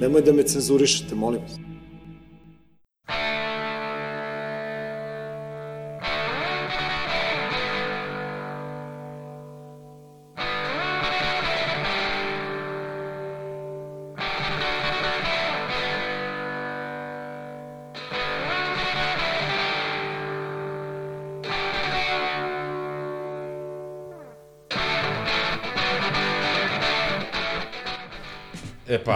Nemoj da me cenzurišete, molim vas.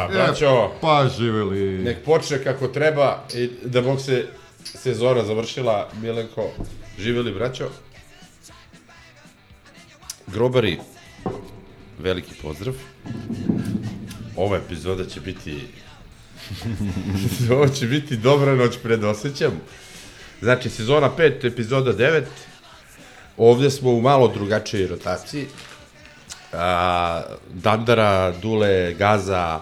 Pa, braćo, Pa živeli. nek počne kako treba i da bog se sezona završila, Milenko, živeli braćo. Grobari, veliki pozdrav. Ova epizoda će biti ovo će biti dobra noć pred osjećam. Znači, sezona 5, epizoda 9. Ovde smo u malo drugačijoj rotaciji. A, Dandara, Dule, Gaza,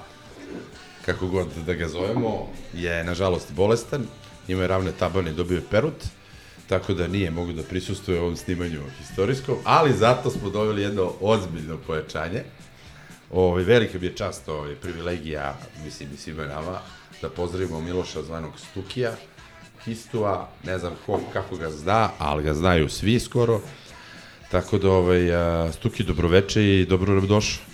kako god da ga zovemo, je nažalost bolestan, ima je ravne tabane dobio je perut, tako da nije mogu da prisustuje ovom snimanju historijskom, ali zato smo doveli jedno ozbiljno pojačanje. Ovaj, velika mi je čast, ovaj, privilegija, mislim i svima nama, da pozdravimo Miloša zvanog Stukija, Histua, ne znam ko, kako ga zna, ali ga znaju svi skoro. Tako da, ovaj, Stuki, dobroveče i dobro nam došao.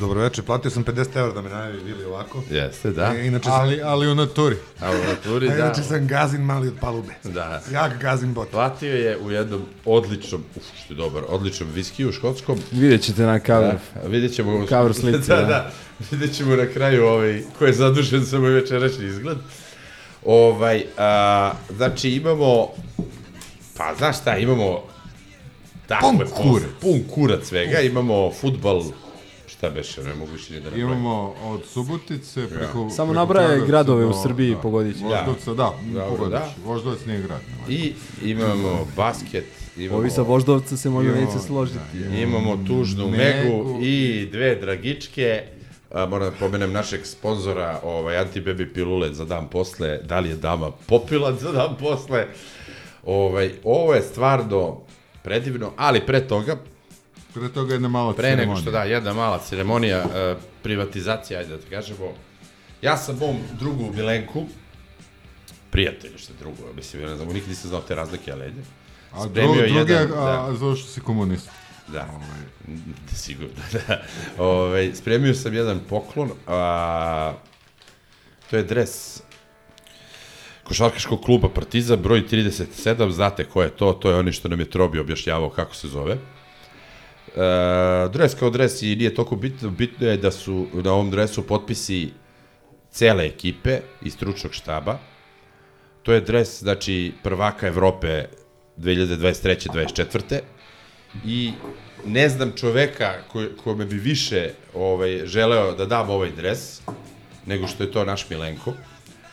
Dobro večer, platio sam 50 evra da me najavi Vili ovako. Jeste, da. E, inače sam, ali, ali u naturi. A u naturi, A da. inače sam gazin mali od palube. Da. Jak gazin bot. Platio je u jednom odličnom, uf, što je dobar, odličnom viskiju škotskom. Vidjet ćete na cover. Da, vidjet ćemo... Cover slici, da, da. da. Vidjet ćemo na kraju ovaj, ko je zadužen za moj večerašnji izgled. Ovaj, a, znači imamo, pa znaš šta, imamo takve Pun poz- kurac. Pun kurac svega, imamo futbal, šta beše, ne mogu više ni da nabrojim. Imamo od Subotice preko... Samo nabraje gradove u do- Srbiji, da. pogodit će. Voždovca, da, pogodit da. će. Voždovac nije grad. nema. I imamo basket, imamo... Ovi sa Voždovca se možda Imamo, neće složiti. da, Imamo tužnu Megu. Megu i dve dragičke. A, moram da pomenem našeg sponzora, ovaj, Antibaby pilule za dan posle. Da li je dama popila za dan posle? Ovaj, ovo je stvarno predivno, ali pre toga, Pre toga jedna mala pre nego ceremonija. što da, jedna mala ceremonija, e, privatizacija, ajde da te kažemo. Ja sam mom drugu Milenku, prijatelju što je drugo, mislim, ja ne znam, nikad nisam znao te razlike, ali ajde. A dru, drugi, jedan, a, da. a zove što si komunista. Da, sigurno, da. Ove, spremio sam jedan poklon, a, to je dres košarkaškog kluba Partizan, broj 37, znate ko je to, to je oni što nam je Trobi objašnjavao kako se zove. E, dres kao dres i nije toliko bitno, bitno je da su na ovom dresu potpisi cele ekipe i stručnog štaba. To je dres, znači, prvaka Evrope 2023. 24 i ne znam čoveka ko, kome bi više ovaj, želeo da dam ovaj dres, nego što je to naš Milenko.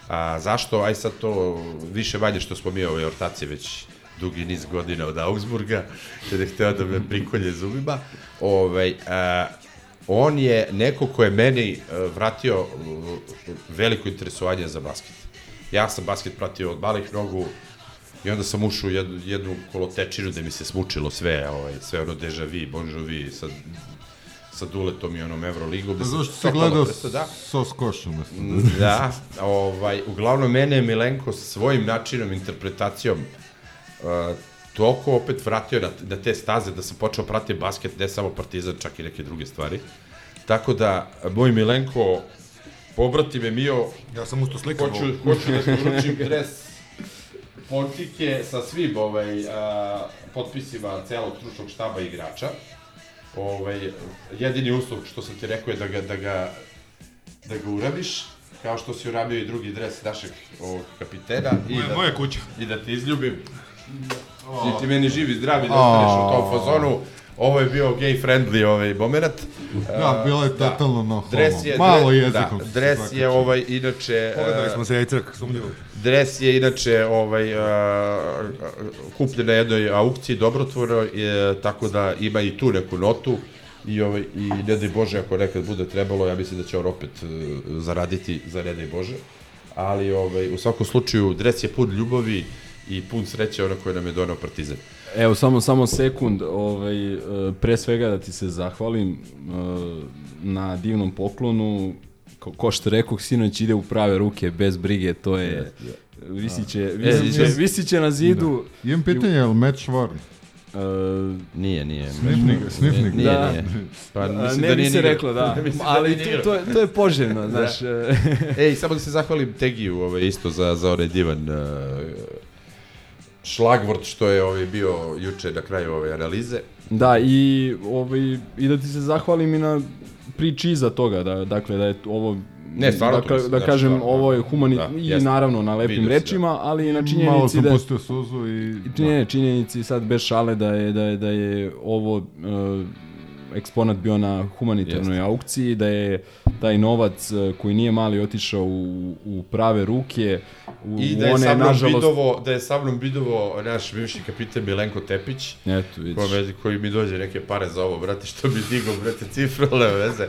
A, zašto? Aj sad to više manje što smo mi ove ortacije već dugi niz godina od Augsburga, kada je hteo da me prikolje zubima. Ovaj, a, on je neko ko je meni a, vratio veliko interesovanje za basket. Ja sam basket pratio od malih nogu, I onda sam ušao u jednu, jednu kolotečinu da mi se smučilo sve, ovaj, sve ono deja vu, bon jovi, sa, sa duletom i onom Euroligom. Sam zašto totalno gledao prestao, da. sos koš umesto? Da, ovaj, uglavnom mene je Milenko sa svojim načinom, interpretacijom uh, toliko opet vratio na, na te staze da sam počeo pratiti basket, ne samo Partizan, čak i neke druge stvari. Tako da, moj Milenko, pobrati me Mio, Ja sam usto slikao. hoću, hoću da poručim dres Pontike sa svim ovaj, a, potpisima celog stručnog štaba igrača. Ovaj, jedini uslov što sam ti rekao je da ga, da ga, da ga urabiš, kao što si urabio i drugi dres našeg ovog kapitena. I Moja, da, moja kuća. I da te izljubim. I ti meni živi zdravi da ostaneš u tom fazonu. ovo je bio gay friendly ovaj moment. Da, bilo je totalno no. Dres je, Malo jezikom. Da, dres je ovaj, inače... Pogledali e, smo se ja i crk, sumnjivo. Dres je inače ovaj, a, kupljen na jednoj aukciji dobrotvorno, je, tako da ima i tu neku notu i, ovaj, i ne daj Bože ako nekad bude trebalo, ja mislim da će on opet zaraditi za ne daj Bože. Ali ovaj, u svakom slučaju dres je pun ljubavi i pun sreće ono koje nam je donao Partizan. Evo, samo, samo sekund, ovaj, e, pre svega da ti se zahvalim e, na divnom poklonu, ko, ko što rekoh, sinoć ide u prave ruke, bez brige, to je, visiće, visiće, E, visiće na zidu. Imam pitanje, je li Matt Schwarm? E, Nije, nije. Snifnik, snifnik. Nije, Da. nije. Pa mislim ne da bi nije se reklo, da. Da Ali nije to, to, je, to je poželjno, znaš. e, Ej, samo da se zahvalim Tegiju ovaj, isto za, za onaj divan uh, šlagvort što je ovaj, bio juče na kraju ove analize. Da, i, ovaj, i da ti se zahvalim i na priči iza toga, da, dakle, da je ovo Ne, stvarno da, ka- mislim, da znači, kažem, stvarno, ovo je humanit, da, i jeste. naravno na lepim Vidio se, rečima, ali i na Malo činjenici sam da... pustio suzu i... Ne, činjenici sad bez šale da je, da je, da je ovo uh, eksponat bio na humanitarnoj aukciji, da je taj novac uh, koji nije mali otišao u, u prave ruke, u, I da je, one, nažalost... bidovo, da je sa mnom bidovo naš bivši kapitan Milenko Tepić, Eto, vidiš. kome, koji mi dođe neke pare za ovo, brate, što bi digao, brate, cifre, ale veze.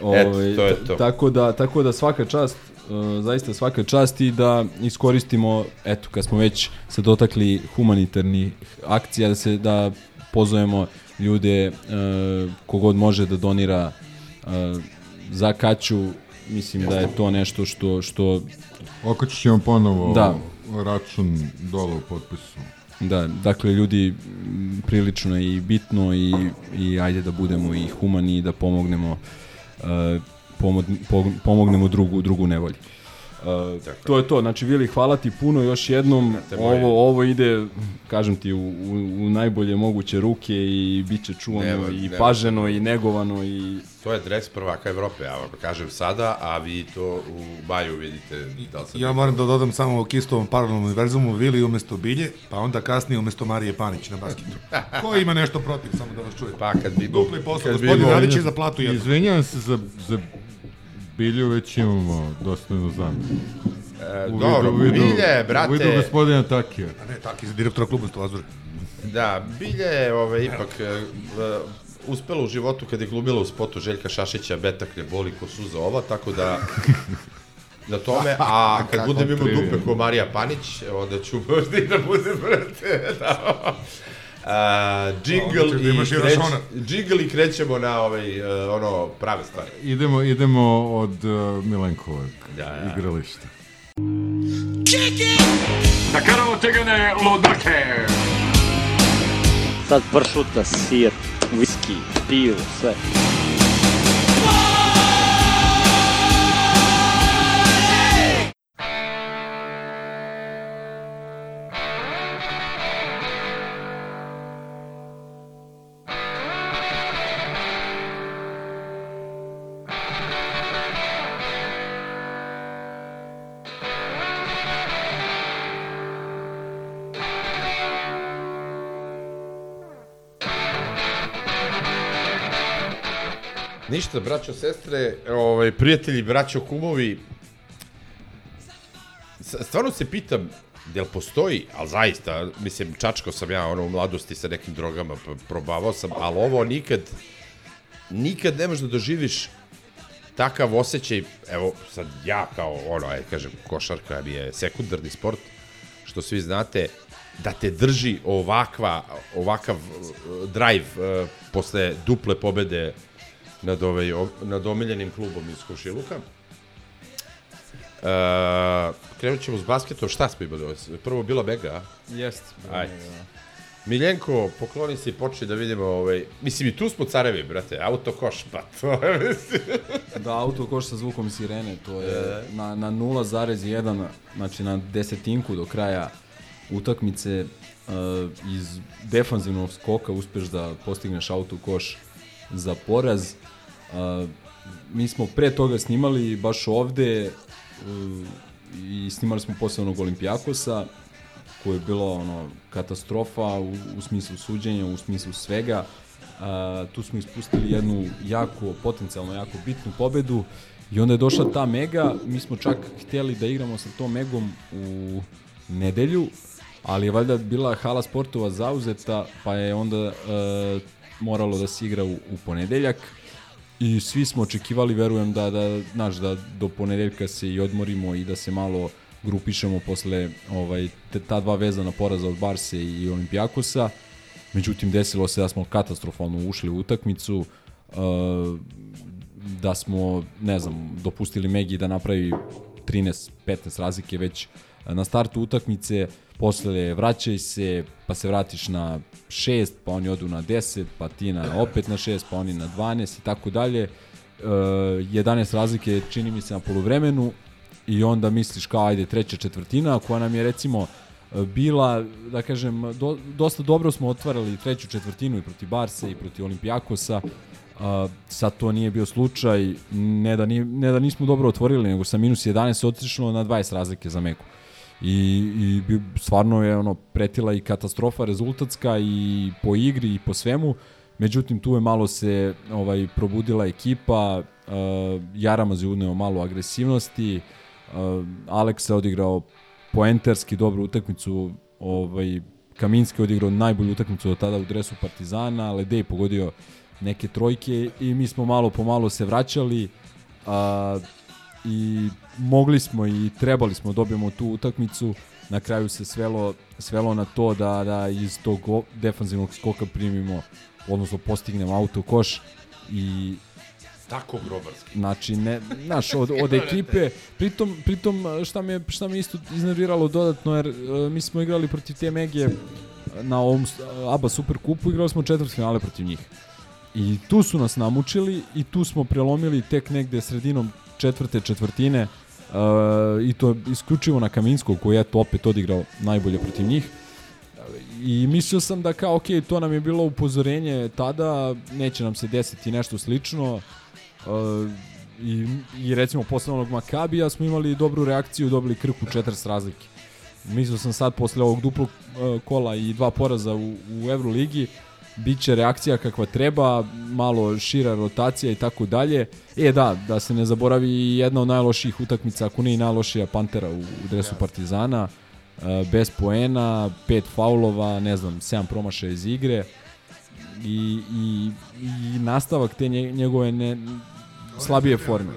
Ovaj, Eto, to je to. Tako da, tako da svaka čast, uh, zaista svaka čast i da iskoristimo, eto, kad smo već se dotakli humanitarnih akcija, da se da pozovemo ljude uh, kogod može da donira uh, za kaću, mislim da je to nešto što, što Okačit ćemo ponovo Da. račun dole u potpisu. Da, dakle ljudi prilično je i bitno i, i ajde da budemo i humani i da pomognemo uh, pomod, pomognemo drugu drugu nevolji. Uh, to je to, znači Vili, hvala ti puno još jednom, ovo, ovo ide, kažem ti, u, u, u najbolje moguće ruke i bit će čuvano Nema- i nema. paženo i negovano i To je dres prvaka Evrope, ja vam kažem sada, a vi to u maju vidite da li Ja moram da dodam samo u Kistovom paralelnom univerzumu Vili umesto Bilje, pa onda kasnije umesto Marije Panić na basketu. Ko ima nešto protiv, samo da vas čuje. Pa kad bi... Dupli posao, gospodin Radić je za platu jednu. Izvinjavam se za, za Bilju, već imamo dosta inozemno. E, Dobro, bilje, brate... U vidu gospodina Takija. A ne, tako, iz direktora kluba Stovazure. Da, Bilje je ovaj, ipak e, e, uspela u životu kad je glumila u spotu Željka Šašića Betak ne boli ko suza ova, tako da na tome, a kad budem imao dupe ko Marija Panić, onda ću možda i da budem, brate, da. Džingl, da i kreć, džingl i krećemo na ovaj, e, ono, prave stvari. Idemo, idemo od uh, Milenkovog Da, da. igrališta. Sad pršuta, sir, viski, pivo, sve. Ništa, braćo, sestre, ovaj, prijatelji, braćo, kumovi, stvarno se pitam, jel postoji, ali zaista, mislim, čačkao sam ja ono u mladosti sa nekim drogama, probavao sam, ali ovo nikad, nikad ne možeš da doživiš takav osjećaj, evo, sad ja kao, ono, aj, kažem, košarka mi je sekundarni sport, što svi znate, da te drži ovakva, ovakav uh, drive uh, posle duple pobede nad, ovaj, nad omiljenim klubom iz Kušiluka. Uh, krenut ćemo s basketom, šta smo imali? ovo? Prvo bila Mega, a? jest. Ajde. Miljenko, pokloni se i počne da vidimo, ovaj, mislim i tu smo carevi, brate, auto koš, pa to je, mislim. Da, auto koš sa zvukom sirene, to je na, na 0,1, znači na desetinku do kraja utakmice uh, iz defanzivnog skoka uspeš da postigneš auto koš za poraz. Mi smo pre toga snimali baš ovde uh, i snimali smo posle onog Olimpijakosa koje je bilo ono katastrofa u, u smislu suđenja, u smislu svega. A, tu smo ispustili jednu jako, potencijalno jako bitnu pobedu i onda je došla ta mega, mi smo čak htjeli da igramo sa tom megom u nedelju, ali je valjda bila hala sportova zauzeta, pa je onda e, moralo da se igra u, u ponedeljak i svi smo očekivali, verujem da, da, znaš, da do ponedeljka se i odmorimo i da se malo grupišemo posle ovaj, te, ta dva vezana poraza od Barse i Olimpijakosa. Međutim, desilo se da smo katastrofalno ušli u utakmicu, uh, da smo, ne znam, dopustili Megi da napravi 13-15 razlike već na startu utakmice, posle vraćaj se, pa se vratiš na 6, pa oni odu na 10, pa ti na, opet na 6, pa oni na 12 i tako dalje. E, 11 razlike čini mi se na polovremenu i onda misliš kao ajde treća četvrtina koja nam je recimo bila, da kažem, do, dosta dobro smo otvarali treću četvrtinu i protiv Barsa i protiv Olimpijakosa, Uh, sad to nije bio slučaj, ne da, ni, ne da nismo dobro otvorili, nego sa minus 11 se otišlo na 20 razlike za Meku. I, i stvarno je ono pretila i katastrofa rezultatska i po igri i po svemu. Međutim, tu je malo se ovaj probudila ekipa, uh, Jaramaz je uneo malo agresivnosti, uh, Alex je odigrao poenterski dobru utakmicu, ovaj, Kaminski je odigrao najbolju utakmicu do tada u dresu Partizana, Ledej pogodio neke trojke i mi smo malo po malo se vraćali a, i mogli smo i trebali smo da dobijemo tu utakmicu na kraju se svelo, svelo na to da, da iz tog defanzivnog skoka primimo odnosno postignemo auto koš i Tako grobarski. Znači, ne, znaš, od, od ekipe, pritom, pritom šta me, šta me isto iznerviralo dodatno, jer uh, mi smo igrali protiv te Megije na ovom ABA Super kupu, igrali smo četvrt finale protiv njih. I tu su nas namučili i tu smo prelomili tek negde sredinom četvrte četvrtine uh, i to isključivo na Kaminskog koji je to opet odigrao najbolje protiv njih. I mislio sam da kao, ok, to nam je bilo upozorenje tada, neće nam se desiti nešto slično. Uh, i, I recimo posle onog Makabija smo imali dobru reakciju, dobili krku 40 razlike. Mislio sam sad posle ovog duplog uh, kola i dva poraza u, u Euroligi, biće reakcija kakva treba, malo šira rotacija i tako dalje. E da, da se ne zaboravi jedna od najlošijih utakmica, ako nije najlošija Pantera u, u dresu Partizana, uh, bez poena, pet faulova, ne znam, 7 promašaja iz igre i, i, i nastavak te njegove ne, slabije forme.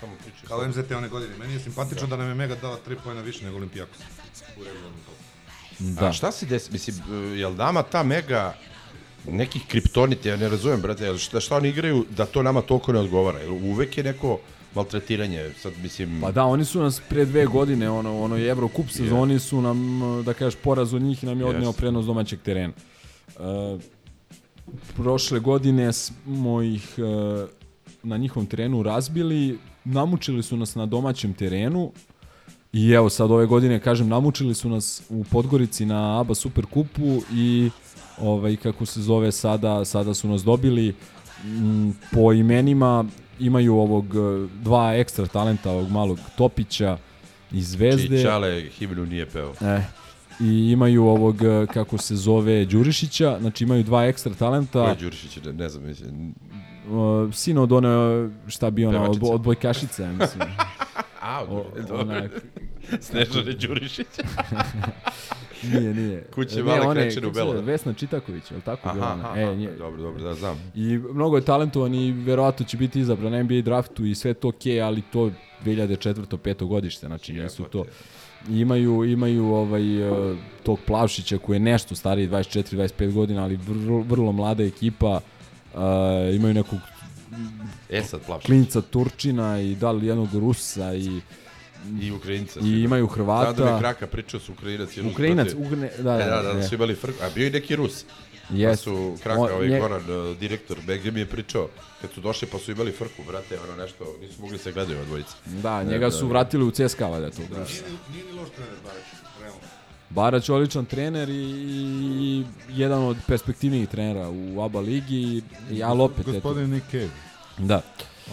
Samo Kao MZT one godine. Meni je simpatično da nam je Mega dala 3 pojena više nego Olimpijakos. Da. A šta se desi? Mislim, jel nama ta Mega nekih kriptonita, ja ne razumem, brate, jel šta, šta oni igraju da to nama toliko ne odgovara? Jel uvek je neko maltretiranje, sad mislim... Pa da, oni su nas pre dve godine, ono, ono je Eurocup sezoni yeah. su nam, da kažeš, poraz od njih i nam je odneo yes. prenos domaćeg terena. Uh, prošle godine smo ih uh, na njihovom terenu razbili, namučili su nas na domaćem terenu i evo sad ove godine, kažem, namučili su nas u Podgorici na ABA Super kupu i ovaj, kako se zove sada, sada su nas dobili m, po imenima imaju ovog e, dva ekstra talenta, ovog malog Topića iz Zvezde. Čale himnu nije peo. E, i imaju ovog, e, kako se zove, Đurišića, znači imaju dva ekstra talenta. Ko je Đurišić, ne, ne znam, mislim. Uh, sin od one, šta bi ona, od, od Bojkašice, mislim. A, o, ona... Snežane Đurišić. nije, nije. Kuće male krećene u Belo. Vesna Čitaković, je li tako? Aha, aha, e, nije. dobro, dobro, da znam. I mnogo je talentovan i verovatno će biti izabran na NBA draftu i sve to okej, okay, ali to 2004. peto godište, znači nisu to... Imaju, imaju ovaj, uh, tog Plavšića koji je nešto stariji, 24-25 godina, ali vrlo, vrlo mlada ekipa. Uh, imaju nekog E sad Plavšić. Klinca Turčina i da li jednog Rusa i I Ukrajinca. I imaju Hrvata. Da, da mi Kraka pričao su Ukrajinac i Rus. Ukrajinac, Ugne, da, da, da, da, da, su imali frk, a bio i neki Rus. Yes. Pa su Kraka, On, ovaj nje... Goran, uh, direktor BG mi je pričao, kad su došli pa su imali frku, brate, ono nešto, nisu mogli se gledaju od dvojice. Da, njega su vratili u CSKA, valjda to. Da. Nije, nije ni loš trener Barać, realno. Barać odličan trener i, i jedan od perspektivnijih trenera u ABA ligi i, i ali opet... Gospodin Nick Cave. Da.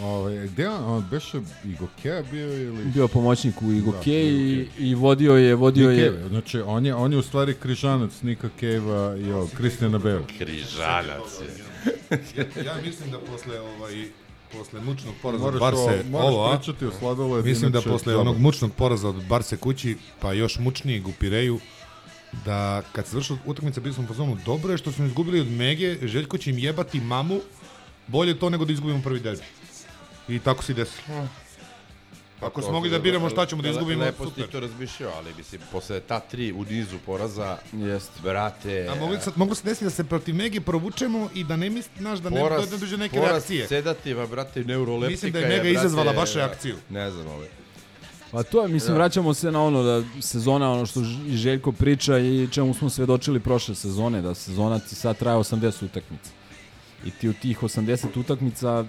Ovaj, gde on, on beše Igokea bio ili... Bio pomoćnik u Igokeji Da, i, i vodio je, vodio je... Nikeve, Znači, on je, on je u stvari križanac Nika Keva i ovog Kristijana Bela. Križanac je. Ja, ja mislim da posle ovaj posle mučnog poraza od Barse o, moraš ovo, a? pričati o sladoledu. Mislim da posle džaba. onog mučnog poraza od Barse kući, pa još mučnijeg u Pireju, da kad se završila utakmica bili smo zonu, dobro je što smo izgubili od Mege, Željko će im jebati mamu, bolje to nego da izgubimo prvi derbi. I tako se i desilo. Ako smo mogli da biramo šta ćemo da izgubimo, Lepo super. ti to razmišljao, ali mislim, posle ta tri u nizu poraza, Jest. brate... A mogli, sad, moglo se desiti da se protiv Mege provučemo i da ne misli, znaš, da ne, poraz, da ne dođe neke poraz reakcije. sedativa, brate, neuroleptika Mislim da je Mega izazvala baš reakciju. Ne znam, ovaj. Pa to je, mislim, vraćamo se na ono da sezona, ono što Željko priča i čemu smo svedočili prošle sezone, da sezona ti sad traje 80 utakmica. I ti u tih 80 utakmica,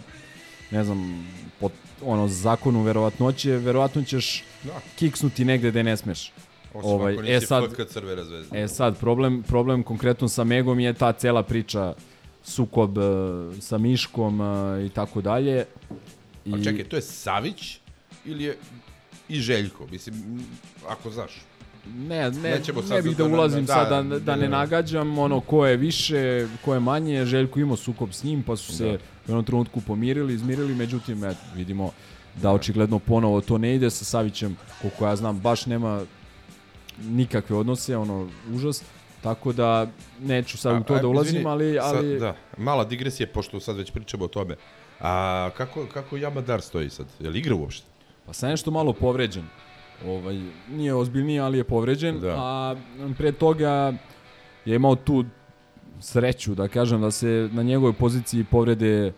ne znam, po ono zakonu verovatnoće, verovatno ćeš Da. kiksnuti negde gde ne smeš. Osim Ovaj, e sad- FK Crvena zvezda. E sad, problem, problem konkretno sa Megom je ta cela priča sukob e, sa Miškom e, i tako dalje. I, A čekaj, to je Savić ili je i Željko? Mislim, ako znaš. Ne, ne, ne bih da- da ulazim da- sad da, da- da ne da- nagađam ono ko je više, ko je manje, Željko imao sukob s njim pa su se Da. u jednom trenutku pomirili, izmirili, međutim eto, vidimo da očigledno ponovo to ne ide sa Savićem, koliko ja znam, baš nema nikakve odnose, ono, užas, tako da neću sad u to A, da ulazim, izvini, ali, ali Sad, da, mala digresija, pošto sad već pričamo o tome. A kako, kako Yamadar stoji sad? Je li igra uopšte? Pa sad nešto malo povređen. Ovaj, nije ozbiljniji, ali je povređen. Da. A pre toga je imao tu sreću, da kažem, da se na njegovoj poziciji povrede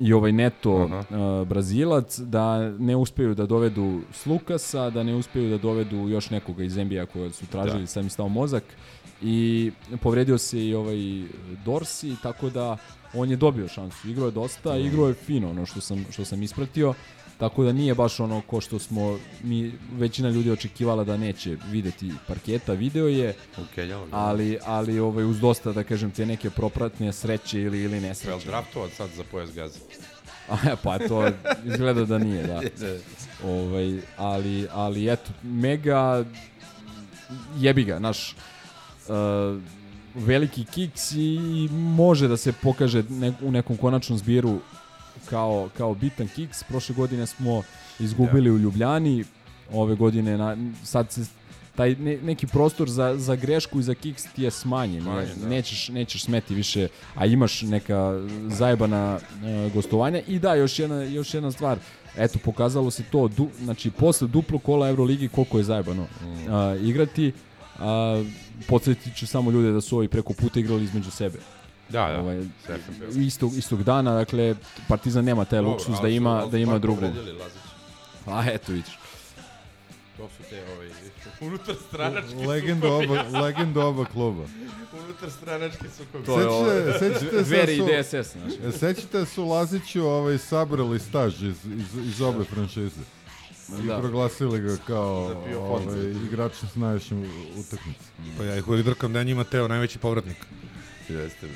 i ovaj Neto uh, Brazilac, da ne uspeju da dovedu Slukasa, da ne uspeju da dovedu još nekoga iz NBA koja su tražili, da. sam im stao mozak. I povredio se i ovaj Dorsi, tako da on je dobio šansu. Igrao je dosta, igrao je fino, ono što sam, što sam ispratio. Tako da nije baš ono ko što smo mi većina ljudi očekivala da neće videti parketa, video je, Okay, ja, ali ali ovaj uz dosta da kažem te neke propratne sreće ili ili nesreće. draftovan sad za pojas gaza? A pa to izgleda da nije, da. Ovaj ali ali eto mega jebi ga, naš uh, veliki kiks i može da se pokaže ne, u nekom konačnom zbiru kao, kao bitan kiks. Prošle godine smo izgubili u Ljubljani, ove godine na, sad se taj ne, neki prostor za, za grešku i za kiks ti je smanjen. Smanjen, ne, da. nećeš, nećeš smeti više, a imaš neka zajebana e, gostovanja. I da, još jedna, još jedna stvar, eto, pokazalo se to, du, znači, posle duplo kola Euroligi, koliko je zajebano Mm. a, igrati, a, podsjetit ću samo ljude da su ovi preko puta igrali između sebe. Da, da. Ovaj, istog, istog dana, dakle, Partizan nema taj Dobro, luksus da su- ima, da su ima drugu. A eto vidiš. To su te ovaj, unutar stranački Legenda oba, legenda oba kluba. unutar stranački sukobi. To je ovo, Sećate, sećate se Veri i da su, DSS, znaš. e, sećate da su Laziću ovaj, sabrali staž iz, iz, iz obe franšize. I Da. proglasili ga kao ovaj, igrač s najvišim utakmici. Pa ja ih uvijek drkam da je njima Teo najveći povratnik. Jeste.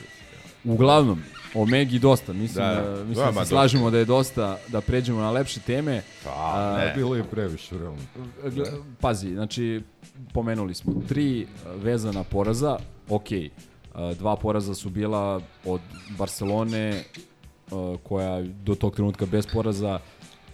Uglavnom, o Megi dosta, mislim Da, da, da. mislim Da, da, se slažemo da je dosta, da pređemo na lepše teme. Pa, ne. Bilo je previše, realno. Gle- Pazi, znači, pomenuli smo tri uh, vezana poraza, ok, uh, dva poraza su bila od Barcelone, uh, koja do tog trenutka bez poraza,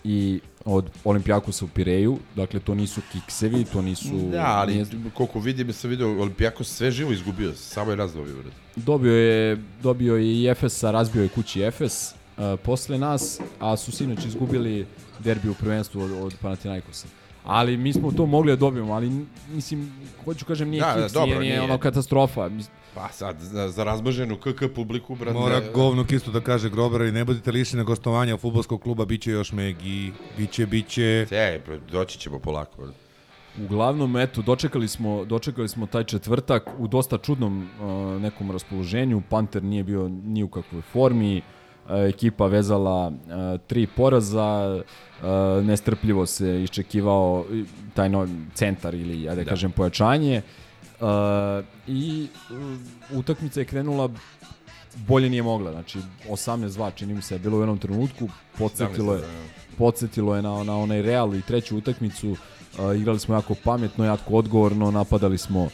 i od Olimpijakosa u Pireju, dakle to nisu kiksevi, to nisu... Da, ali nije- koliko vidim, sam vidio, Olimpijakos sve živo izgubio, samo je razdobio. Dobio je, dobio je i Efesa, razbio je kući Efes uh, posle nas, a su sinoć izgubili derbi u prvenstvu od, od Panathinaikosa. Ali mi smo to mogli da dobijemo, ali mislim, hoću kažem, nije Da, da, da, kiks, dobro, nije, nije, nije. ono katastrofa. Mis- Pa sad, za, za razmaženu KK publiku, brate. Mora govno isto da kaže Grobar i ne budite lišeni gostovanja futbolskog kluba, bit će još Megi, biće, biće... E, pa doći ćemo polako. Uglavnom, eto, dočekali smo, dočekali smo taj četvrtak u dosta čudnom uh, nekom raspoloženju. Panter nije bio ni u kakvoj formi, uh, ekipa vezala uh, tri poraza, uh, nestrpljivo se iščekivao i taj no, centar ili, ja da, Da. kažem, pojačanje. Uh, I uh, utakmica je krenula bolje nije mogla. Znači, 18-2 čini mi se je bilo u jednom trenutku, podsjetilo je, 17, da. podsjetilo je na, na onaj Real i treću utakmicu. Uh, igrali smo jako pametno, jako odgovorno, napadali smo uh,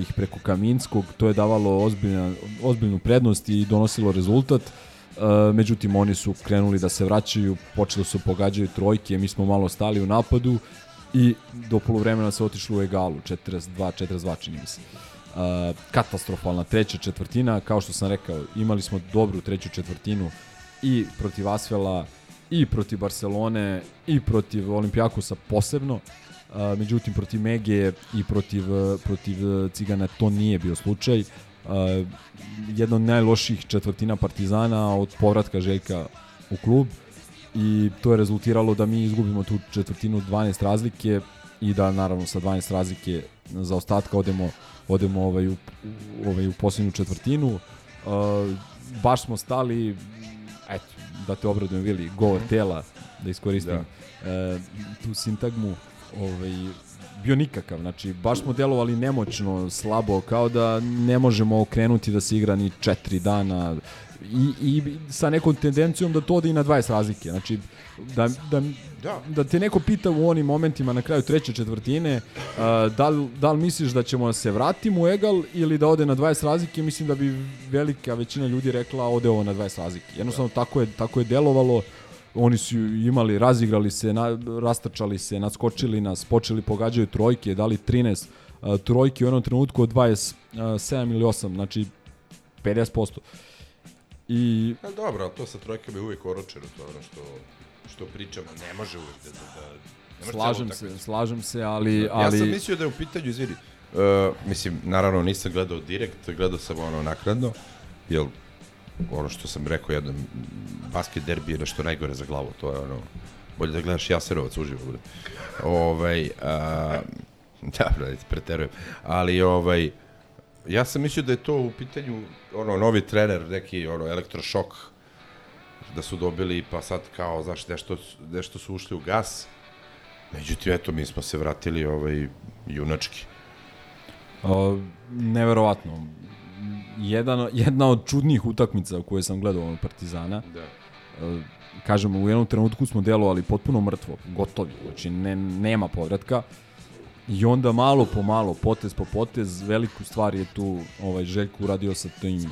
ih preko Kaminskog, to je davalo ozbiljna, ozbiljnu prednost i donosilo rezultat. Uh, međutim, oni su krenuli da se vraćaju, počeli su pogađaju trojke, mi smo malo stali u napadu i do polovremena se otišlo u egalu, 42-42 čini mi se. Uh, katastrofalna treća četvrtina, kao što sam rekao, imali smo dobru treću četvrtinu i protiv Asvela, i protiv Barcelone, i protiv Olimpijakosa posebno. Uh, međutim, protiv Mege i protiv, uh, protiv uh, Cigana to nije bio slučaj. Uh, jedna od najloših četvrtina Partizana od povratka Željka u klub i to je rezultiralo da mi izgubimo tu četvrtinu 12 razlike i da naravno sa 12 razlike za ostatka odemo odemo ovaj u, ovaj u poslednju četvrtinu. Uh, baš smo stali eto da te obradujem Vili, govor tela da iskoristim da. tu sintagmu ovaj bio nikakav, znači baš smo delovali nemoćno, slabo, kao da ne možemo okrenuti da se igra ni četiri dana i, i sa nekom tendencijom da to ode i na 20 razlike, znači da, da, Da. da te neko pita u onim momentima na kraju treće četvrtine uh, da, li, da li misliš da ćemo da se vratimo u egal ili da ode na 20 razlike, mislim da bi velika većina ljudi rekla ode ovo na 20 razlike. Jednostavno tako je, tako je delovalo, oni su imali, razigrali se, na, rastrčali se, naskočili nas, počeli pogađaju trojke, dali 13 uh, trojke u jednom trenutku od 27 ili 8, znači 50%. I A dobro, ali to sa trojkama je uvijek oročeno, to ono što, što pričamo, ne može uvijek da... da, da slažem se, slažem se, ali... Ja ali sam mislio da je u pitanju, izvini, uh, mislim, naravno nisam gledao direkt, gledao sam ono nakradno, jer ono što sam rekao jednom, basket derbi je nešto najgore za glavu, to je ono, bolje da gledaš Jaserovac uživo, bude. Ovaj, a, dobro, ajde, preterujem, ali ovaj, ja sam mislio da je to u pitanju, ono, novi trener, neki, ono, elektrošok, da su dobili, pa sad kao, znaš, nešto, nešto su ušli u gas, Međutim, eto, mi smo se vratili ovaj, junački. Uh, neverovatno. Jedan, jedna od čudnijih utakmica koje sam gledao od Partizana. Da. Kažemo, u jednom trenutku smo delovali potpuno mrtvo, gotovi, znači ne, nema povratka. I onda malo po malo, potez po potez, veliku stvar je tu ovaj Željko uradio sa tim e,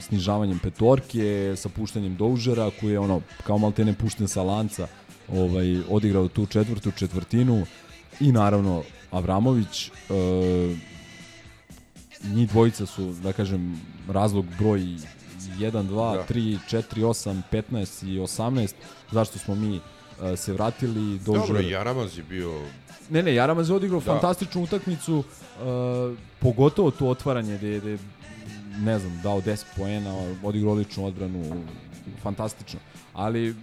snižavanjem petorke, sa puštanjem doužera, koji je ono, kao maltene pušten sa lanca, ovaj, odigrao tu četvrtu četvrtinu i naravno Avramović e, njih dvojica su, da kažem, razlog broj 1, 2, Da. 3, 4, 8, 15 i 18, zašto smo mi e, se vratili do Dobro, Jaramaz je bio... Ne, ne, Jaramaz je odigrao Da. fantastičnu utakmicu, uh, pogotovo to otvaranje gde je, gde je, ne znam, dao 10 poena, odigrao odličnu odbranu, fantastično. Ali, uh,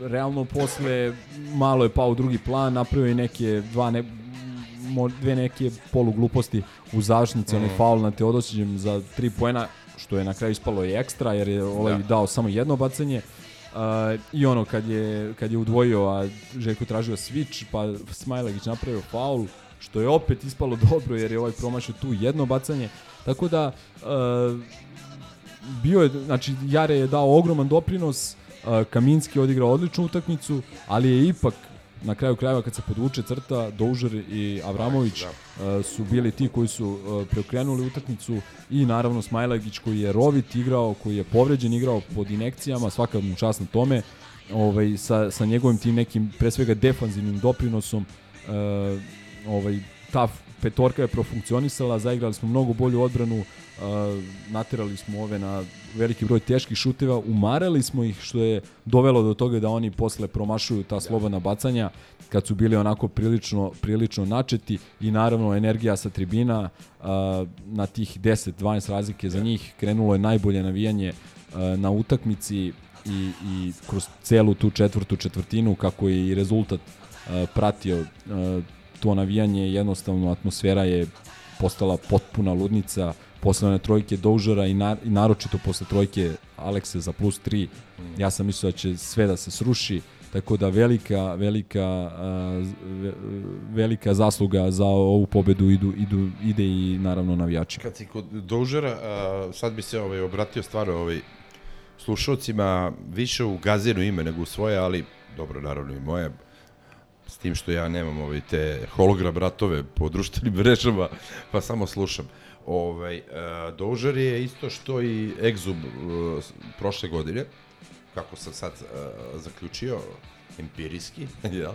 realno, posle malo je pao u drugi plan, napravio je neke dva ne, mo- dve neke polugluposti u završnici, mm. onaj faul na Teodosićem za 3 poena, što je na kraju ispalo i ekstra, jer je ovaj Da. dao samo jedno bacanje. Uh, I ono, kad je, kad je udvojio, a Željko tražio switch, pa Smajlagić napravio faul, što je opet ispalo dobro, jer je ovaj promašio tu jedno bacanje. Tako da, uh, bio je, znači, Jare je dao ogroman doprinos, uh, Kaminski je odigrao odličnu utakmicu, ali je ipak na kraju krajeva kad se podvuče crta, Doužer i Avramović Da. uh, su bili ti koji su uh, preokrenuli utakmicu i naravno Smajlagić koji je rovit igrao, koji je povređen igrao pod inekcijama, svaka mu čast na tome, ovaj, sa, sa njegovim tim nekim pre svega defanzivnim doprinosom uh, ovaj, ta petorka je profunkcionisala, zaigrali smo mnogo bolju odbranu, uh, naterali smo ove na veliki broj teških šuteva, umarali smo ih što je dovelo do toga da oni posle promašuju ta slobodna bacanja kad su bili onako prilično, prilično načeti i naravno energija sa tribina uh, na tih 10-12 razlike za njih krenulo je najbolje navijanje na utakmici i, i kroz celu tu četvrtu četvrtinu kako je i rezultat pratio to navijanje jednostavno atmosfera je postala potpuna ludnica posle one trojke Doužera i, na, i naročito posle trojke Alekse za plus 3 ja sam mislio da će sve da se sruši tako da velika, velika, velika zasluga za ovu pobedu idu, idu, ide i naravno navijači. Kad si kod Doužera, a, sad bi se ovaj, obratio stvarno ovaj, slušalcima više u gazinu ime nego u svoje, ali dobro, naravno i moje, tim što ja nemam ovaj, te hologram ratove po društvenim mrežama, pa samo slušam. Ovaj, a, Doužer je isto što i Exum a, s- prošle godine, kako sam sad a, zaključio, empirijski, jel?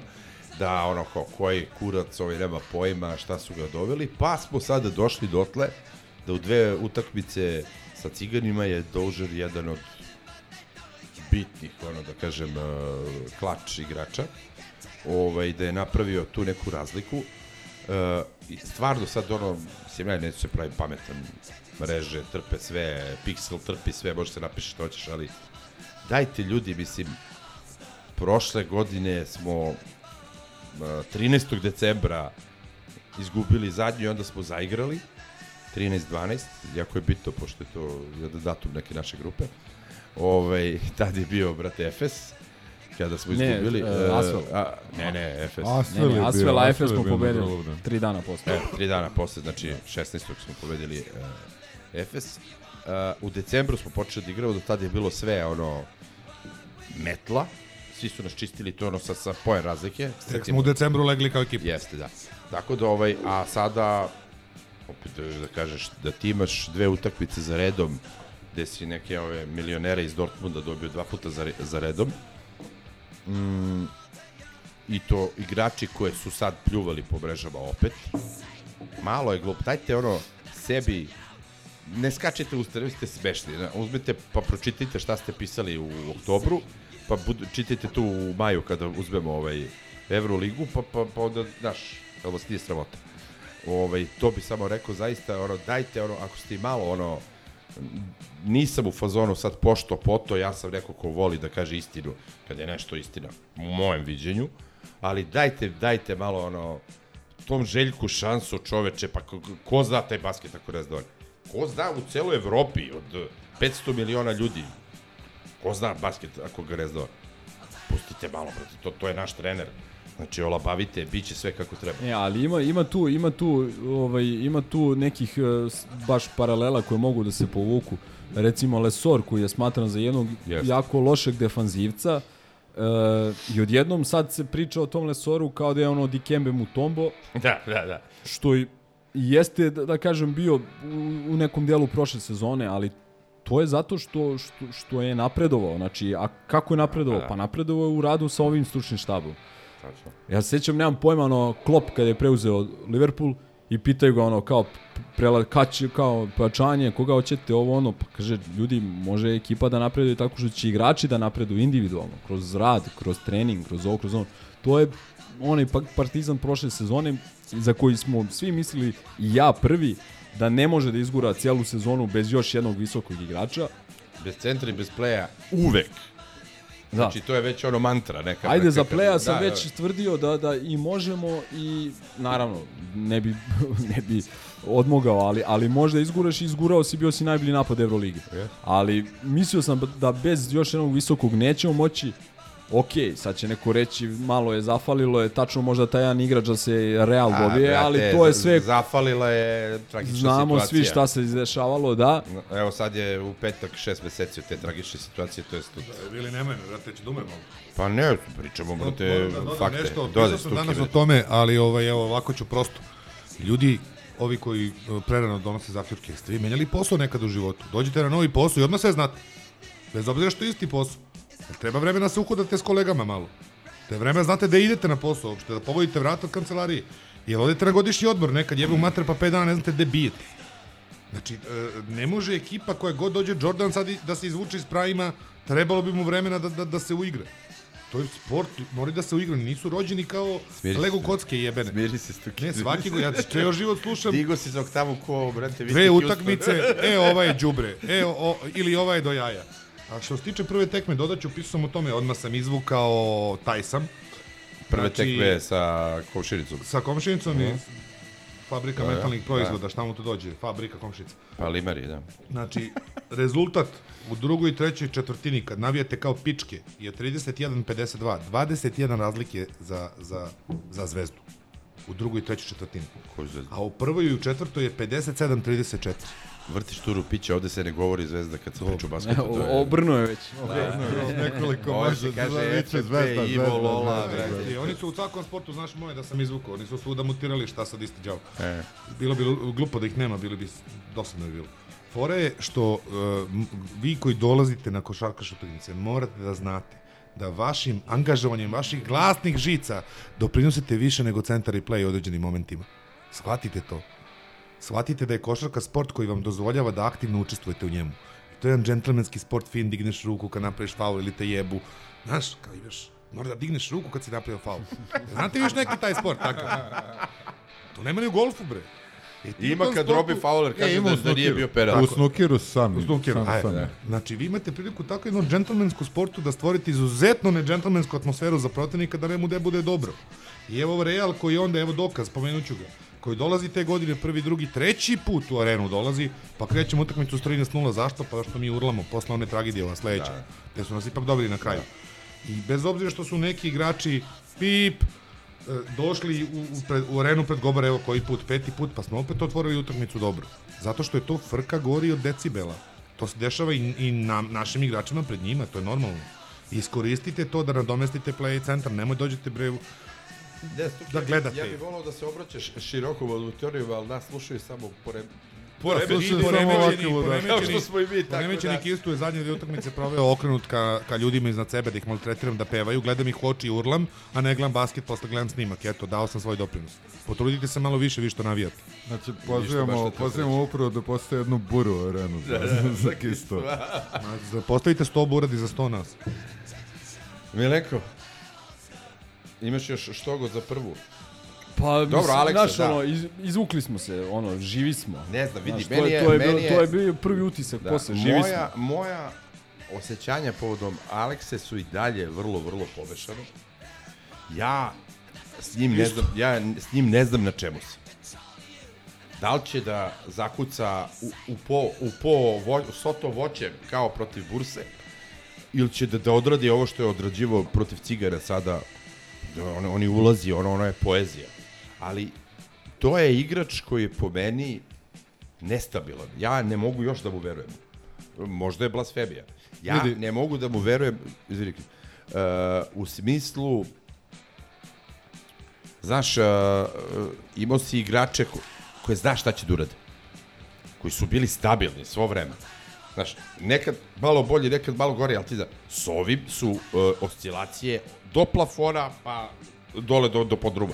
da ono ko, koji kurac ovaj nema pojma šta su ga doveli, pa smo sada došli dotle da u dve utakmice sa ciganima je Doužer jedan od bitnih, ono da kažem, uh, klač igrača, ovaj, da je napravio tu neku razliku. I stvarno sad ono, mislim, ja neću se praviti pametan, mreže trpe sve, Pixel trpi sve, može se napiše što hoćeš, ali dajte ljudi, mislim, prošle godine smo uh, 13. decembra izgubili zadnju i onda smo zaigrali 13-12, jako je bitno pošto je to datum neke naše grupe. Ovaj, tad je bio, brate, Efes, kada smo Ne, izgubili. e, Asvel. a, ne, ne, Efes. Asvel Ne, Asvel, a Efes smo pobedili vreme. tri dana posle. E, tri dana posle, znači 16. smo pobedili uh, Efes. Uh, u decembru smo počeli da igramo, do tada je bilo sve ono metla. Svi su nas čistili to ono sa, sa poje razlike. Tek smo u decembru legli kao ekipa. Jeste, da. Tako da ovaj, a sada opet da, da kažeš da ti imaš dve utakmice za redom gde si neke ove milionere iz Dortmunda dobio dva puta za, za redom. Mm, I to igrači koje su sad pljuvali po mrežama opet. Malo je glup. Dajte ono sebi ne skačete u vi ste smešni. ne, Uzmete pa pročitajte šta ste pisali u oktobru, pa bud, čitajte tu u maju kada uzmemo ovaj Euroligu, pa, pa, pa onda, znaš, jel vas nije sramota. Ovaj, to bi samo rekao, zaista, ono, dajte, ono, ako ste malo, ono, nisam u fazonu sad pošto poto, ja sam neko ko voli da kaže istinu, kad je nešto istina, u mojem viđenju, ali dajte, dajte malo, ono, tom Željku šansu čoveče, pa ko, ko zna taj basket ako on? Ko zna u celoj Evropi od 500 miliona ljudi? Ko zna basket ako ga on? Pustite malo, brate, to, to je naš trener. Znači, olabavite, bit će sve kako treba. E, ali ima, ima tu, ima tu, ovaj, ima tu nekih e, baš paralela koje mogu da se povuku. Recimo Lesor koji je smatran za jednog Jeste. jako lošeg defanzivca e, i odjednom sad se priča o tom Lesoru kao da je ono Dikembe Mutombo, Da, da, da. što i jeste, da, da kažem, bio u, u nekom delu prošle sezone, ali to je zato što, što, što je napredovao. Znači, a kako je napredovao? Pa da. Pa napredovao je u radu sa ovim stručnim štabom. Tačno. Ja se sjećam, nemam pojma, ono, Klopp kada je preuzeo Liverpool i pitaju ga ono, kao, prela, kad će, kao, pojačanje, koga hoćete, ovo, ono, pa kaže, ljudi, može ekipa da napreduje tako što će igrači da napreduju individualno, kroz rad, kroz trening, kroz ovo, kroz ono. To je onaj pa- partizan prošle sezone za koji smo svi mislili, i ja prvi, da ne može da izgura cijelu sezonu bez još jednog visokog igrača. Bez centra i bez pleja, uvek. Da. Znači, to je već ono mantra neka. Ajde, neka- za pleja sam da, već tvrdio da, da i možemo i naravno ne bi, ne bi odmogao, ali, ali možda izguraš i izgurao si, bio si najbolji napad Evrolige. Je. Ali mislio sam da bez još jednog visokog nećemo moći Ok, sad će neko reći malo je zafalilo je, tačno možda taj jedan igrač da se Real A, dobije, brate, ali to je sve, Zafalila je tragična znamo situacija. svi šta se izdešavalo, da. Evo sad je u petak šest meseci od te tragične situacije, to je stud. Bili nemoj me, brate, će dume malo. Pa ne, pričamo, brate, da dodam fakte. Nešto, pisao sam stuke, danas o tome, ali ovaj, evo, ovako ću prosto. Ljudi, ovi koji e, prerano donose zaključke, ste vi menjali posao nekad u životu? Dođite na novi posao i odmah sve znate. Bez obzira što je isti posao. Treba vremena da se uhodate s kolegama malo. Te vremena znate da idete na posao uopšte, da povodite vrata od kancelarije. Jel odete na godišnji odmor nekad, jebe u mater pa 5 dana ne znate gde bijete. Znači, e, ne može ekipa koja god dođe Jordan sad da se izvuče iz pravima, trebalo bi mu vremena da, da, da se uigra. To je sport, mora da se uigra, nisu rođeni kao Smiri. Lego kocke jebene. Smiri se stuke. Ne, svaki go, ja ceo život slušam Digo si za oktavu ko, brate, vi dve utakmice, e, ova je đubre, e, o, ili ova je do jaja. A što se tiče prve tekme, dodaću, pisao sam o tome, odmah sam izvukao taj sam. Prve Znači- tekme sa Kovšinicom. Sa komšinicom i fabrika Da, da. metalnih Da. proizvoda, šta mu to dođe, fabrika komšica. Pa Limari, da. Znači, rezultat u drugoj i trećoj četvrtini, kad navijate kao pičke, je 31-52. 21 razlike za, za, za zvezdu. U drugoj i trećoj četvrtini. Koju zvezdu? A u prvoj i u četvrtoj je 57-34. Vrtiš turu piće, ovde se ne govori zvezda kad se priča o basketu. to je- Obrnuo je već. Nekoliko Ovde može se kaže da viče zvezda, Ivo, zvezda, Lola, zvezda. I oni su u svakom sportu, znaš moje da sam izvukao, oni su svuda mutirali šta sad isti džavo. E. Bilo bi glupo da ih nema, bili bi dosadno bi bilo. Fora je što uh, vi koji dolazite na košarkaške utakmice morate da znate da vašim angažovanjem vaših glasnih žica doprinosite više nego centar i play u određenim momentima. Shvatite to. Shvatite da je košarka sport koji vam dozvoljava da aktivno učestvujete u njemu. To je jedan džentlmenski sport, fin, digneš ruku kad napraviš faul ili te jebu. Znaš, kao imaš, mora da digneš ruku kad si napravio faul. Znate vi još neki taj sport takav? To nema ni u golfu, bre. E, Ima kad sportu- Robi Fowler kaže ima da, da nije bio penal. U snukeru sam. U snookeru, sam, sam. da. Znači, vi imate priliku tako jednu džentlmensku sportu da stvorite izuzetno nedžentlmensku atmosferu za protivnika da ne mu ne bude dobro. I evo Real koji onda, evo dokaz, pomenut ću ga, koji dolazi te godine prvi, drugi, treći put u arenu dolazi, pa krećemo utakmicu s 13-0, zašto? Pa što mi urlamo posle one tragedije ova sledeća. Da. Te su nas ipak dobili na kraju. I bez obzira što su neki igrači pip, e, došli u, u, pred, u arenu pred Gobar, evo koji put, peti put, pa smo opet otvorili utakmicu dobro. Zato što je to frka gori od decibela. To se dešava i, i na, našim igračima pred njima, to je normalno. Iskoristite to da nadomestite play centar, nemoj dođete bre Stuki, da gledate. Ja bih volao da se obraćaš široko u auditoriju, ali nas slušaju samo pored... slušaju samo poremećeni, poremećeni, Kao što smo i mi, tako poremećeni da. Kistu je zadnje utakmice proveo okrenut ka, ka ljudima iznad sebe, da ih maltretiram, da pevaju, gledam ih u oči i urlam, a ne gledam basket, posle gledam snimak, eto, dao sam svoj doprinos. Potrudite se malo više, vi što navijate. Znači, pozivamo, pozivamo upravo da postoje jednu buru u arenu za, za Kisto. Znači, Postavite 100 buradi za 100 nas. Milenko, imaš još štogo za prvu? Pa, Dobro, Aleksa, znaš, da. ono, iz, izvukli smo se, ono, živi smo. Ne znam, vidi, Znaš, meni je, to je, meni je- to je bio prvi utisak Da, posle, živi moja, smo. moja osjećanja povodom Alekse su i dalje vrlo, vrlo pomešane. Ja s njim ne znam, ja s njim ne znam na čemu sam. Da li će da zakuca u, u po, u po vo, soto voće kao protiv burse ili će da, da odradi ovo što je odrađivo protiv cigara sada da on, oni ulazi, ono, ono je poezija. Ali to je igrač koji je po meni nestabilan. Ja ne mogu još da mu verujem. Možda je blasfemija. Ja Vidi. ne mogu da mu verujem, izvini, uh, u smislu znaš, uh, imao si igrače ko, koje znaš šta će da urade. Koji su bili stabilni svo vreme. Znaš, nekad malo bolje, nekad malo gore, ali ti da, s ovim su uh, oscilacije do plafona, pa dole do, do podruba.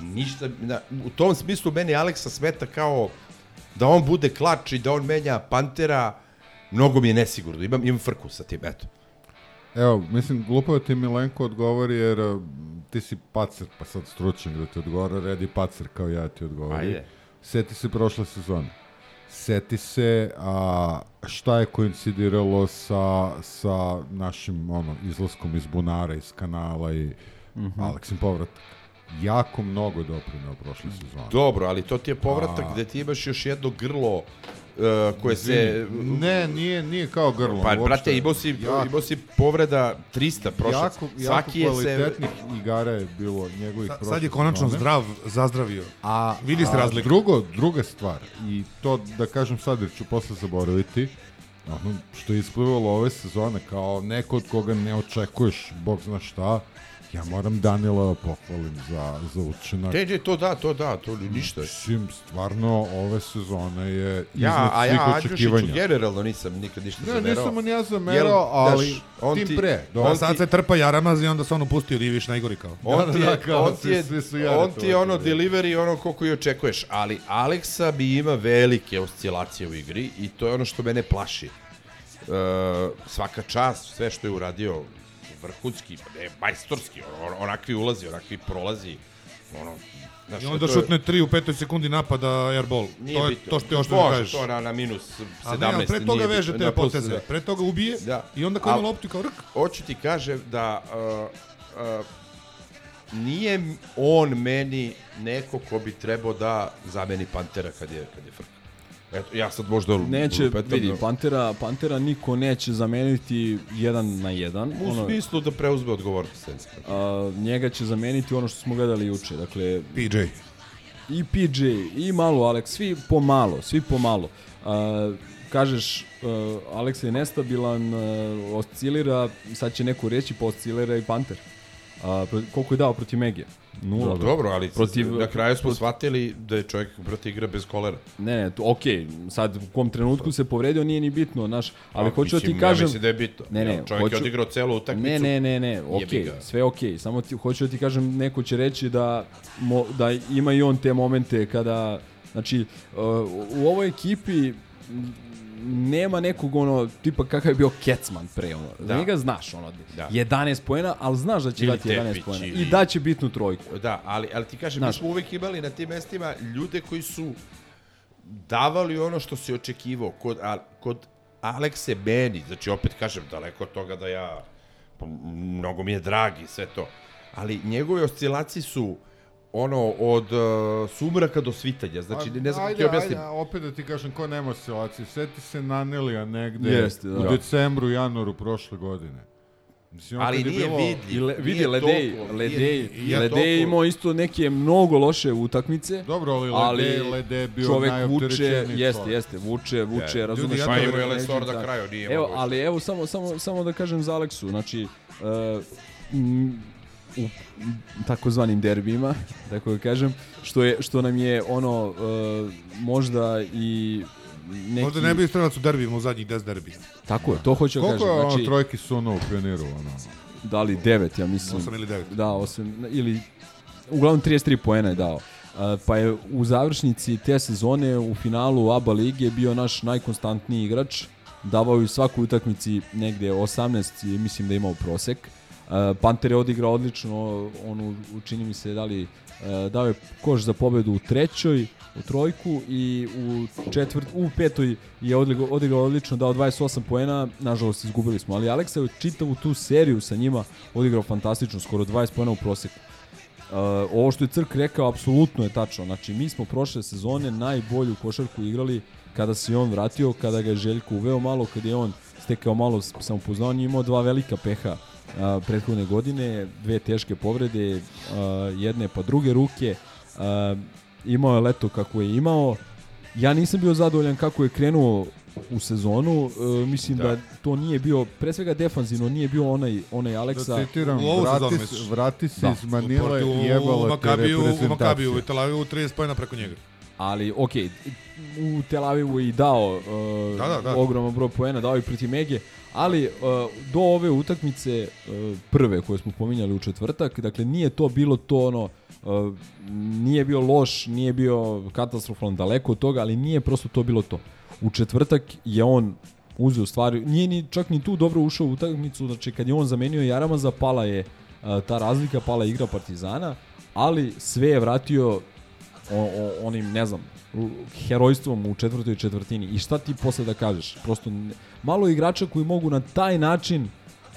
Ništa, na, u tom smislu meni Aleksa smeta kao da on bude klač i da on menja Pantera, mnogo mi je nesigurno. Imam, imam frku sa tim, eto. Evo, mislim, glupo da ti Milenko odgovori jer ti si pacer, pa sad stručan da ti odgovara, redi pacer kao ja ti odgovori. Ajde. Seti se prošle sezone. Seti se a, šta je koincidiralo sa, sa našim ono, izlaskom iz bunara, iz kanala i mm -hmm. Aleksin povratak. Jako mnogo doprinao prošle sezone. Dobro, ali to ti je povratak A- gde ti imaš još jedno grlo uh, koje se... Ne, nije, nije kao grlo. Pa, uopšte. brate, imao si, jako, imao si povreda 300 prošle. jako, jako Svaki je se... kvalitetnih igara je bilo njegovih Sa, prošle sad je konačno sezone. zdrav, zazdravio. A, Vidi se a razliku. Drugo, druga stvar, i to da kažem sad jer ću posle zaboraviti, ono što je isplivalo ove sezone kao neko od koga ne očekuješ, bog zna šta, ja moram Danila da pohvalim za, za učinak. Ne, to da, to da, to ništa. Mislim, stvarno, ove sezone je iznad Ja, a svih ja očekivanja. generalno nisam nikad ništa Ne, zamerao. nisam on ja zamerao, ali znaš, on tim ti- pre. Do, On on sad ti- se trpa Jaramaz i onda se on opustio Riviš najgori kao. On Da, ti je, da, kao, on ti je, svi- svi on ti je ono delivery ono koliko i očekuješ, ali Aleksa bi ima velike oscilacije u igri i to je ono što mene plaši. Uh, svaka čast, sve što je uradio vrhunski, ne, majstorski, on, on, onakvi ulazi, onakvi prolazi, ono, znaš, I onda šutne 3 u petoj sekundi napada airball. Nije To je bitno. to što ti još Može, kažeš. to na, na minus 17. A ne, pre toga veže te poteze. da. Pre toga ubije Da. i onda kao ima loptu kao rk. Hoću ti kažem da uh, uh, nije on meni neko ko bi trebao da zameni Pantera kad je, kad je frka. Eto, ja sad možda Neće, lupetam, vidi, no, Pantera, Pantera niko neće zameniti jedan na jedan. u Ono, smislu da preuzme odgovornost. A, njega će zameniti ono što smo gledali juče. Dakle, PJ. i PJ, i malo Alex, svi pomalo, svi pomalo. Uh, kažeš, uh, Alex je nestabilan, uh, oscilira, sad će neko reći, pa oscilira i Panter. Uh, koliko je dao protiv Megije? Nula. Dobro, dobro, ali Protiv- protiv, na kraju smo protiv- shvatili da je čovjek brate igra bez kolera. Ne, ne, to, okej, sad u kom trenutku se povredio nije ni bitno, znaš, ali Pa, hoću da ti kažem... Ja mislim da je bitno. Ne, ne, čovjek hoću- je odigrao celu utakmicu. Ne, ne, ne, ne, ga. sve okej, samo ti, hoću da ti kažem, neko će reći da, mo, da ima i on te momente kada, znači, uh, u ovoj ekipi nema nekog ono, tipa kakav je bio Kecman pre, ono, da. Njega znaš, ono, Da. 11 poena, ali znaš da će Ili dati 11 Tepić, poena i ili- daće bitnu trojku. Da, ali, ali ti kažem, Znaš. mi smo uvek imali na tim mestima ljude koji su davali ono što se očekivao. Kod, a, kod Alekse Beni, znači opet kažem, daleko od toga da ja, pa, mnogo mi je dragi sve to, ali njegove oscilacije su ono od uh, sumraka do svitanja, znači ne znam kako ti objasnim. ajde, opet da ti kažem, ko nema oscilaciju, seti se Nanelija negde Jeste, da. u decembru, januaru prošle godine. Mislim, Ali nije bilo- vidljiv. I le, vidi, Nije Ledej, toliko, Ledej, nije- Ledej imao isto neke mnogo loše utakmice. Dobro, ali ali Lede, Lede je bio čovek vuče, jeste, jeste, vuče, vuče, Je. razumeš? Ljudi, ja Pa imao je Lesor da. kraju, nije Evo, ali evo samo samo samo da kažem za Aleksu, znači uh, m, u takozvanim derbima, tako da kažem, što je što nam je ono uh, možda i neki Možda ne bi strelac u derbima u zadnjih 10 derbija. Tako je, to hoću da Koliko kažem. ono Znači, trojki suno u pioniru? Ono? da li 9, ja mislim. 8 ili 9. Da, osam, ili uglavnom 33 poena je dao. Uh, pa je u završnici te sezone u finalu ABA lige bio naš najkonstantniji igrač. Davao je u svakoj utakmici negde 18, i mislim da je imao prosek. Uh, Panter je odigrao odlično, onu, čini mi se, da li, uh, dao je koš za pobedu u trećoj, u trojku i u četvrt, u petoj je odigrao, odigrao odlično, dao 28 poena, nažalost izgubili smo, ali Aleksa je čitavu tu seriju sa njima odigrao fantastično, skoro 20 poena u proseku. Uh, ovo što je Crk rekao, apsolutno je tačno. Znači, mi smo prošle sezone najbolju košarku igrali kada se on vratio, kada ga je Željko uveo malo, kada je on stekao malo s- samopouzdanja, imao dva velika peha uh, prethodne godine, dve teške povrede, uh, jedne pa druge ruke, uh, imao je leto kako je imao. Ja nisam bio zadovoljan kako je krenuo u sezonu, uh, mislim da. Da. to nije bio, pre svega defanzivno, nije bio onaj, onaj Aleksa. Da citiram, U vrati, misliš? s- vrati se Da. iz Manile u, i u jebala te Makabiju, u Makabiju, reprezentacije. u Tel Avivu 30 pojena preko njega. ali ok, u Tel Avivu i dao uh, Da, da, da. ogroman broj poena, dao i protiv Mege, ali uh, do ove utakmice uh, prve koje smo pominjali u četvrtak, dakle nije to bilo to ono, uh, nije bio loš, nije bio katastrofalan daleko od toga, ali nije prosto to bilo to. U četvrtak je on uzeo stvari, nije ni čak ni tu dobro ušao u utakmicu, znači kad je on zamenio Jaramaza, pala je ta razlika, pala je igra Partizana, ali sve je vratio o, o, onim, ne znam, herojstvom u četvrtoj četvrtini. I šta ti posle da kažeš? Prosto malo igrača koji mogu na taj način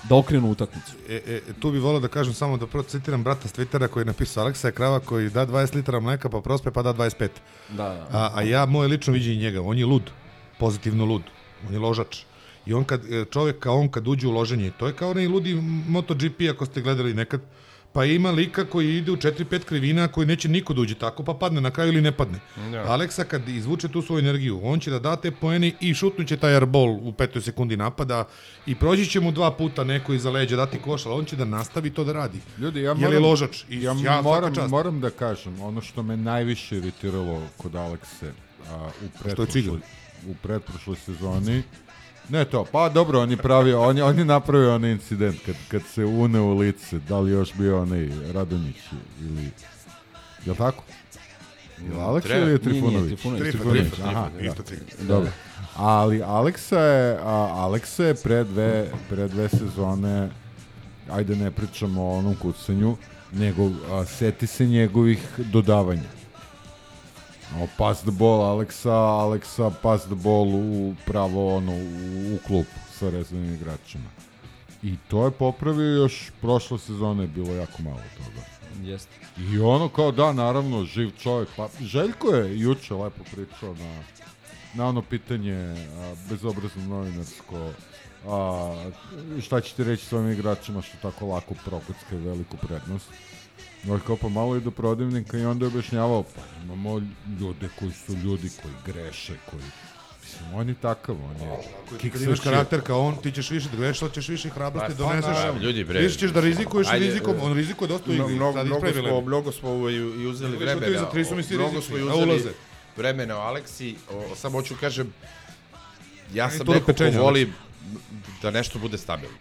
da okrenu utakmicu. E, e, tu bi volio da kažem samo da prvo citiram brata s Twittera koji je napisao Aleksa je krava koji da 20 litara mleka pa prospe pa da 25. Da, da. A, a ja, moje lično viđenje njega, on je lud, pozitivno lud, on je ložač. I on kad, e, čovjek kao on kad uđe u loženje, to je kao onaj ludi MotoGP ako ste gledali nekad, pa ima lika koji ide u 4-5 krivina koji neće niko da uđe tako, pa padne na kraju ili ne padne. Da. Aleksa kad izvuče tu svoju energiju, on će da da te poeni i šutnuće taj airball u petoj sekundi napada i proći će mu dva puta neko iza leđa dati koš, ali on će da nastavi to da radi. Ljudi, ja moram, je ložač. I ja, ja moram, čast. moram da kažem, ono što me najviše iritiralo kod Alekse a, u, pretprošloj, u pretprošloj sezoni, ne to, pa dobro, on je pravio, on je, on je napravio onaj incident kad, kad se une u lice, da li još bio onaj Radonjić ili, je li tako? Je li Aleksa ili je Nije, nije, Trifunović? Trifunović. Trifunović, aha, da. isto cigla. Dobro. Ali Aleksa je, a, Aleksa je pre dve, pre dve sezone, ajde ne pričamo o onom kucanju, nego a, seti se njegovih dodavanja. O, pass the ball Aleksa, Aleksa pass the ball u pravo ono, u, u klupu sa rezervnim igračima. I to je popravio još prošle sezone je bilo jako malo toga. Jeste. I ono kao da, naravno, živ čovjek. Pa Željko je juče lepo pričao na, na ono pitanje a, bezobrazno novinarsko a, šta ćete reći svojim igračima što tako lako prokockaju veliku prednost. No, kao pa malo i do prodavnika i onda je objašnjavao, pa imamo ljude koji su ljudi koji greše, koji Mislim, on je takav, on je... Kad imaš karakter kao on, ti ćeš više da greš, ali ćeš više hrabrosti Pa, doneseš. naravno, ljudi, bre. Više ćeš da rizikuješ Ajde, rizikom, on rizikuje dosta u Mno- igri. Mnogo, mnogo, smo, mnogo smo i, i uzeli da ti vremena. mnogo smo i uzeli vremena o Aleksi. O, samo hoću kažem, ja sam neko ko voli da nešto bude stabilno.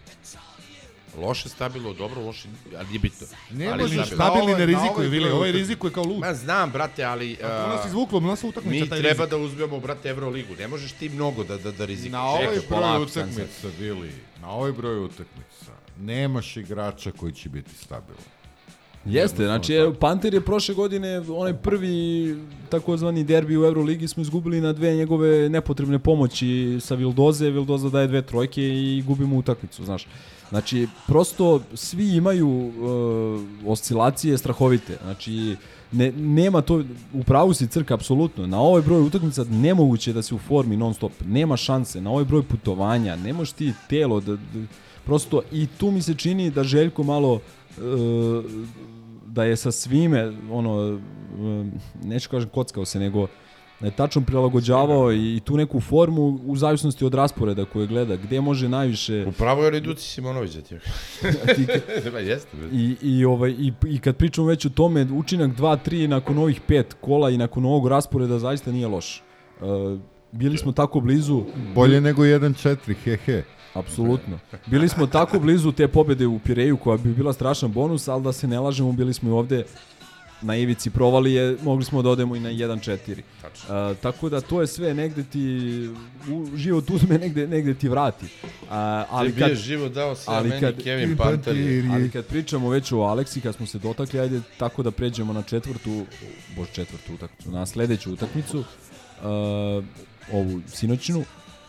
Loše stabilno, dobro, loše, ali nije bitno. Ne ali možeš stabilno. Stabilni ne rizikuje, Vili, ovaj rizikuje kao lud. Ma znam, brate, ali... To nas izvuklo, nas utakmica mi taj treba rizik. da uzmemo, brate, Euroligu. Ne možeš ti mnogo da, da, da rizikuješ. Na Čekaj, broj utakmica, Vili, na ovaj broj utakmica, nemaš igrača koji će biti stabilan. Jeste, znači evo, Panter je prošle godine onaj prvi takozvani derbi u Euroligi smo izgubili na dve njegove nepotrebne pomoći sa Vildoze, Vildoza daje dve trojke i gubimo utakmicu, znaš. Znači, prosto svi imaju uh, oscilacije strahovite. Znači, ne, nema to, u pravu si crka, apsolutno. Na ovaj broj utakmica nemoguće da se u formi non stop. Nema šanse. Na ovaj broj putovanja, ne možeš ti telo da, da prosto i tu mi se čini da Željko malo uh, da je sa svime ono um, neću kažem kockao se nego tačno prilagođavao i tu neku formu u zavisnosti od rasporeda koje gleda, gde može najviše Upravo je Reduci Simonović za ti. ti, Treba, jeste. bre. i, i, ovaj, i, i kad pričamo već o tome, učinak 2-3 nakon ovih pet kola i nakon ovog rasporeda zaista nije loš. Uh, bili smo tako blizu, Bolje nego 1-4, he he. apsolutno. Bili smo tako blizu te pobede u Pireju koja bi bila strašan bonus, ali da se ne lažemo, bili smo i ovde na ivici provalije, mogli smo da odemo i na 1-4. Uh, tako da to je sve negde ti u, život uzme negde, negde ti vrati. Uh, ali Tebi kad, je život dao sve, ali meni kad- Kevin Panter ali kad pričamo već o Aleksi, kad smo se dotakli, ajde tako da pređemo na četvrtu, bož četvrtu utakmicu, na sledeću utakmicu, uh, ovu sinoćnu,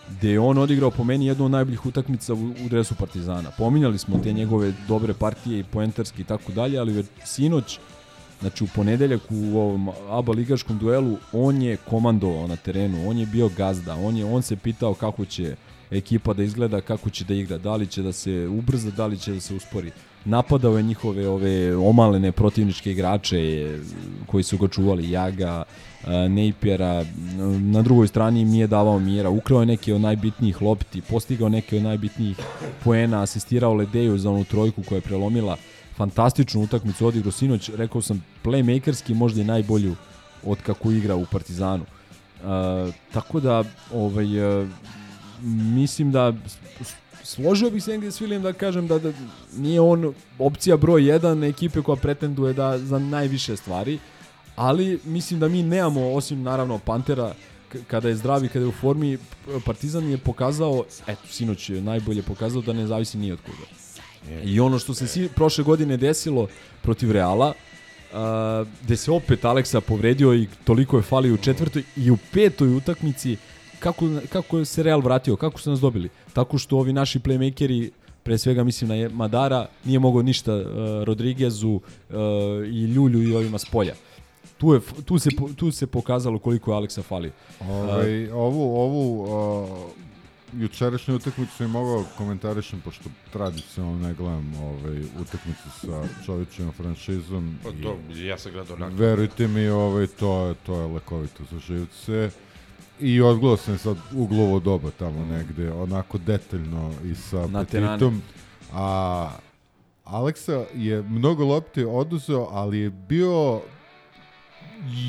gde je on odigrao po meni jednu od najboljih utakmica u, u dresu Partizana. Pominjali smo te njegove dobre partije i poentarski i tako dalje, ali već sinoć, znači u ponedeljak u ovom ABA ligaškom duelu, on je komandovao na terenu, on je bio gazda, on je on se pitao kako će ekipa da izgleda, kako će da igra, da li će da se ubrza, da li će da se uspori. Napadao je njihove ove omalene protivničke igrače e, koji su ga čuvali, Jaga, e, Nejpjera, na drugoj strani im nije davao mira, ukrao je neke od najbitnijih lopti, postigao neke od najbitnijih poena, asistirao Ledeju za onu trojku koja je prelomila fantastičnu utakmicu odigrao sinoć, rekao sam playmakerski možda i najbolju od kako igra u Partizanu. Uh, tako da ovaj uh, mislim da složio bih se negdje s Vilijem da kažem da, da nije on opcija broj 1 ekipe koja pretenduje da za najviše stvari, ali mislim da mi nemamo, osim naravno Pantera, kada je zdrav i kada je u formi, Partizan je pokazao, eto, sinoć je najbolje pokazao da ne zavisi ni od koga. I ono što se si, prošle godine desilo protiv Reala, uh, gde se opet Aleksa povredio i toliko je falio u četvrtoj i u petoj utakmici, kako, kako se Real vratio, kako su nas dobili? Tako što ovi naši playmakeri, pre svega mislim na Madara, nije mogao ništa uh, Rodriguezu uh, i Ljulju i ovima s polja. Tu, je, tu, se, tu se pokazalo koliko je Aleksa falio. Ovaj, ovu, ovu uh, jučerašnju utakmicu sam mogao komentarišem, pošto tradicionalno ne gledam ovaj, utakmicu sa čovječnom franšizom. Pa i to, ja sam gledao nakon. Verujte mi, ovaj, to, je, to je lekovito za živce. I odgledao sam sad uglovo doba tamo negde, onako detaljno i sa. Petitom. A Aleksa je mnogo lopti oduzeo, ali je bio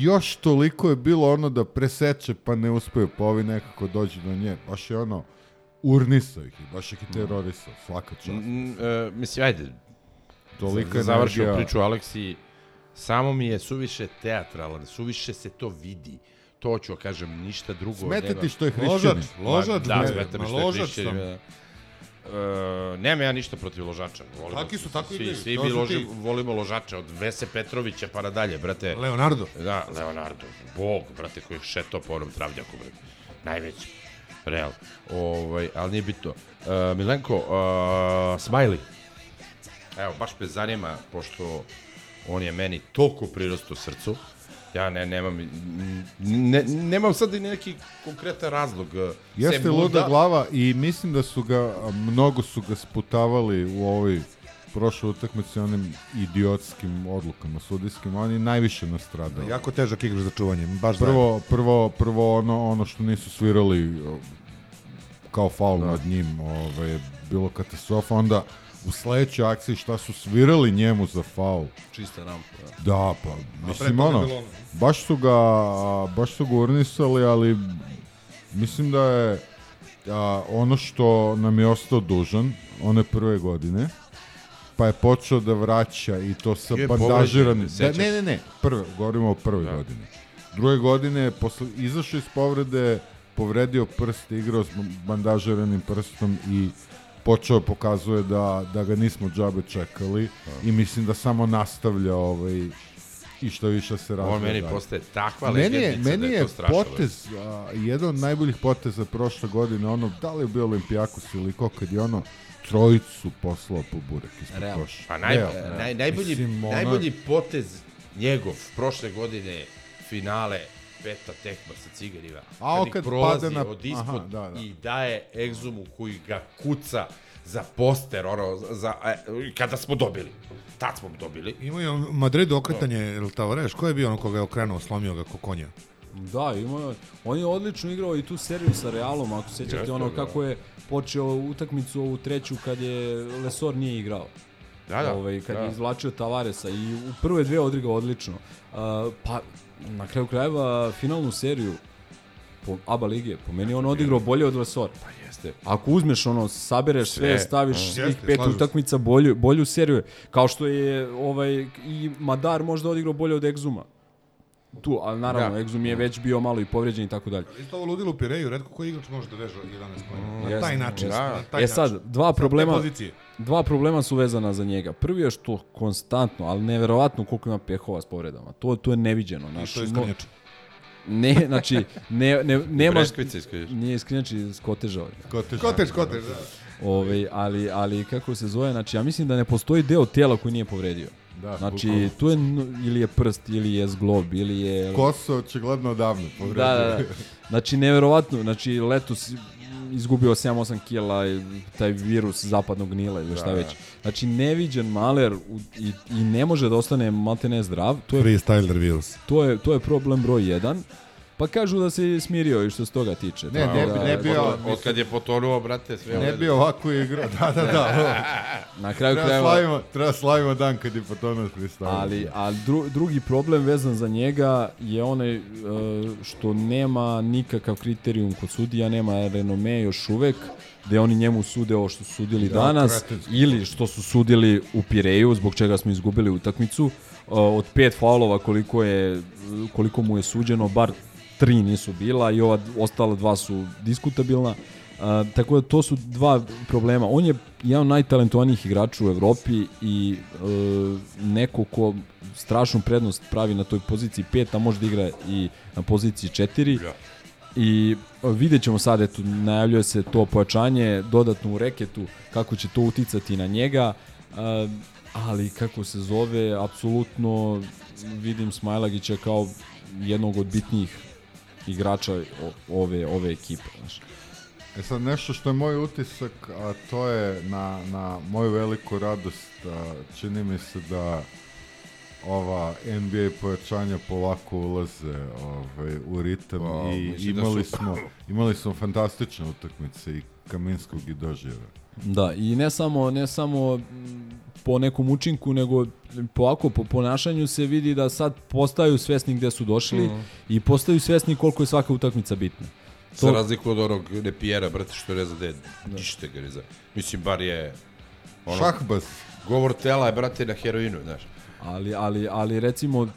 još toliko je bilo ono da preseče pa ne uspeju, pa ovi nekako dođu do nje. Baš je ono, urnisao ih, i baš ih i terorisao, svaka čast. Mm, e, mislim, ajde, Tolika da završimo energija. priču Aleksi, samo mi je suviše teatralan, suviše se to vidi. To ću kažem, ništa drugo. Smeta ti što je hrišćanin. Ložač, ložač, da, smeta mi što je ložač hrišćanin. E, nema ja ništa protiv ložača. Volimo, Taki su, tako svi, igraju, svi mi loži, ti. volimo ložače, od Vese Petrovića pa nadalje, brate. Leonardo. Da, Leonardo, bog, brate, koji šeto po onom travnjaku, brate. Najveći. Real. Ovaj, ali nije bitno. Uh, Milenko, uh, Smiley. Evo, baš me zanima, pošto on je meni toliko prirosto srcu, ja ne, nemam, ne, nemam sad i neki konkretan razlog. eh, Jeste sem luda luda. glava i mislim da su ga, mnogo su ga sputavali u ovoj prošloj utakmici onim idiotskim odlukama sudijskim, on je najviše nastradao. Jako težak igrač za čuvanje, baš zajedno. Prvo, prvo, prvo ono, ono što nisu svirali kao faul nad njim, ovaj, bilo katastrofa, onda u sledećoj akciji šta su svirali njemu za faul. Čista rampa. Da. Da, pa, mislim, ono, baš su ga, baš su ga urnisali, ali mislim da je a, ono što nam je ostao dužan, one prve godine, pa je počeo da vraća i to sa bandažiranim... Da, ne, ne, ne, prve, govorimo o prvoj Da. godini. Druge godine, posle, izašao iz povrede, povredio prst, igrao s bandažiranim prstom i počeo pokazuje da, da ga nismo džabe čekali i mislim da samo nastavlja ovaj, i što više se razvija. On meni postaje takva Meni je, legendica meni da je je to potez, a, jedan od najboljih poteza prošle godine, ono, da li je bio Olimpijakos ili ko, kad je ono trojicu poslao po burek ispod Real. koša. Pa naj, Real. naj, najbolji, Mislim, ono- najbolji potez njegov prošle godine finale peta tekma sa cigarima. A kad kad prolazi pada na- od ispod aha, da, da. i daje egzumu koji ga kuca za poster, ono, za, e, kada smo dobili. Tad smo dobili. Imaju u Madridu okretanje, ili Tavares, ko je bio ono koga je okrenuo, slomio ga ko konja? Da, ima, on je odlično igrao i tu seriju sa Realom, ako sećate Jeste, ono da. kako je počeo utakmicu ovu treću kad je Lesor nije igrao. Da, da. Ovaj, kad da. je izvlačio Tavaresa i u prve dve odigrao odlično. Uh, pa na kraju krajeva finalnu seriju po ABA lige, po meni on odigrao bolje od Lesor. Pa jeste. Ako uzmeš ono, sabereš sve, Sve. staviš Mm. svih pet utakmica bolju, bolju seriju, kao što je ovaj i Madar možda odigrao bolje od Egzuma. Tu, ali naravno, Da. Egzum je već bio malo i povređen i tako dalje. Isto ovo ludilo Pireju, redko koji igrač može da veže 11 pojena. Na taj način. Da. Na taj E sad, dva problema, pozicije. Dva problema su vezana za njega. Prvi je što konstantno, ali neverovatno koliko ima pehova s povredama. To, to je neviđeno. I Znaš, što je. Ne, znači, ne, ne, nema... Breskvice iskriš. Nije iskrinači skotežao. Kotež. Kotež, kotež, da. Ovaj, ali, ali kako se zove, znači ja mislim da ne postoji deo tela koji nije povredio. Da, Znači, bukvalno. tu je ili je prst, ili je zglob, ili je... Koso očigledno odavno povredio. Da, da, da. Znači, neverovatno. Znači, letos izgubio 7-8 kila i taj virus zapadnog nila ili šta Da, već. da. Znači, neviđen maler i, i ne može da ostane maltene zdrav. To je, Freestyler virus. to je, to je problem broj 1. Pa kažu da se smirio i što se toga tiče. Ne, Tako ne da- ne bi- bio- Od, od kad je potonuo, brate, sve Ne ovde- bi ovako igrao, da, da, da. Na kraju treba, krajeva... slavimo, treba slavimo dan kad je potonuo freestyle. Ali, ali dru, drugi problem vezan za njega je onaj e, što nema nikakav kriterijum kod sudija, nema renome još uvek, gde oni njemu sude ovo što su sudili Ja, danas kretenski. ili što su sudili u Pireju, zbog čega smo izgubili utakmicu. E, od pet faulova koliko, je, koliko mu je suđeno, bar tri nisu bila i ova ostala dva su diskutabilna. Uh, tako da to su dva problema. On je jedan od najtalentovanijih igrača u Evropi i uh, neko ko strašnu prednost pravi na toj poziciji 5, a može da igra i na poziciji 4. Da. I uh, vidjet ćemo sad, eto, najavljuje se to pojačanje dodatno u reketu, kako će to uticati na njega. Uh, ali kako se zove, apsolutno vidim Smajlagića kao jednog od bitnijih igrača ove, ove ekipe. Znaš. E sad nešto što je moj utisak, a to je na, na moju veliku radost, a, čini mi se da ova NBA pojačanja polako ulaze ovaj, u ritam Pa, i mislim da imali su- smo, imali smo fantastične utakmice i Kaminskog i Dožijeva. Da, i ne samo, ne samo po nekom učinku, nego po ovako, po ponašanju se vidi da sad postaju svesni gde su došli Mhm. i postaju svesni koliko je svaka utakmica bitna. Za razliku od onog Nepijera, brate, što ne zna gde je, Da. ništa ga ne zna. Mislim, bar je... Ono, Šahbas. Govor tela je, brate, na heroinu, znaš. Ali, ali, ali recimo uh,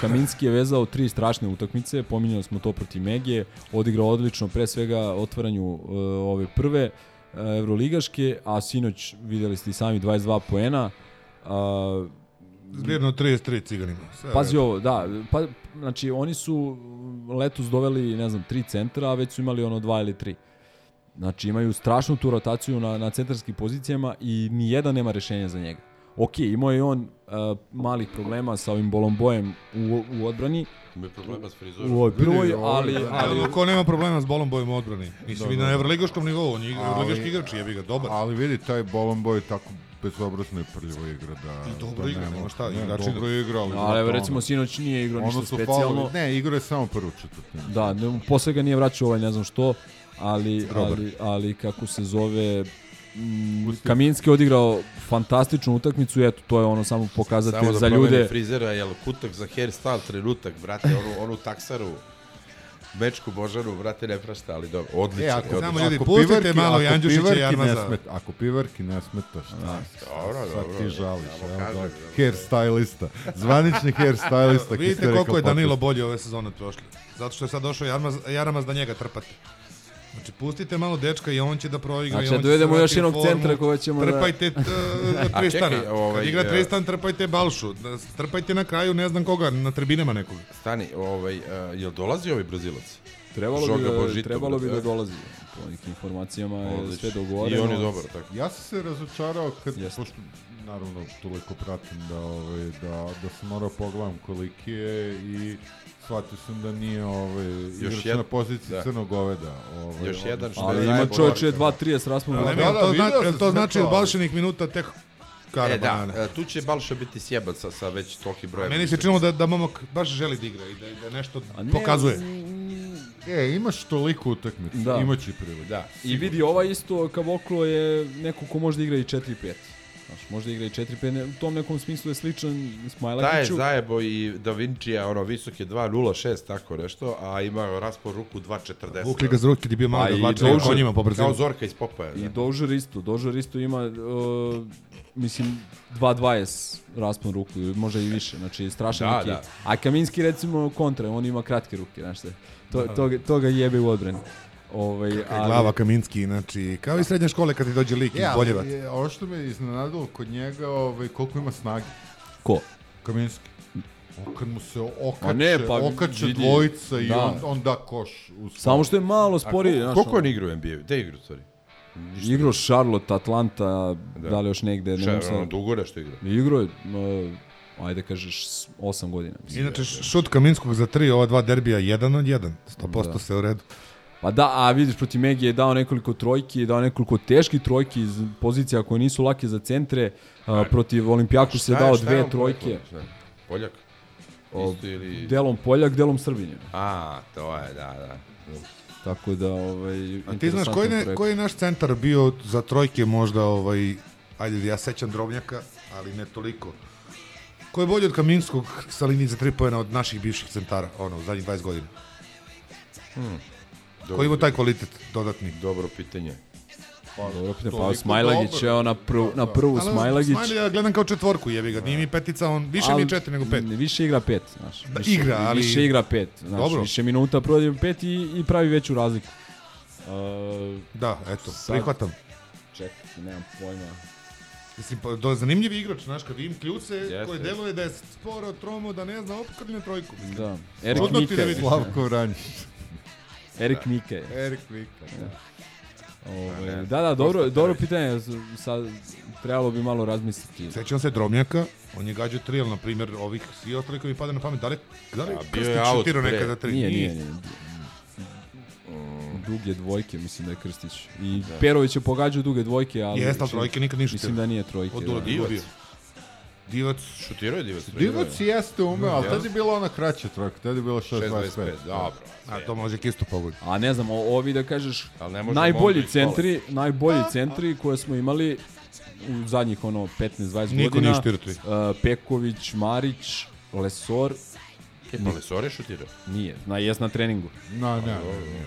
Kaminski je vezao tri strašne utakmice, pominjali smo to protiv Megije, odigrao odlično pre svega otvaranju uh, ove prve Evroligaške, a sinoć videli ste i sami 22 poena. Uh, Zbirno 33 ciganima. Sve Pazi ovo, da, pa, znači oni su letos doveli, ne znam, tri centra, a već su imali ono dva ili tri. Znači imaju strašnu tu rotaciju na, na centarskim pozicijama i ni jedan nema rešenja za njega. ok, imao je on uh, malih problema sa ovim bolombojem u, u odbrani, Ima problema s frizurom. u ovoj prvoj, ovo je- ali, Ali ali ko nema problema s bolom bojem odbrani? Mislim, i na evroligaškom nivou, on je igra- Ali- evroligaški igrač, jebi ga, dobar. Ali vidi, taj Bolon Boy tako bezobrazno i prljivo igra da... I dobro da igra, nema- nema šta, ne, igrači- dobro igra, ali... ali evo recimo sinoć nije igrao ništa specijalno. Ne, igra je samo prvu četvrtinu. Da, ne, posle ga nije vraćao ovaj ne znam što, ali, Grobar. ali, ali kako se zove, mm, Kaminski odigrao fantastičnu utakmicu i eto, to je ono samo pokazatelj Samo da za promene ljude. frizera, jel, kutak za hairstyle, trenutak, brate, onu, onu taksaru, mečku Božanu, brate, ne prašta, ali dobro, odlično. E, ako, odlično. Samo ljudi, ako pustite malo ako Janđušića i. Ne smeta, ako Pivarki ne smeta, šta? Dobro, Sad dobro, ti dobro. žališ, evo dobro. hairstylista. Zvanični hairstylista. Vidite koliko je Danilo bolji ove sezone prošle. Zato što je sad došao Jarmaz, Jaramaz da njega trpate. Znači, pustite malo dečka i on će da proigra. i Znači, on će dovedemo još jednog formu. centra koga ćemo da- Trpajte uh, Tristana. čekaj, ovaj, Kad igra e, Tristan, trpajte Balšu. Da- Trpajte na kraju ne znam koga, na tribinama nekoga. Stani, ovaj, uh, jel dolazi ovaj Brazilac? Trebalo bi, Žoga da, Božito, trebalo bi da dolazi. Po nekim informacijama je Odlično. sve dogovoreno. I on je dobar, tako. Ja sam se razočarao kad, Jeste. pošto naravno toliko pratim da, ovaj, da, da sam morao pogledam koliki je i shvatio sam da nije ovaj, igrač jed- na poziciji da. crnog goveda. Ovaj, Još jedan što Ali je ima čovječe 2-30 raspon. Ali da, da, da, to, video zna, sam jel sve to znači to, od Balšinih minuta tek kara E, da, banane. e, tu će Balša biti sjebac sa, sa već toliki broj. Meni se činilo da, da momak baš želi da igra i da, da nešto ne, pokazuje. E, imaš toliko utakmica, Da. imaći priliku. Da. I vidi, ova isto Kavoklo je neko ko može da igra i 4-5. Znaš, može da igra i 4-5, ne- u tom nekom smislu je sličan Taj je Smajlakiću. zajebo i Da Vincija, ono, visok je 2.06, tako nešto, a ima raspor ruku 2.40. Vukli ga za ruke, ti bio malo da vlačili Dožer. konjima po brzinu. Kao Zorka iz Popaja. I da. Dožer isto, Dožer isto ima, uh, mislim, 2.20 raspon ruku, možda i više, znači strašan Da, neki. da. A Kaminski recimo kontra, on ima kratke ruke, znaš šta. To, to, ga- to ga jebe u odbrani. Ovaj, ali, Glava Kaminski, znači, kao i srednje škole kad ti dođe lik iz Ja, Boljevac. ali, ono što me iznenadilo kod njega, ovaj, koliko ima snage. Ko? Kaminski. O, kad mu se okače, ne, pa okače vidi- dvojica i da. on, on da koš. U Samo što je malo sporiji, znaš. Koliko on igra u NBA? Gde igra u stvari? Igrao Charlotte, Atlanta, da, Da. li još negde, ne Šta, mogu ono, sad. dugo nešto igra? Igrao je, uh, ajde kažeš, 8 godina. Mislim. Inače, šut Kaminskog za tri, ova dva derbija, jedan od jedan. 100% Da. se u redu. Pa da, a vidiš, protiv Megije je dao nekoliko trojki, dao nekoliko teških trojki iz pozicija koje nisu lake za centre. A, protiv Olimpijaku se dao je dve trojke. je? Poljak? Isto ili... Delom Poljak, delom Srbinja. A, to je, da, da. Tako da, ovaj, A ti znaš koji, ne, koji je naš centar bio za trojke možda, ovaj, ajde, ja sećam Drobnjaka, ali ne toliko. Ko je bolji od Kaminskog sa linije za tri pojena od naših bivših centara, ono, u zadnjih 20 godina? Dobro, Ko ima taj kvalitet dodatni? Dobro pitanje. Dobro, pitanje, pa Smajlagić, evo na, prvu, na prvu Ali, Smajlagić. Smajlagić ja gledam kao četvorku, jebi ga, nije mi petica, on više mi je četiri nego pet. Više igra pet, znaš. Da, više, igra, ali- Više igra pet, znaš. Dobro. Više minuta provodi pet i, i pravi veću razliku. Uh, Da, eto, Sad- prihvatam. čekaj, nemam pojma. Mislim, pa, do, zanimljiv igrač, znaš, kad vidim kljuce Jeste, koje jeste. deluje da je sporo, tromo, da ne zna, opkrne trojku. Mislim. Da. Erik da Mika. vidiš. Slavko Vranjić. Erik Mika je. Erik Vika. Ovaj, da, da, dobro, dobro pitanje. Sad trebalo bi malo razmisliti. Sećam se Drobnjaka, on je gađao tri, ali na primjer ovih svi ostali koji mi pada na pamet, da li, da li Krstić out šutirao nekada tri? Nije, nije, nije. Duge dvojke, mislim da je Krstić. I Perović je pogađao duge dvojke, ali... Jeste, ali trojke nikad nije Mislim da nije trojke. Od da. Divac. Šutirao je Divac? Divac jeste umeo, ali tad je bila ona kraća trojka, tad je bila 6.25. 6.25, dobro. a to može isto pogodi. A ne znam, ovi da kažeš, najbolji Mondrić centri, najbolji centri koje smo imali u zadnjih ono 15-20 Niko godina. nije šutirao tri. uh, Peković, Marić, Lesor, E, pa Lesor je šutirao. nije, na, jes na treningu. No, ne, ne, ne.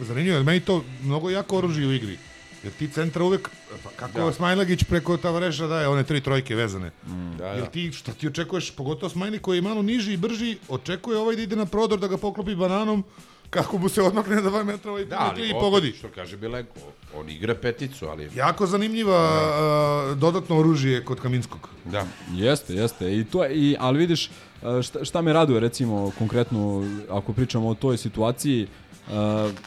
Zanimljivo, meni to mnogo jako oružje u igri. Jer ti centra uvek, pa kako da. Smajlagić preko Tavareša daje one tri trojke vezane. Da, Jer da. ti, šta ti očekuješ, pogotovo Smajli koji je malo niži i brži, očekuje ovaj da ide na prodor, da ga poklopi bananom, kako mu se odmakne za 2 metra ovaj Da, da, ali i opet, pogodi. Što kaže Bilenko, on igra peticu, ali... Jako zanimljiva a, dodatno oružje kod Kaminskog. Da. Jeste, jeste. I to je, i, ali vidiš, uh, šta, šta me raduje recimo konkretno ako pričamo o toj situaciji, uh,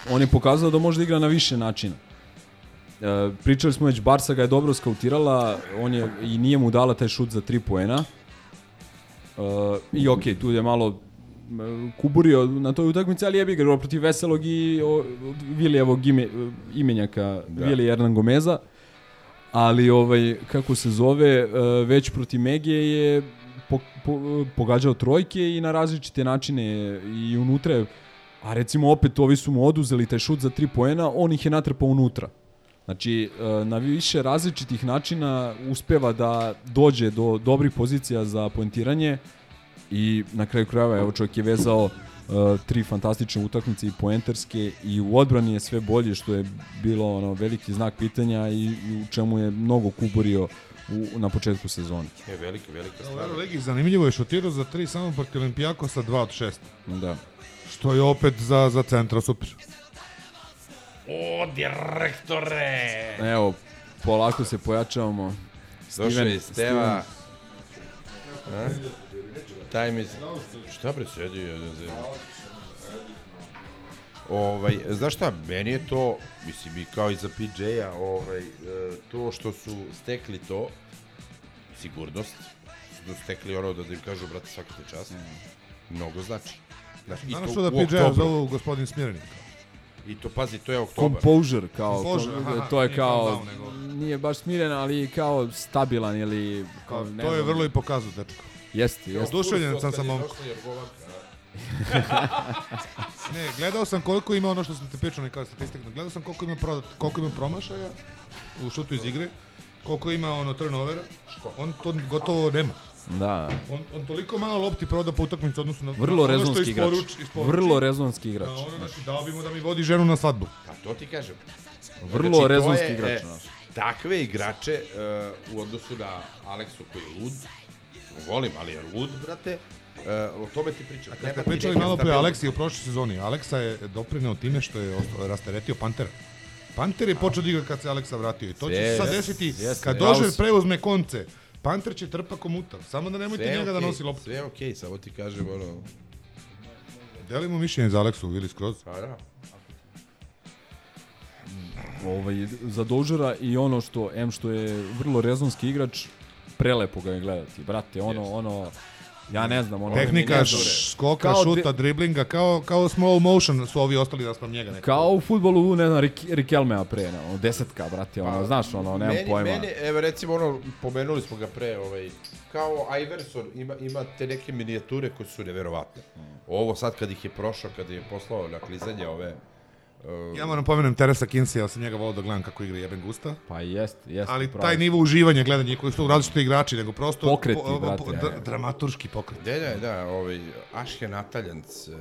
on je pokazao da može da igra na više načina. E, pričali smo već, Barsa ga je dobro skautirala, on je, i nije mu dala taj šut za 3 poena. E, I okej, tu je malo m, kuburio na toj utakmici, ali je bi igrao protiv Veselog i o, Vilijevog ime, imenjaka, da. Vili Hernan Gomeza. Ali, ovaj, kako se zove, e, već protiv Megije je po, po, pogađao trojke i na različite načine i unutra je, a recimo opet ovi su mu oduzeli taj šut za 3 poena, on ih je natrpao unutra. Znači, e, na više različitih načina uspeva da dođe do dobrih pozicija za poentiranje i na kraju krajeva, evo čovjek je vezao uh, tri fantastične utakmice i poenterske i u odbrani je sve bolje što je bilo ono veliki znak pitanja i, i u čemu je mnogo kuborio u, na početku sezone. Je velika, velika stvar. Euroligi zanimljivo je šutirao za 3 samo protiv Olimpijakosa 2 od 6. Da. Što je opet za, za centra super. O, direktore! Evo, polako se pojačavamo. Došao je Steva. A? Taj mi... Šta bre, sedi jedan. Ovaj, znaš šta, meni je to, mislim i kao i za PJ-a, ovaj, e, to što su stekli to, sigurnost, što su stekli ono da, da im kažu, brate, svaka ti čast, mnogo znači. Znaš, i Znaš to što da u PJ oktobru. zovu gospodin Smirnik? I to, pazi, to je oktobar. Composure, kao, Composure, to, aha, to je kao, nije baš smiren, ali kao stabilan ili... Kao, ne To je vrlo i pokazao, dečko. Jeste, jeste. Oduševljen sam sa momkom. Ne, gledao sam koliko ima ono što sam te pričao kao statistika. Gledao sam koliko ima prodat, koliko ima promašaja u šutu iz igre, koliko ima ono turnovera. On to gotovo nema. Da, On, on toliko malo lopti proda po utakmici u odnosu na vrlo na ono što rezonski igrač. isporuči- isporuči. Vrlo rezonski igrač. Na ono, znači, dao bi mu da mi vodi ženu na svadbu. Pa to ti kažem. Vrlo to rezonski je, igrač. e, takve igrače uh, u odnosu na Aleksu koji je lud, volim, ali je lud, brate, uh, o tome ti pričam. Kad ste pričali malo pre. Aleksi u prošloj sezoni, Aleksa je doprineo time što je rasteretio Pantera. Panter je počeo da igra kad se Aleksa vratio i to će se sad desiti kad Dožer preuzme konce. Panter će trpa komuta. Samo da nemojte Sve njega da okej, nosi loptu. Sve je okej, samo ti kažem, ono, Delimo mišljenje za Aleksu, Vili skroz. pa da. ovaj, za Dožera i ono što, M što je vrlo rezonski igrač, prelepo ga je gledati. Brate, ono, ono, ja ne znam, ono... Tehnika, ne š- znam, skoka, Kao šuta, driblinga, kao, kao small motion su ovi ostali da sam njega nekako. Kao u futbolu, ne znam, Rik, Rikelmea pre, ono, desetka, brate, ono, znaš, ono, nemam meni, pojma. Meni, evo recimo ono, pomenuli smo ga pre, ovaj, kao Iverson ima, ima te neke minijature koje su neverovatne. Ovo sad kad ih je prošao, kad je poslao na klizanje ove, uh, Ja moram pomenem Teresa Kinsey, ja sam njega volao da gledam kako igra jeben gusta. Pa jest, jest. Ali pravo taj nivo uživanja gledanja koji su različiti igrači, nego prosto Pokreti, po- brate, po- ja, dra- ja. dramaturški pokret. Da, da, da, ovaj, Aške Nataljanc, e,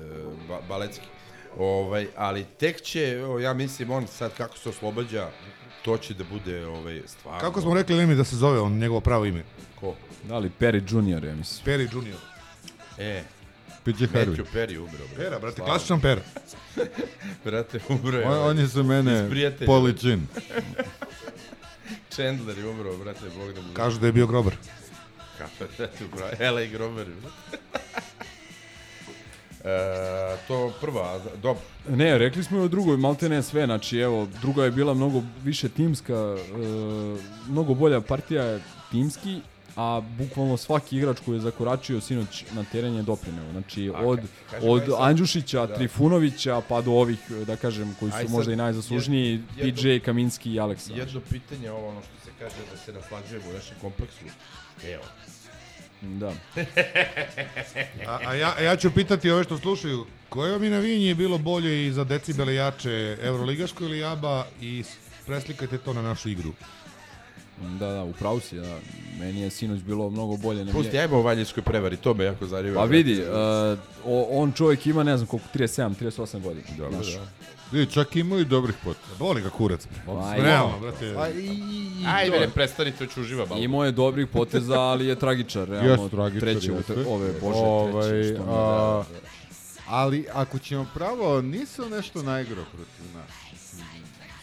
ba, baletski. Ovaj, ali tek će, evo, ja mislim, on sad kako se oslobađa, to će da bude ovaj, stvarno. Kako smo rekli Lemi da se zove on, njegovo pravo ime? Ko? Da li Perry Junior, ja mislim. Perry Junior. E, PJ Harvey. Matthew Perry umro. Bre. Pera, brate, Slava. klasičan pera. Brate, umro je. On, ovaj, on je za mene Iz prijatelja. Poli Jean. Chandler je umro, brate, Bog da mu... Kažu da je bio grobar. Kako je tu, bra, LA Grover. e, to prva, dobro. Ne, rekli smo i o drugoj, malte ne sve, znači evo, druga je bila mnogo više timska, e, mnogo bolja partija je timski, a bukvalno svaki igrač koji je zakoračio sinoć na teren je doprineo. Znači, A, od, od Andjušića, da. Trifunovića, pa do ovih, da kažem, koji su Aj sad, možda i najzaslužniji, jed- jedno- PJ, Kaminski i Aleksa. Jedno pitanje, ovo ono što se kaže da se naslađujemo u našem kompleksu. Evo, Da. A, a, ja, a ja ću pitati ove što slušaju, koje vam je navijenje bilo bolje i za decibele jače, Euroligaško ili ABA i preslikajte to na našu igru. Da, da, upravo si, da. Meni je sinoć bilo mnogo bolje. nego pusti, ajmo o Valjevskoj prevari, to me jako zanima. Pa vidi, uh, on čovjek ima, ne znam koliko, 37, 38 godina. Dobro, znaš. da. Vidi, čak ima i dobrih poteza. Boli ga kurac. Aj, Realno, brate. Pa Ajde, ne, prestani, to ću uživa malo. Imao je dobrih poteza, ali je tragičar. Realno, tragičar treće, jeste. ove, bože, Ovaj, treće. Što mi je, a, da, da. Ali ako ćemo pravo, nisam nešto naigrao protiv nas.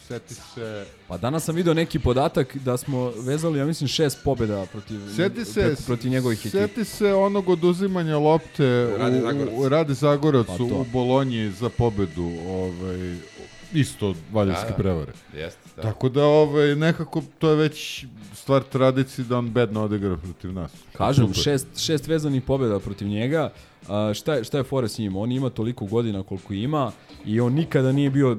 Seti se... Pa danas sam video neki podatak da smo vezali, ja mislim, šest pobjeda protiv, Seti se, protiv njegovih ekipa. seti se onog oduzimanja lopte Rade u, Zagorac. u, Rade Zagorac Pa u, Bolonji za pobedu. Ovaj, isto valjevske Da, da. prevare. Jeste, da. Tako da ovaj, nekako to je već stvar tradicije da on bedno odigra protiv nas. Kažem, Super. šest, šest vezanih pobjeda protiv njega. A, šta, je, šta je fora s njim? On ima toliko godina koliko ima i on nikada nije bio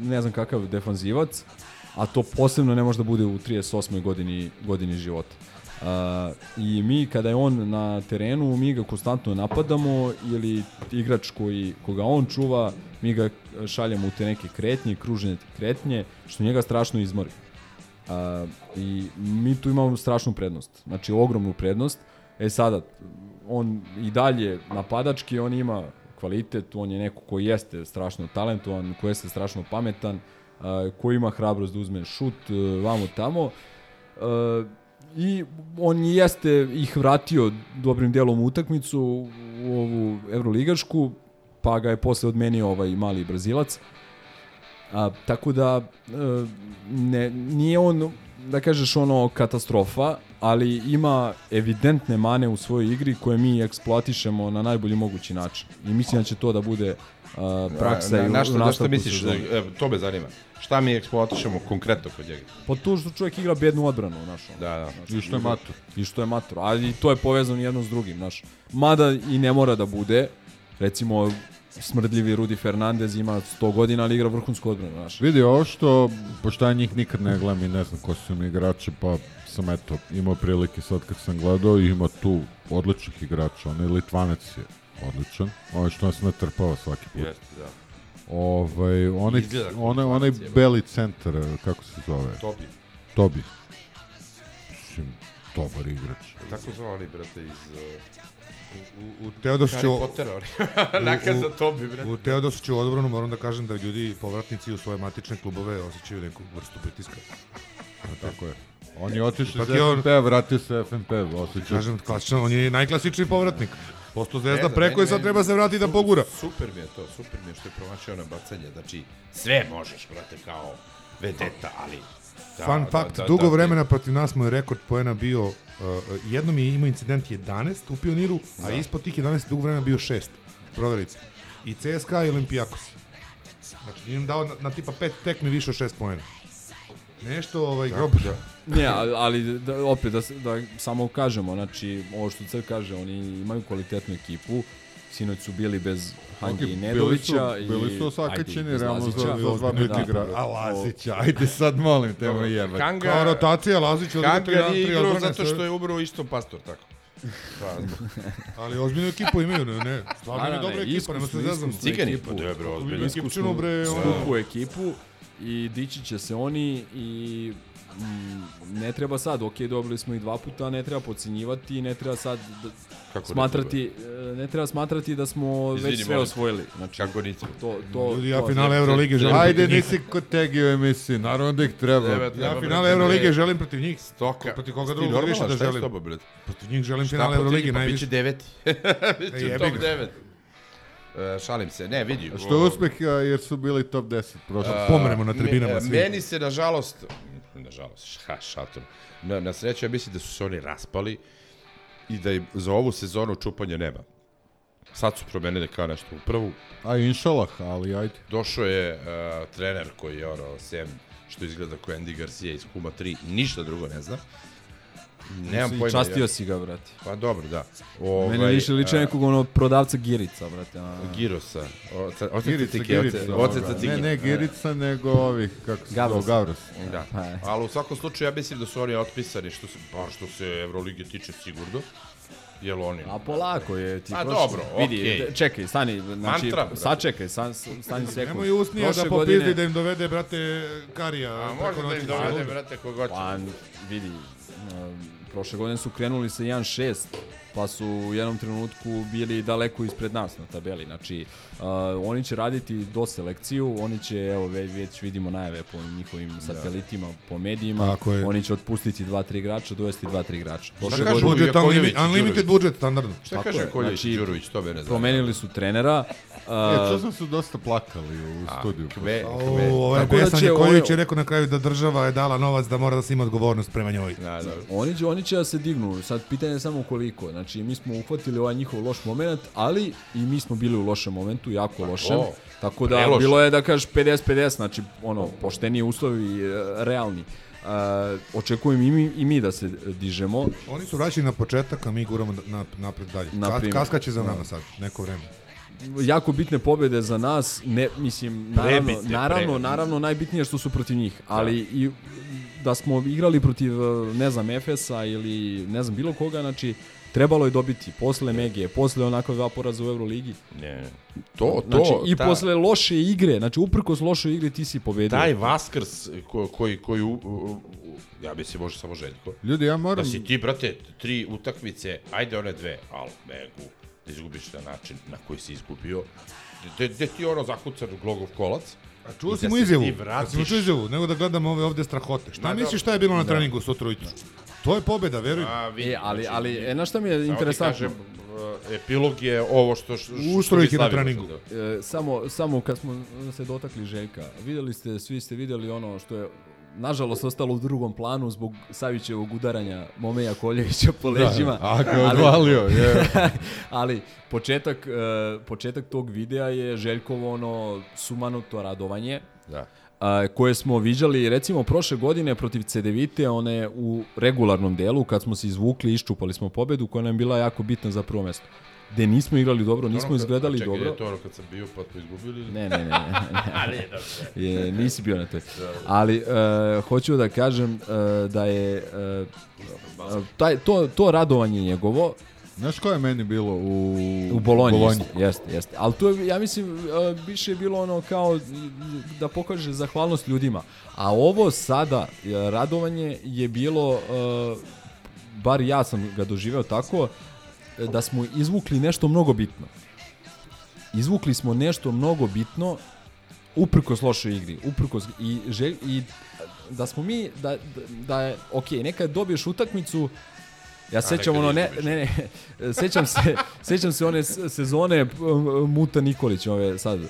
ne znam kakav defanzivac, a to posebno ne može da bude u 38. godini, godini života. Uh, I mi kada je on na terenu, mi ga konstantno napadamo ili igrač koji, koga on čuva, mi ga šaljemo u te neke kretnje, kružene kretnje, što njega strašno izmori. Uh, I mi tu imamo strašnu prednost, znači ogromnu prednost. E sada, on i dalje napadački, on ima kvalitet, on je neko koji jeste strašno talentovan, koji jeste strašno pametan, koji ima hrabrost da uzme šut uh, vamo tamo. Uh, I on jeste ih vratio dobrim delom u utakmicu u ovu evroligašku, pa ga je posle odmenio ovaj mali brazilac. A, tako da e, ne, nije on da kažeš ono katastrofa, ali ima evidentne mane u svojoj igri koje mi eksploatišemo na najbolji mogući način. I mislim da će to da bude a, praksa na, i u, na, u šta, na šta nastavku misliš, sezone. evo, to me zanima. Šta mi eksploatišemo konkretno kod njega? Pa to što čovjek igra bednu odbranu, znaš. Da, da. Znači, I što je mator. I što je mator. Ali to je povezano jedno s drugim, znaš. Mada i ne mora da bude. Recimo, smrdljivi Rudi Fernandez ima 100 godina, ali igra vrhunsku odbranu, znaš. Vidi, ovo što, pošto ja njih nikad ne gledam i ne znam ko su mi igrači, pa sam eto imao prilike sad kad sam gledao i ima tu odličnih igrača. Onaj Litvanac je odličan. Ovo što nas natrpava svaki put. Jeste, da. Ovaj, onaj, onaj, onaj beli centar, kako se zove? Tobi. Tobi. Mislim, dobar igrač. Tako zvao oni, brate, iz... Uh, U, u Teodosiću... Harry Pottera, oni. Nakaza Tobi, brate. U Teodosiću odbranu moram da kažem da ljudi, povratnici u svoje matične klubove, osjećaju neku vrstu pritiska. Tako je. On je otišao iz je on- FNP, vratio se FNP, osjeća. Kažem, klasičan, on je najklasičniji povratnik. Posto zvezda preko i sad treba se vratiti da pogura. Super mi je to, super mi je što je promašio na bacanje. Znači, sve možeš, brate, kao vedeta, ali... Da, Fun fact, dugo vremena protiv nas mu je rekord poena bio, uh, jednom je imao incident 11 u Pioniru, a ispod tih 11 dugo vremena bio 6. Proverite. I CSKA i Olimpijakos. Znači, nije im dao na, na tipa pet tekmi više od 6 poena. Nešto, ovaj, grob. Da. Ne, ali, da, opet da, da samo kažemo, znači, ovo što Crk kaže, oni imaju kvalitetnu ekipu, sinoć su bili bez Hange Ok, i bili Nedovića. su- bili i, su ajde, osakaćeni bez realno za, Lazića. za dva minuta Da. igra. A Lazića, ajde sad molim te mu jebati. Kanga, Kao rotacija, Lazić odigra tri, Kanga nije igrao zato što je umro isto pastor, tako. Pa, Ali ozbiljnu ekipu imaju, ne, ne. Stvarno Da, je da, dobra ekipa, nema se iskusnu, zezam. iskusnu Cigani, ekipu. pa dobro, ozbiljno. Ozbiljnu bre, ono. skupu ekipu i dići će se oni i ne treba sad, ok, dobili smo ih dva puta, ne treba podcenjivati, ne treba sad da, Kako smatrati, e, ne treba smatrati da smo Izvini, već sve molim osvojili. Znači, Kako nisi? to, to, Ljudi, ja to- finale Eurolige želim Ajde, protiv njih. nisi kod tegi u emisiji, naravno da ih treba. Treba, Ja finale Eurolige ne. želim protiv njih. Stoka. Protiv koga drugog više da šta je s želim? Protiv njih želim Šta finale njih? Pa najviše. biće deveti. Biće jebi top devet. E, šalim se, ne, vidi. Što je uspeh jer su bili top 10 prošle. A, pomremo na tribinama me- svi. Meni se, nažalost, nažalost, ha, šatom, na, na sreću ja mislim da su se oni raspali i da im za ovu sezonu čupanja nema. Sad su promenili kao nešto u prvu. A inšalah, ali ajde. Došao je uh, trener koji je ono, sem što izgleda kao Andy Garcia iz Kuma 3, ništa drugo ne zna. Nemam pojma. častio ja. si ga, brate. Pa dobro, da. Ovaj, Meni više liče a, nekog ono prodavca girica, brate. A, Girosa. Oce- Oceca Girica, Tike, oce- Girica. Oceca Ne, ne Girica, nego ovih, kako se Gavros. zove, Gavros. Da. Pa je. Ali u svakom slučaju ja mislim da su oni otpisani što se, bar što se Evrolige tiče sigurno. Jel oni? A polako je ti Pa prošle- dobro, vidi, okej. de- čekaj, stani, znači, Mantra, brate. sačekaj, san, stani sekund. Nemoj usnija da popizdi godine- da im dovede, brate, Karija. A može da im dovede, brate, kogod će. Pa, vidi, prošle godine su krenuli sa 1-6, pa su u jednom trenutku bili daleko ispred nas na tabeli. Znači, uh, oni će raditi do selekciju, oni će, evo, već, već vidimo najave po njihovim satelitima, po medijima, Tako je. oni će otpustiti 2-3 igrača, dovesti 2-3 igrača. Prošle kažu godine- Budžet unlimited, unlimited budžet, standardno. Šta Tako kaže je, Koljević znači, Đurović, to mene promenili su trenera, E, to sam su dosta plakali u studiju. Kve, O, kve. ovaj Tako da Besan će Nikolić ovo- je rekao na kraju da država je dala novac da mora da se ima odgovornost prema njoj. Da, da. Oni će, oni će da se dignu, sad pitanje je samo koliko. Znači, mi smo uhvatili ovaj njihov loš moment, ali i mi smo bili u lošem momentu, jako lošem. to, Tako da, prelošem. bilo je da kažeš 50-50, znači, ono, pošteni uslovi, e, realni. Uh, očekujem i mi, i mi da se dižemo. Oni su vraćeni na početak, a mi guramo na, napred dalje. Na Kas, primjer. kaska će za nama sad, neko vreme. jako bitne pobede za nas, ne, mislim, naravno, Prebitne, naravno, prebitne. naravno, najbitnije što su protiv njih, ali i da smo igrali protiv, ne znam, Efesa ili ne znam, bilo koga, znači, trebalo je dobiti posle Megije, posle onako dva poraza u Euroligi, Ne. To, to, znači, i ta- posle loše igre, znači, uprkos lošoj igri ti si pobedio. Taj Vaskrs ko, koji, koji u, u, u, ja mislim može samo Željko. Ljudi, ja moram... Da si ti, brate, tri utakmice, ajde one dve, ali Megu, da izgubiš na način na koji si izgubio. Gde, ti ono zakucan glogov kolac, A čuo si da mu se izjavu? ti Da vratiš. si mu čuo izjavu, nego da gledam ove ovde strahote. Šta Ma, misliš šta je bilo na Da. treningu sutra ujutru? To je pobeda, veruj. mi. A, vidi, E, ali, znači, ali, e, znaš šta mi je interesantno? kažem, uh, epilog je ovo što... što, što na treningu. E, samo, samo kad smo se dotakli Željka, videli ste, svi ste videli ono što je nažalost ostalo u drugom planu zbog Savićevog udaranja Momeja Koljevića po leđima. Ako je odvalio, je. ali početak, e, početak tog videa je Željkovo ono sumanuto radovanje Da. A, koje smo viđali recimo prošle godine protiv CDVite, one u regularnom delu kad smo se izvukli, iščupali smo pobedu koja nam je bila jako bitna za prvo mesto. Gde nismo igrali dobro, nismo Ono kad- izgledali čekaj, dobro. je to ono kad sam bio pa smo izgubili? ili? Ne, ne, ne. ne, ne. je, nisi bio na toj. Ali uh, hoću da kažem uh, da je uh, taj, to, to radovanje njegovo Znaš ko je meni bilo u... u Bolonji, Bolonji? jeste, jeste. Ali to je, ja mislim, uh, više je bilo ono kao da pokaže zahvalnost ljudima. A ovo sada, uh, radovanje je bilo, uh, bar ja sam ga doživeo tako, da smo izvukli nešto mnogo bitno. Izvukli smo nešto mnogo bitno uprkos lošoj igri, uprkos i želj, i da smo mi da da, da je okej, nekad dobiješ utakmicu Ja sećam ono ne ne ne sećam se sećam se one sezone Muta Nikolić ove sad uh,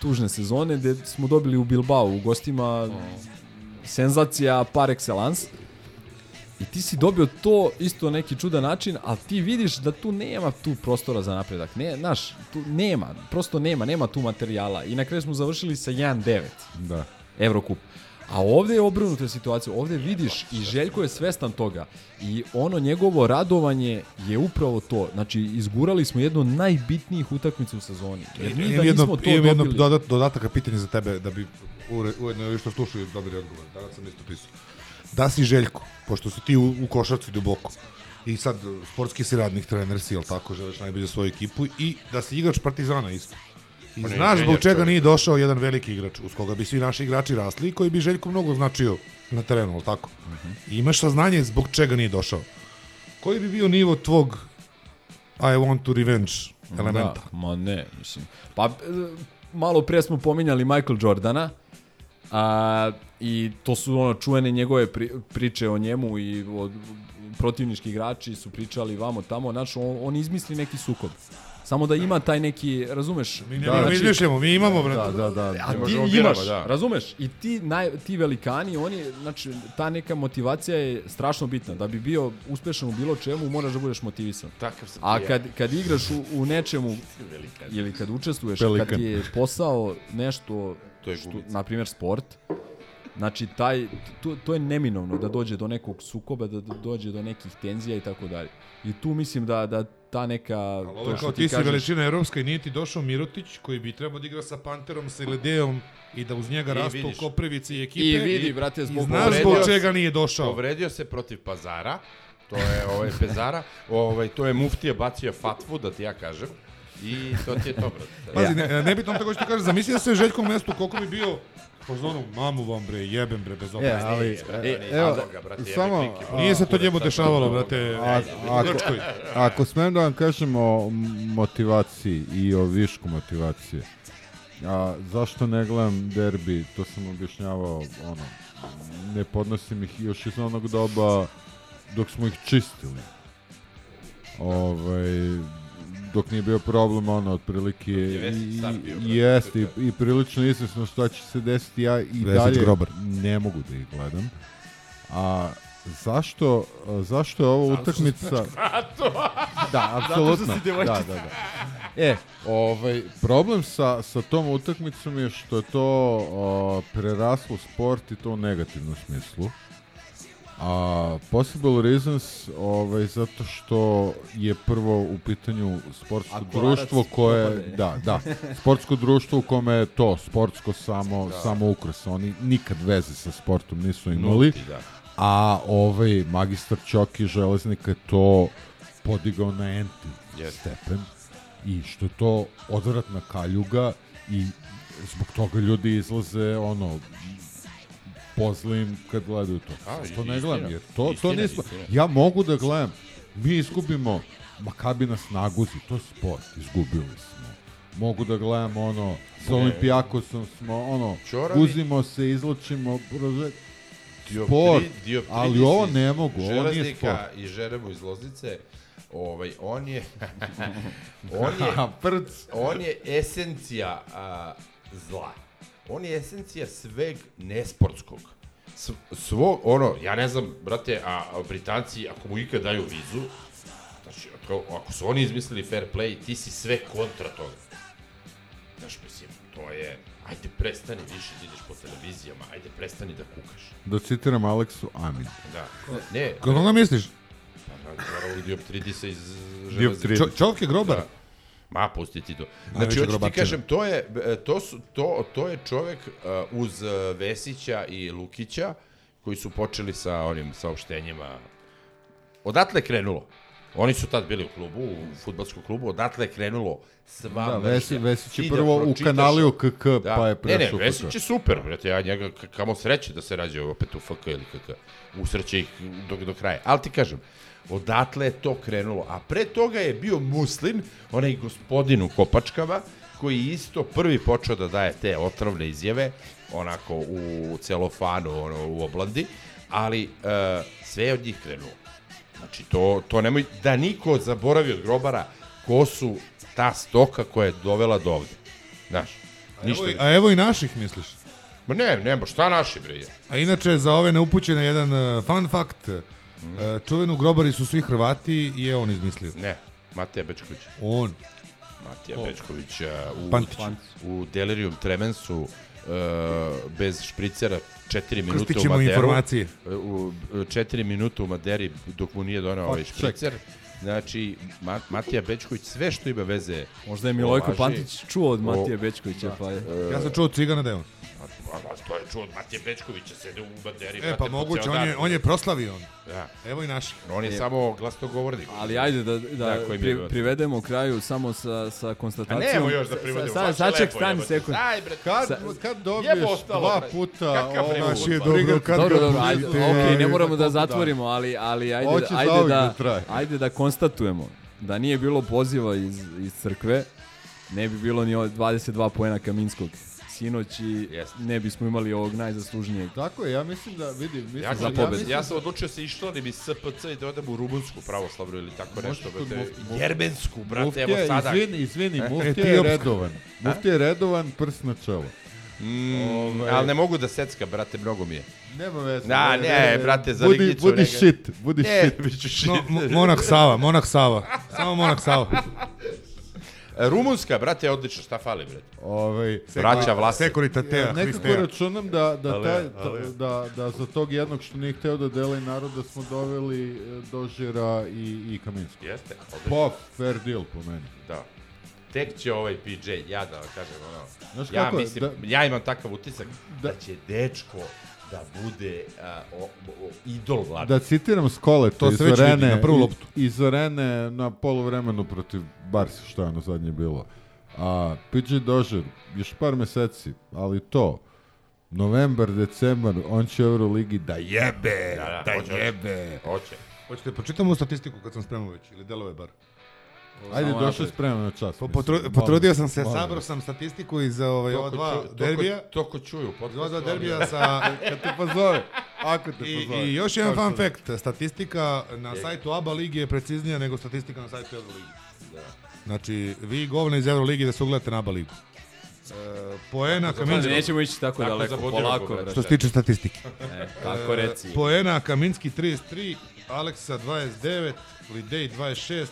tužne sezone gde smo dobili u Bilbao u gostima senzacija par excellence I ti si dobio to isto neki čudan način, ali ti vidiš da tu nema tu prostora za napredak. Ne, znaš, tu nema, prosto nema, nema tu materijala. I na kraju smo završili sa 1-9 Da. Evrokup. A ovde je obrnuta situacija. Ovde vidiš i Željko je svestan toga. I ono njegovo radovanje je upravo to. Znači, izgurali smo jednu od najbitnijih utakmica u sezoni. Jer mi da jedno, nismo to imam jedno dodat, dodataka pitanje za tebe, da bi ujedno ovi što slušaju dobili odgovor. Danas sam isto pisao. Da si Željko, pošto si ti u, u košarci duboko, i sad sportski si radnik, trener si, jel tako, želiš najbolje svoju ekipu, i da si igrač Partizana isto. I znaš zbog čega čovjek. nije došao jedan veliki igrač, uz koga bi svi naši igrači rasli i koji bi Željko mnogo značio na terenu, jel tako? I imaš saznanje zbog čega nije došao. Koji bi bio nivo tvog I want to revenge elementa? Da, ma ne, mislim. Pa, e, malo pre smo pominjali Michael Jordana, a, i to su ono čuvene njegove pri, priče o njemu i od protivnički igrači su pričali vamo tamo, znači on, on izmisli neki sukob. Samo da ima taj neki, razumeš? Mi ne da, mi izmišljamo, mi imamo, brate. Da, da, da. A ti možemo imaš, biramo, da. razumeš? I ti, naj, ti velikani, oni, znači, ta neka motivacija je strašno bitna. Da bi bio uspešan u bilo čemu, moraš da budeš motivisan. Takav sam A kad, kad igraš u, u nečemu ili kad učestvuješ, Pelikan. kad ti je posao nešto, To je što, na primjer sport, znači taj, to, to je neminovno da dođe do nekog sukoba, da do- dođe do nekih tenzija i tako dalje. I tu mislim da, da ta neka... Ovo je kao ti si veličina evropska i nije ti došao Mirotić koji bi trebao da igra sa Panterom, sa Iledeom i da uz njega rastu. Koprivici i ekipe. I vidi, brate, I zbog znaš povredio zbog se- čega nije došao. Povredio se protiv Pazara, to je ovaj Pezara, ovaj, to je muftija bacio fatvu, da ti ja kažem, i to ti je to, brate. Pazi, ne, ne bitno tako što ti kažeš, zamisli da se Željkom mestu, koliko bi bio po zonu, mamu vam bre, jebem bre, bez E, opreza. ali, E, evo, samo, Nije se to njemu dešavalo, brate, ako- Grčkoj. Ako smem da vam kažem o motivaciji i o višku motivacije, a zašto ne gledam derbi, to sam objašnjavao, ono, ne podnosim ih još iz onog doba dok smo ih čistili. Ovaj, dok nije bio problem, ono, otprilike, i, jeste, i, i prilično izvesno šta će se desiti, ja i dalje grobar. ne mogu da ih gledam. A zašto, zašto je ovo utakmica... Da, apsolutno. si Da, da, da. E, ovaj, problem sa, sa tom utakmicom je što je to o, preraslo sport i to u negativnom smislu. A possible reasons ovaj, zato što je prvo u pitanju sportsko A Kolarac društvo koje, propade. da, da, sportsko društvo u kome je to sportsko samo, samo ukras. Oni nikad veze sa sportom nisu imali. Nulti, da. A ovaj magistar Ćoki Železnika je to podigao na enti Jeste. stepen i što je to odvratna kaljuga i zbog toga ljudi izlaze ono pozlim kad gledaju to. A, istina. ne gledam? Jer to, to Istina, nismo... istina. Ja mogu da gledam. Mi izgubimo Makabi nas naguzi, to je sport, izgubili smo. Mogu da gledam ono, sa Olimpijakosom smo, ono, Ćoravi- guzimo se, izločimo, Dioptri- sport, Dioptridis ali ovo ne mogu, ovo nije sport. i Žerebu iz Loznice, ovaj, on je, on je, on je esencija a, zla. On je esencija sveg nesportskog. Svo, ono, ja ne znam, brate, a, a Britanci, ako mu ikad daju vizu, znači, ako, ako su oni izmislili fair play, ti si sve kontra toga. Znaš, mislim, to je, ajde prestani više da ideš po televizijama, ajde prestani da kukaš. Da citiram Aleksu, amin. Da. Ne, Kako ga misliš? pa, naravno, Dioptridisa iz Dioptrid- železnika. Čo, čovjek je grobar. Da. Ma, pusti ti to. Znači, hoću ti kažem, to je, e, to, su, to, to je čovek uh, uz uh, Vesića i Lukića, koji su počeli sa onim saopštenjima. Odatle je krenulo. Oni su tad bili u klubu, u futbalskom klubu, odatle je krenulo sva Da. Vesi, Vesić je da prvo u pročitaš- kanaliju KK, Da. pa je Ne, ne, prešao u Vesić je super, brate, ja njega, kamo sreće da se rađe opet u FK ili KK. Usreće ih do, do kraja. Ali ti kažem, odatle je to krenulo. A pre toga je bio Muslin, onaj gospodin u Kopačkama, koji isto prvi počeo da daje te otrovne izjave, onako u celofanu, ono, u oblandi, ali uh, sve je od njih krenulo. Znači, to, to nemoj, da niko zaboravi od grobara ko su ta stoka koja je dovela do ovde. Znaš, ništa. Evo, i- a evo i naših, misliš? Ma ne, ne, ba šta naši bre je? A inače, za ove neupućene jedan uh, fun fact. Mhm. Uh, čuvenu grobari su svi Hrvati i je on izmislio. Ne, Mateja Bečković. On. Matija Bečković uh, u, Pantić. u Delirium Tremensu uh, bez špricera 4 minuta u Maderu. informacije. U, u 4 minuta u Maderi dok mu nije donao ovaj špricer. Znači, Ma, Matija Bečković sve što ima veze Možda je Milojko. Pantić čuo od O- Matije Bečkovića, pa je... Ja sam čuo od cigana da je on. A, a, to je čuo od Matije Bečkovića, sede u Maderi. E, pa moguće, on je, on je proslavio on. Da. Evo i naši. On je samo glasnogovornik. Ali ajde da, da, Da, je pri, privedemo kraju samo sa, sa A konstatacijom. nemo još da privodimo. Sa, sa, saček, stani sekund. Aj, bre, Kad, Sa- kad dobiješ ostalo, dva puta ovo, Naš je dobro kad Dobro, dobro, ajde, okej, ne moramo da zatvorimo, ali, ali ajde, Hoće ajde, da, da ajde da konstatujemo da nije bilo poziva iz, iz crkve, ne bi bilo ni od 22 poena Kaminskog sinoć i Jeste. ne bismo imali ovog najzaslužnijeg. Tako je, ja mislim da, vidi, mislim, Ja, Za sam, pobedu. ja, mislim- ja sam odlučio se išladim iz SPC i da odem u Rumunsku pravoslavnu ili tako nešto. kod Brate, mu- mu- Jermensku, brate, Muftija, evo sada. izvini, izvini, muftija je redovan. Muftija je redovan, prst na čelo. Mm, ali ne mogu da secka, brate, mnogo mi je. Nema veze. Da, ne, brate, za budi, Ligicu Budi neka- shit, budi E, shit. biću shit. No, mo- Monak Sava, Monak Sava. Samo Monak Sava. Rumunska, brate, je odlična, šta fali, brate? Ovaj, Braća Vlasi. Sekurita Tea, nekako računam da, da, taj, ali. da, da za tog jednog što nije hteo da deli narod da smo doveli e, Dožira i, i Kaminski. Jeste, odlično. Pa, fair deal po meni. Da. Tek će ovaj PJ, ja da vam kažem, ono, Znaš ja kako mislim, da- ja imam takav utisak da, Da- će dečko da bude a, o, o, idol vlada. Da citiram Skoleta To iz se već vidi, na prvu loptu. iz arene na polovremenu protiv Barsi, što je ono zadnje bilo. A PJ Dožir, još par meseci, ali to, novembar, decembar, on će u Euroligi da jebe, Da, da, da, hoće, hoće. jebe. Hoće. Hoćete počitamo statistiku kad sam spremao već, ili delove bar. Ajde, došao spreman na čas. Po, potru, potrudio sam se, sabrao sam statistiku iz ovaj, ova dva ču- derbija. To ko čuju, Iz ova dva derbija sa... Kad te pozove, ako te I, pozove. I još jedan fun što- fact, statistika na sajtu ABA ligi je preciznija nego statistika na sajtu EVA ligi. Znači, vi govne iz Euroligi da se ugledate na ABA ligu. E, poena Kaminski... Nećemo ići tako, Tako daleko, polako. Što se tiče statistike. E, tako reci. Poena Kaminski 33, Aleksa 29, Lidej 26,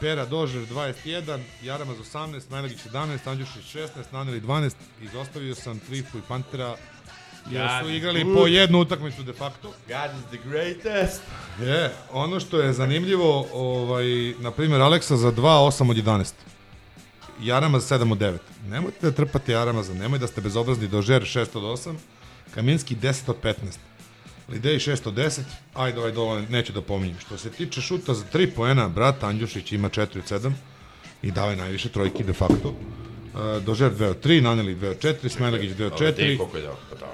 Pera Dožer 21, Jaramac 18, Najlegić 17, Andjušić 16, Naneli 12, izostavio sam Trifu i Pantera, jer su igrali good. po jednu utakmicu de facto. God is the greatest. Je, ono što je zanimljivo, ovaj, na primjer, Aleksa za 2, 8 od 11. Jaramaz 7 od 9. Nemojte da trpate Jaramaza, nemoj da ste bezobrazni, Dožer 6 od 8, Kaminski 10 od 15. Lidej 6 od 10, ajde ovaj dole, neću da pominjem. Što se tiče šuta za 3 poena, brat Andjušić ima 4 od 7 i dao je najviše trojki de facto. Uh, Dožer 2 od 3, Naneli 2 od 4, Smajlagić 2 od 4. Koliko je dao? Pa da.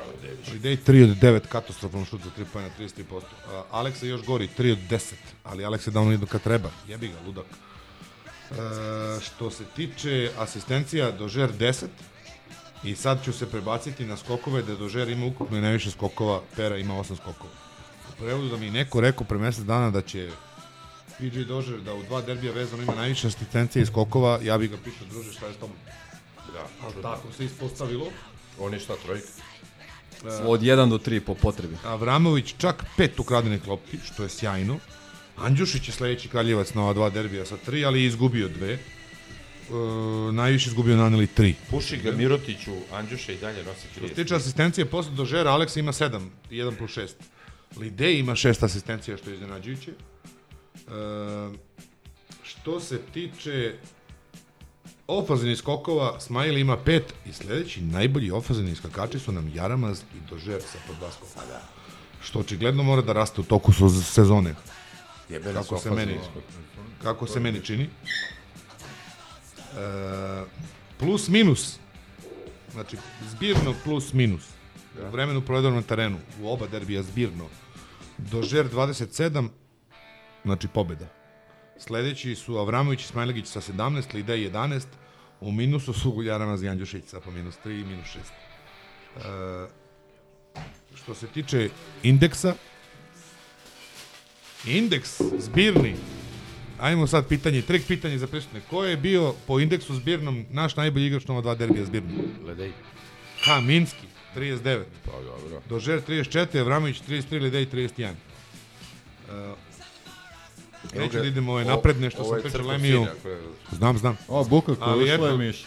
Lidej 3 od 9, katastrofalno šut za 3 pojena, 33%. Uh, Aleksa još gori, 3 od 10, ali Aleksa je dao ono kad treba. Jebi ga, ludak. Uh, što se tiče asistencija, Dožer 10, i sad ću se prebaciti na skokove, da Dožer ima ukupno i najviše skokova, Pera ima 8 skokova. U prevodu da mi neko rekao pre mesec dana da će PJ Dožer da u dva derbija vezano ima najviše asistencija i skokova, ja bih ga pitao, druže, šta je s tobom? Da, Ali tako se ispostavilo. On je šta, trojka? Od 1 do 3 po potrebi. Avramović čak pet ukradenih lopti, što je sjajno. Andjušić je sledeći kraljevac na ova dva derbija sa tri, ali je izgubio dve. E, najviše izgubio naneli tri. Puši ga Mirotiću, Andjuša i dalje nosi Što se 30. tiče asistencije, posle Dožera, Aleksa ima 7, 1 plus 6. Lidej ima 6 asistencija, što je iznenađujuće. E, što se tiče ofazivnih skokova, Smajli ima 5 i sledeći najbolji ofazivni skakači su nam Jaramaz i Dožer sa po dva skoka. Što očigledno mora da raste u toku sezone. Jebeni kako se meni, kako se meni čini. E, plus minus. Znači, zbirno plus minus. U vremenu provedenom na terenu, u oba derbija zbirno. Dožer 27, znači pobeda. Sledeći su Avramović i Smajlegić sa 17, Lidej 11, u minusu su Guljaramaz i Andjušić sa po minus 3 i minus 6. E, što se tiče indeksa, indeks zbirni, ajmo sad pitanje, trik pitanje za prisutne. Ko je bio po indeksu zbirnom naš najbolji igrač na ova dva derbija zbirno? Ledej. Kaminski, 39. Pa dobro. Dožer 34, Avramović 33, Lidej 31. Uh, neću da idemo ove napredne što sam pričao Lemiju. Znam, znam. O, Buka, Ali koji eto- je miš.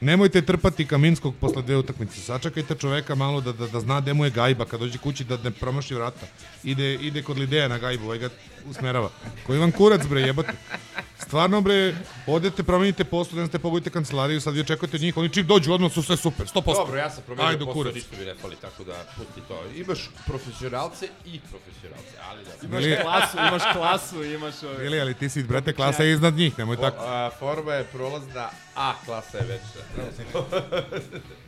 Nemojte trpati Kaminskog posle dve utakmice. Sačekajte čoveka malo da, da, da zna gde mu je gajba kad dođe kući da ne promaši vrata. Ide, ide kod Lideja na gajbu, ovaj ga usmerava. Koji vam kurac bre jebate. Stvarno bre, odete, promenite posao, da ste pogojite kancelariju, sad vi očekujete od njih, oni čim dođu odmah su sve super, 100%. Dobro, ja sam promenio Ajde, posao, kurac. ništa mi ne fali, tako da pusti to. Imaš profesionalce i profesionalce, ali da. Imaš Ili- klasu, imaš klasu, imaš ove... Ili, ali ti si, brate, klasa je iznad njih, nemoj O, tako. a, forma je prolazna, a klasa je veća.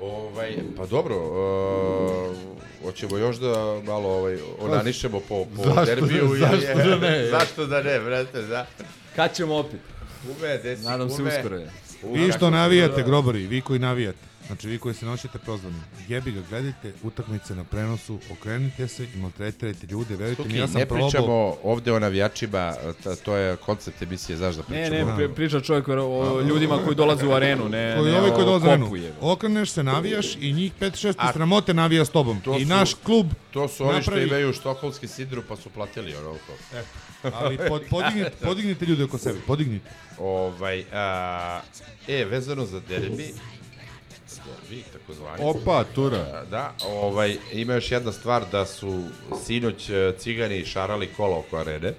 ovaj, pa dobro, uh, hoćemo još da malo ovaj, onanišemo po, po Zašto- derbiju. zašto je- da ne? zašto da ne, brate, da. Kad ćemo opet? Ume, desi, Nadam se ume. uskoro je. Vi što se navijate, grobari, vi koji navijate, znači vi koji se noćete prozvani, jebi ga, gledajte utakmice na prenosu, okrenite se i maltretirajte ljude, verujte mi, ja sam ne probao... pričamo ovde o navijačima, ta, to je koncept emisije, znaš da Ne, pričamo. ne, pri- priča čovjek o, o ljudima koji dolaze u arenu, ne, Koji ne ovi o koji dolaze na arenu. kopu je. Okreneš se, navijaš i njih 5-6 A- sramote navija s tobom. To I su- naš klub To su oni što napravi- imaju štokholmski sidru pa su platili onoliko. Ali pod, podignite, podignite ljude oko sebe, podignite. Ovaj, a, e, vezano za derbi, derbi, tako zvani. Opa, tura. Da, ovaj, ima još jedna stvar da su sinoć e, cigani šarali kola oko arene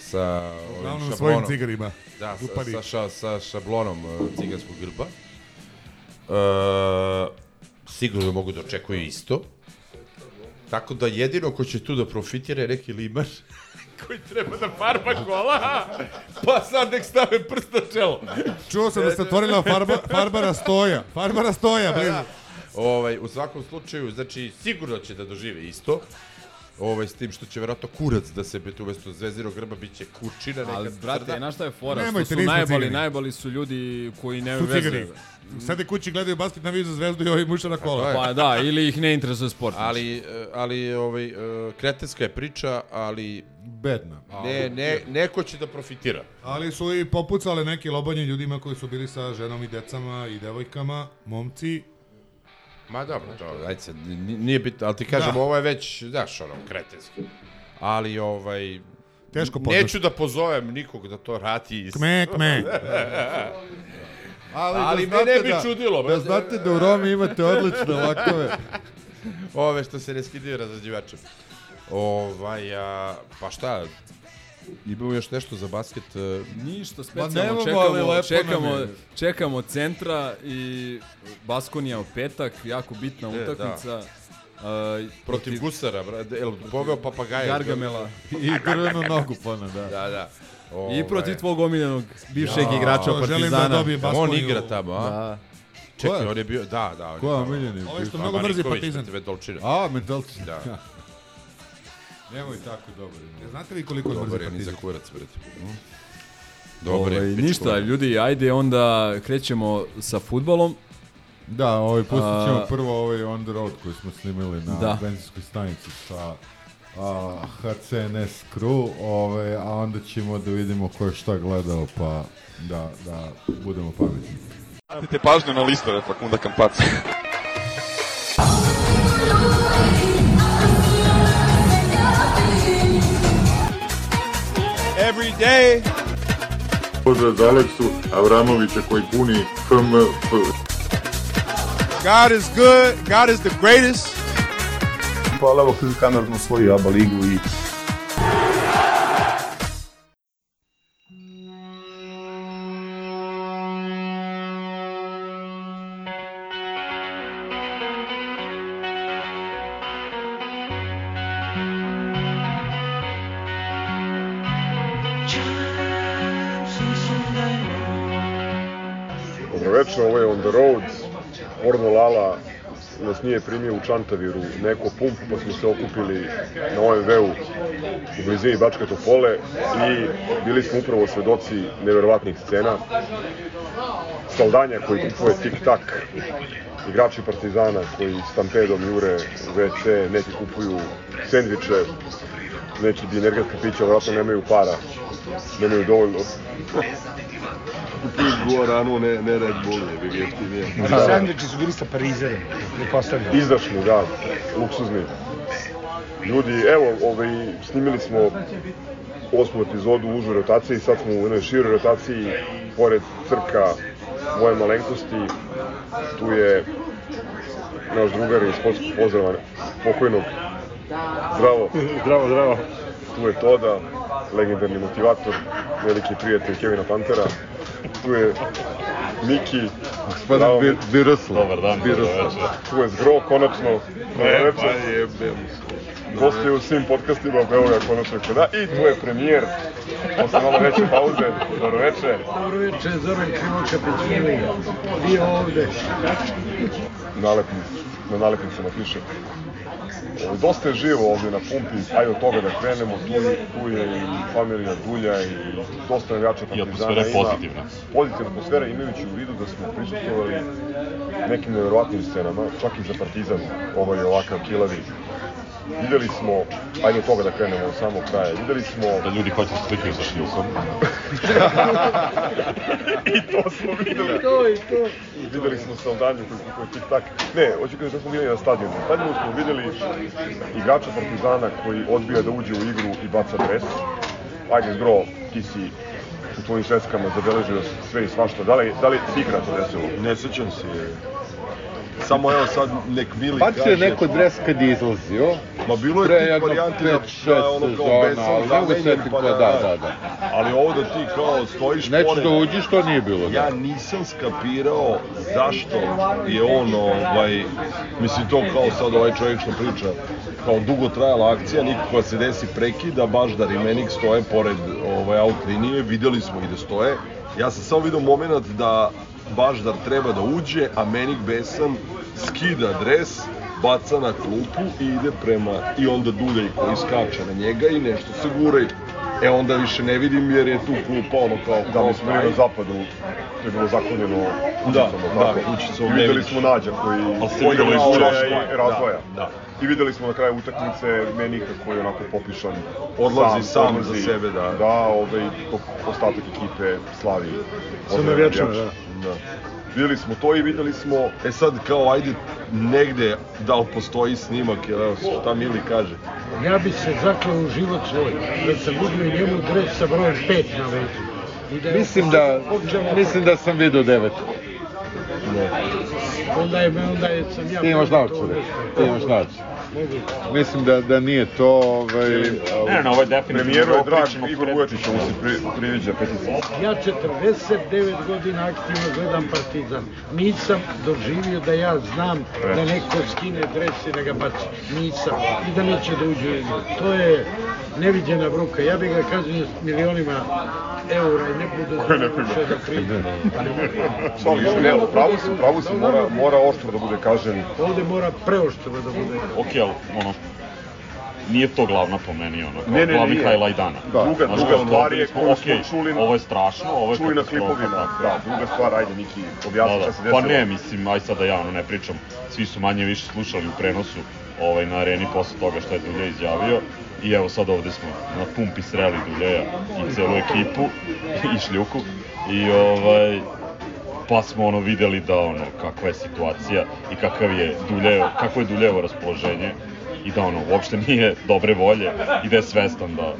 sa ovim Uglavnom svojim šablonom. cigarima. Da, sa, Upari. sa, ša, sa šablonom e, ciganskog grba. E, sigurno mogu da očekuju isto. Tako da jedino ko će tu da profitira je neki limar koji treba da farba kola, pa sad nek stave prst na čelo. Čuo sam da se otvorila farba, Farbara Stoja. Farbara Stoja, blizu. Ovaj, u svakom slučaju, znači, sigurno će da dožive isto. Ovaj, s tim što će verovatno kurac da se biti umesto zvezdinog grba, bit će kurčina neka Ali, brate, crna. znaš šta je fora? Što su najbali, cigani. najbali su ljudi koji nemaju veze. Sede kući, gledaju basket, naviju za zvezdu i ovi muša na kola. Pa da, ili ih ne interesuje sport. Ali, e, ali ovaj, e, kretenska je priča, ali Bedna. ne, ne, neko će da profitira. Ali su i popucale neki lobanje ljudima koji su bili sa ženom i decama i devojkama, momci. Ma dobro, to, ajde sad, nije bitno, ali ti kažem, Da. ovo je već, znaš, ono, kretenski. Ali, ovaj, Teško neću da pozovem nikog da to radi. Iz... Kme, kme. Ali da me ne bi da- čudilo, Da znate da u Romi imate odlične lakove. Ove što se ne skidaju razrađivačem. Ovaj, a, pa šta, imamo još nešto za basket? e, Ništa Ma specijalno, ali čekamo, čekamo, je. čekamo centra i Baskonija u petak, jako bitna E, utakmica. Uh, Protiv Gusara, brate, jel poveo papagaja? Gargamela. I drvenu nogu pona, da. Da, da. I Ovaj, protiv tvog omiljenog bivšeg Ja, igrača Želim Partizana. da dobije On igra tamo, a? Da. Čekaj, on je bio, da, da. On Ko je tamo. omiljeni? Ovaj što mnogo mrzi Partizan. Vedolčina. A, mentalci. Da. Nemoj tako dobro. Ne znate vi koliko Dobar je, ni za Partizan? kurac, brate. Dobar je. Ovaj, bit će ništa, ljudi, ajde onda krećemo sa futbalom. Da, ovaj, pustit ćemo A- prvo ovaj on the road koji smo snimili na Da. benzinskoj stanici sa a, HCNS crew, ovaj, a onda ćemo da vidimo ko je šta gledao, pa da, da budemo pametni. Obratite pažnju na listove Fakunda Kampaca. Every day. Pozdrav za Aleksu Avramovića koji puni FMF. God is good. God is the greatest. Hvala vam kroz kamernu svoju ABA ligu i Dobroveče, ovo je On The Road. Orno Lala nas nije primio u Čantaviru neko pump, pa smo se okupili na OMV-u u blizini Bačke Topole i bili smo upravo svedoci neverovatnih scena. Saldanja koji kupuje tik-tak, igrači Partizana koji stampedom jure WC, neki kupuju sendviče, neki bi energetska pića, vjerojatno nemaju para, nemaju dovoljno kupuju Guaranu, ne, ne Red Bull, je bi jeftinije. Da. Sandviči su bili sa Parizerom, ne postavljam. Izdašni, da, luksuzni. Ljudi, evo, ovaj, snimili smo osmu epizodu u užoj rotaciji, sad smo u jednoj široj rotaciji, pored crka moje malenkosti, tu je naš drugar iz sportskog pozdrava, pokojnog. Zdravo. Zdravo, zdravo. Tu je Toda, legendarni motivator, veliki prijatelj Kevina Pantera. Tu je Miki, Gospodin Bir, Birosl. Dobar dan, Birosl. dobro večer. Tu je Zgro, konačno. E, večer. pa jebem. Gostuje u svim podcastima, evo ga konačno kod da. I tu je premijer, posle malo veće pauze. Dobro večer. Dobro večer, Zoran Krivoča Pećinović. Vi ovde. Nalepnicu, na nalepnicama piše. Dosta je živo ovdje na pumpi, ajde od toga da krenemo, tu, tu je i familija Dulja i dosta navijača Partizana. atmosfera je pozitivna. Pozitivna atmosfera imajući u vidu da smo prisustvovali nekim nevjerovatnim scenama, čak i za Partizan, ovaj ovakav kilavi. Videli smo, ajde od toga da krenemo od samog kraja, videli smo... Da ljudi hoće se slikaju sa šljukom. I to smo videli. To i to. Videli smo Saldanju koji kupuje tik tak. Ne, hoću kažem da smo videli na stadionu. Na stadionu smo videli igrača Partizana koji odbija da uđe u igru i baca dres. Ajde, Zgro, ti si u tvojim sveskama zabeležio sve i svašta. Da li, da li ti igra to desilo? Ne sećam se. Samo evo sad nek Mili Bacio je neko dres kad je izlazio. Ma bilo Pre je tih jedno varijanti da, šest da ono kao sezona, besan zamenjen, pa ko- da, da, da. Ali ovo da ti kao stojiš Neću pored... da uđeš, to nije bilo. Da. Ja nisam skapirao zašto je on, ovaj, mislim to kao sad ovaj čovjek što priča, kao dugo trajala akcija, nikako se desi prekida, Baždar i Menik stoje pored ovaj, out linije, videli smo i da stoje. Ja sam samo vidio moment da Baždar treba da uđe, a Menik Besan skida dres baca na klupu i ide prema, i onda Duljaj koji skače na njega i nešto se guraju. E onda više ne vidim jer je tu klupa ono kao... Da, mi smo bili na zapadu, to je bilo zakonjeno Da, kućicom, da, tako? kućicom I videli smo Nađa koji, videli je što- razvoja i da, razvoja. da. I videli smo na kraju utakmice Menika koji je onako popišan. Odlazi sam za sebe, da. Da, ovaj, ostatak ekipe slavi. Sa odbranu navijačima, navijača. Da. Videli smo to i videli smo E sad kao ajde negde da li postoji snimak, jer evo šta Mili kaže. Ja bi se zaklao u život svoj, da sam vidio njemu dres sa brojem 5 na. I da Mislim da, mislim da sam vidio devetu. Onda je, onda je, sam ja... Ti imaš naočare, ti imaš naočare. Mislim da, da nije to, ovaj... Ne, ne, ovo je definitivno premijeru je ovo drag pričamo Igor mu se pri, priviđa petica. Ja 49 godina aktivno gledam Partizan. Nisam doživio da ja znam da neko skine dres i da ga baci. Nisam. I da neće da uđe. To je neviđena bruka. Ja bih ga kaznio s milionima eura i ne budu da više da. Ali ne, pravo si, pravo si, mora, mora oštro da bude kažen. Ovde mora preoštro da bude. Ok, ali ono, nije to glavna po meni, ono, kao Ne, ne, glavni nije. highlight dana. Da. Druga- Znaš, druga stvar je koju smo okej, čuli- ovo je strašno, ovo je Čuli na klipovima, tako. da, druga stvar, ajde Niki, objasni Da, šta se da. Pa desilo. ne, mislim, aj sad da ja ono ne pričam, svi su manje više slušali u prenosu ovaj, na areni posle toga što je Dulje izjavio i evo sad ovde smo na pumpi sreli Duljeja i celu ekipu i šljuku. I ovaj, pa smo ono videli da ono kakva je situacija i kakav je Duljevo, kako je Duljevo raspoloženje i da ono uopšte nije dobre volje i da je svestan da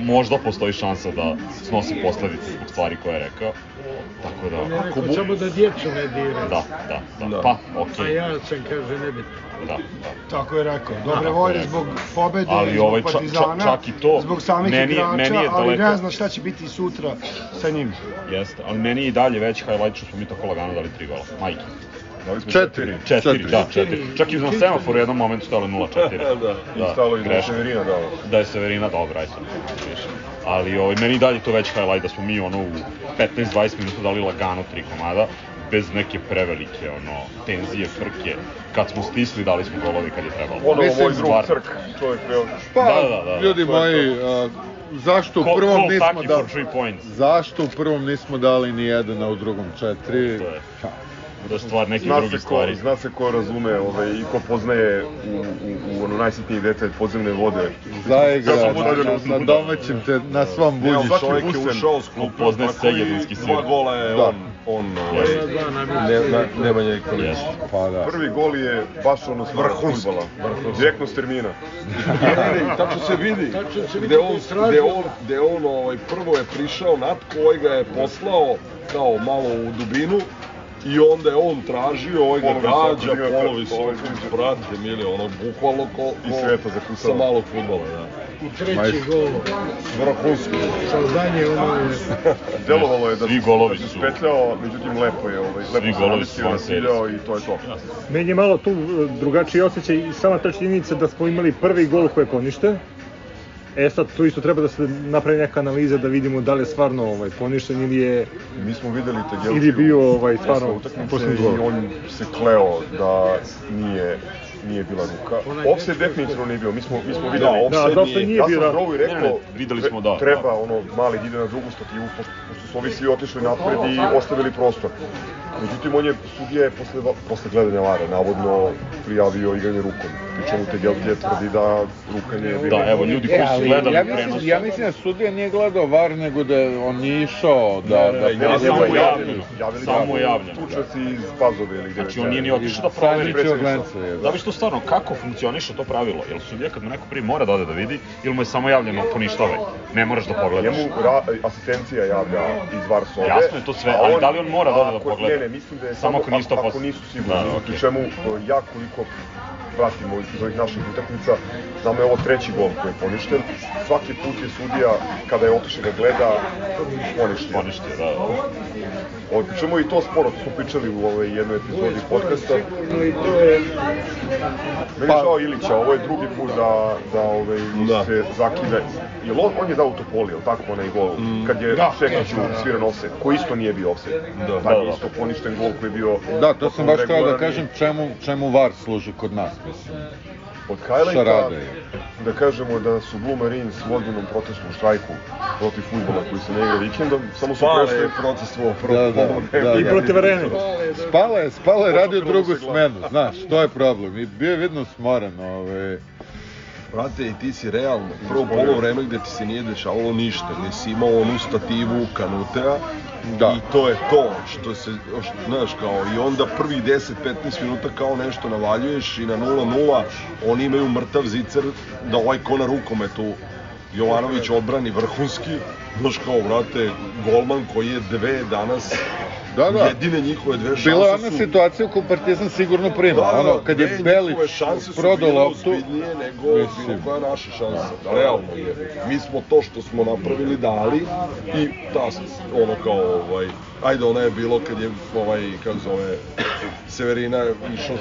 možda postoji šansa da snosi posledice zbog stvari koje je rekao. Tako da, ako rekao bu- samo da djecu ne diraju. Da, da, da, pa okej. A ja sam, kaže, nebitno. Da, da. Tako je rekao. Dobre Da, volje zbog pobede, Ali zbog ovaj Partizana, čak i to, zbog samih meni igrača, meni je ali daleko- ne zna šta će biti sutra sa njim. Jeste, ali meni je i dalje veći highlight što smo mi tako lagano dali tri gola. Majke. Dali smo Četiri. Četiri, Četiri. da, četiri. Čak i na semaforu u jednom momentu stalo 0-4. Da, i stalo i da je. Severina dao. Da je Severina, dobro, aj sad. više. Ali ovaj, meni dalje to veći highlight da smo mi ono u 15-20 minuta dali lagano tri komada bez neke prevelike ono tenzije, frke. Kad smo stisli, dali smo golovi kad je trebalo. Ponovo Mislim, moj drug Crk, čovjek veo. Pa, Da, da, da. ljudi To je moji, a, zašto u prvom call nismo dali... for three points. Zašto u prvom nismo dali ni jedan, a u drugom četiri? To je. Je stvar nekih Zna drugih se, ko, stvari. zna se ko razume ovaj, i ko poznaje u, u, u ono najsitniji detalj podzemne vode. Zaigra Sad sam na, na, na domaćem te, na svom Ne, ali budišu. svaki Čovjek je ušao s klupu, Poznaje tako segedinski sir. Dva gola je Da. on, on ovaj. Dva na ne, ne, Nemanja Nikolić. Jeste. Pa da. Prvi gol je baš ono stvar fudbala. Direktno s termina. Tačno se vidi. Tačno se vidi Gde da on, gde on, gde on ovaj, prvo je prišao Natko, ovaj ga je poslao kao malo u dubinu i onda je on tražio, ovaj ga Polovi gađa, polovi polovi sokol, brate mili, ono bukvalno ko, I ko sveta zakusala. sa malog futbola, da. I treći gol. Vrhunski. Sazdanje ono je... Delovalo je da Svi golovi da se su- spetljao, međutim lepo je, ovaj, lepo Svi se golovi su van nasiljao i to je to. Meni je malo tu e, drugačiji osjećaj i sama ta činjenica da smo imali prvi gol koji je poništen. E sad, tu isto treba da se napravi neka analiza da vidimo da li je stvarno ovaj, poništen ili je, Mi smo videli Tegelčiju ili je bio ovaj, stvarno posljednji i on se kleo da nije nije bila ruka. Offside definitivno nije bio. Mi smo, mi smo videli. Da, da, dosta nije ja sam da. Grovi rekao, Ne, ne, videli smo, da, treba da. ono mali da ide na drugu stativu, pošto, pošto su ovi svi otišli napred i ostavili prostor. Međutim, on je, sudija je posle, posle gledanja vara, navodno prijavio igranje rukom. Pričemu Tegeltije tvrdi da ruka nije bila. Da, evo, ljudi koji su ali gledali ja mislim, prenosu. ja mislim da sudija nije gledao VAR, nego da on nije išao da... Ne, da ne, Ne, samo javljeno. Samo je javljeno. Tučac iz Pazove ili gde Znači on nije je. ni otišao da proveri. Je. Da bi što stvarno, kako funkcioniše to pravilo? Jel sudija kad mu neko prije mora da ode da vidi ili mu je samo javljeno poništavaj? Ne moraš da pogledaš. Njemu ra, asistencija javlja iz VAR sobe. Jasno je to sve, ali da li on mora da ode da ako- pogleda? Ne, ne, mislim da je Samo ako nisu ako, pos- nisu sigurni. Da, Da. Pri čemu e, ja koliko pratimo iz ovih naših utakmica, znamo je ovo treći gol koji je poništen. Svaki put je sudija, kada je otišao da gleda, poništio. Poništio, da. Ovo, pričamo i to sporo, to smo pričali u ovoj jednoj epizodi podcasta. I to je... Meni je žao Ilića, ovo je drugi put da, da ovaj, Da. se zakine. Jel on, on je dao u Topoli, jel tako, onaj gol? Kad je Da. Šekiću sviran offset, koji isto nije bio offset. Da, da, da. isto poništen gol koji je bio... Da, to sam baš htio da kažem čemu, čemu VAR služi kod nas, mislim. Od highlighta, da kažemo da su Blue Marines u ozbiljnom protestnom štrajku protiv futbola koji se ne igra vikendom, samo su prešli je procestvo Da, da, da, I da. protiv arene. Spala je, spala je radio drugu smenu, znaš, to je problem. I bio je vidno smoren, ove... Brate, i ti si realno, prvo polo vreme gde ti se nije dešavalo ništa, gde si imao onu stativu kanutea, Da. I to je to što se, što, znaš, kao, i onda prvih 10-15 minuta kao nešto navaljuješ i na 0-0 oni imaju mrtav zicer da ovaj ko na rukometu Jovanović odbrani vrhunski, znaš kao, brate, golman koji je dve danas, Da, da. jedine njihove dve šanse Bila je ona su... situacija u kojoj Partizan sigurno prima. Da, da, ono, kad je dve Belić njihove šanse su prodao bile loptu, ozbiljnije nego bilo mislim. koja naša šansa. Realno je. Mi smo to što smo napravili dali i ta, ono kao, ovaj, ajde, ona je bilo kad je, ovaj, kako zove, Severina išao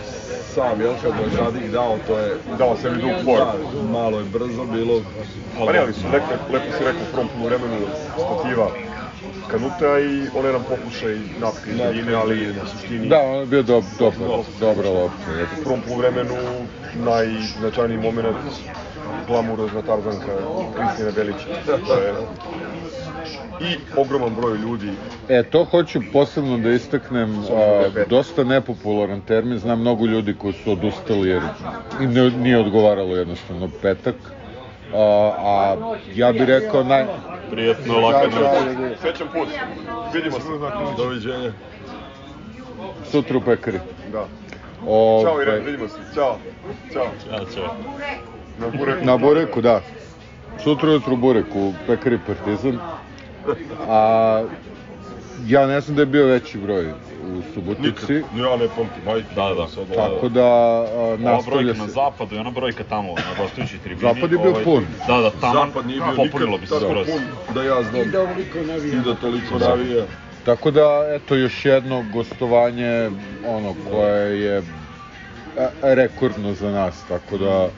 sam, jel, kad mu je Žadik dao, to je... Dao sebi dug for. Da, malo je brzo bilo, Pa ne, ali su lepo, lepo si rekao u prvom poluvremenu stativa Kanuta i on jedan pokušaj napke iz daljine, ali na suštini da, on je bio dob, dobar, dobra lopta. jeste. u prvom poluvremenu najznačajniji moment glamurozna Tarzanka Kristina Belića. To je i ogroman broj ljudi E, to hoću posebno da istaknem, a, dosta nepopularan termin, znam mnogo ljudi koji su odustali jer im ne, nije odgovaralo jednostavno petak, a, a ja bih rekao naj... Prijetno, laka Da, noć. Srećan put. Vidimo se. doviđenja. Sutra u pekari. Da. Ove, Ćao Irene, vidimo se. Ćao. Ćao. Ja, ćao. Na bureku. Na Bureku, da. Sutra ujutru u Bureku, u pekari Partizan. A ja ne znam da je bio veći broj u Nikad, Subotici. ja ne pamtim, ajde. Da, da. Sad, Tako da a, Ova nastavlja brojka na se. zapadu i ona brojka tamo na gostujućoj tribini. Zapad je bio ovaj, pun. Da, da, tamo Zapad nije bio popunilo nikad bi se tako skroz. pun da ja znam. I da ovoliko navija. I da toliko navija. Tako da, eto, još jedno gostovanje, ono, koje je e, rekordno za nas, tako da,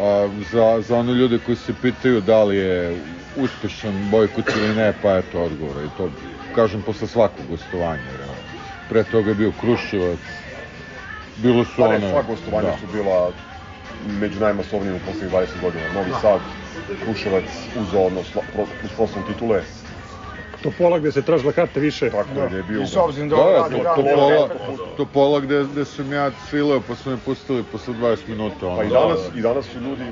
a, za, za one ljude koji se pitaju da li je uspešan bojkot ili ne, pa eto odgovor. I to, kažem, posle svakog gostovanja. Pre toga je bio Kruševac, bilo su Pa ne, one... sva gostovanja da. su bila među najmasovnijim u poslednjih 20 godina. Novi Sad, Kruševac, uzeo ono, sla, pro, uz proslavom titule, Topola gde se tražila karta više. tako da. gde je bio... I s obzirom da Da, da, radi to, radi to, radi pola, radi. to pola gde, gde sam ja cvileo, pa su me pustili posle 20 minuta. Ono, Pa i danas, i danas su ljudi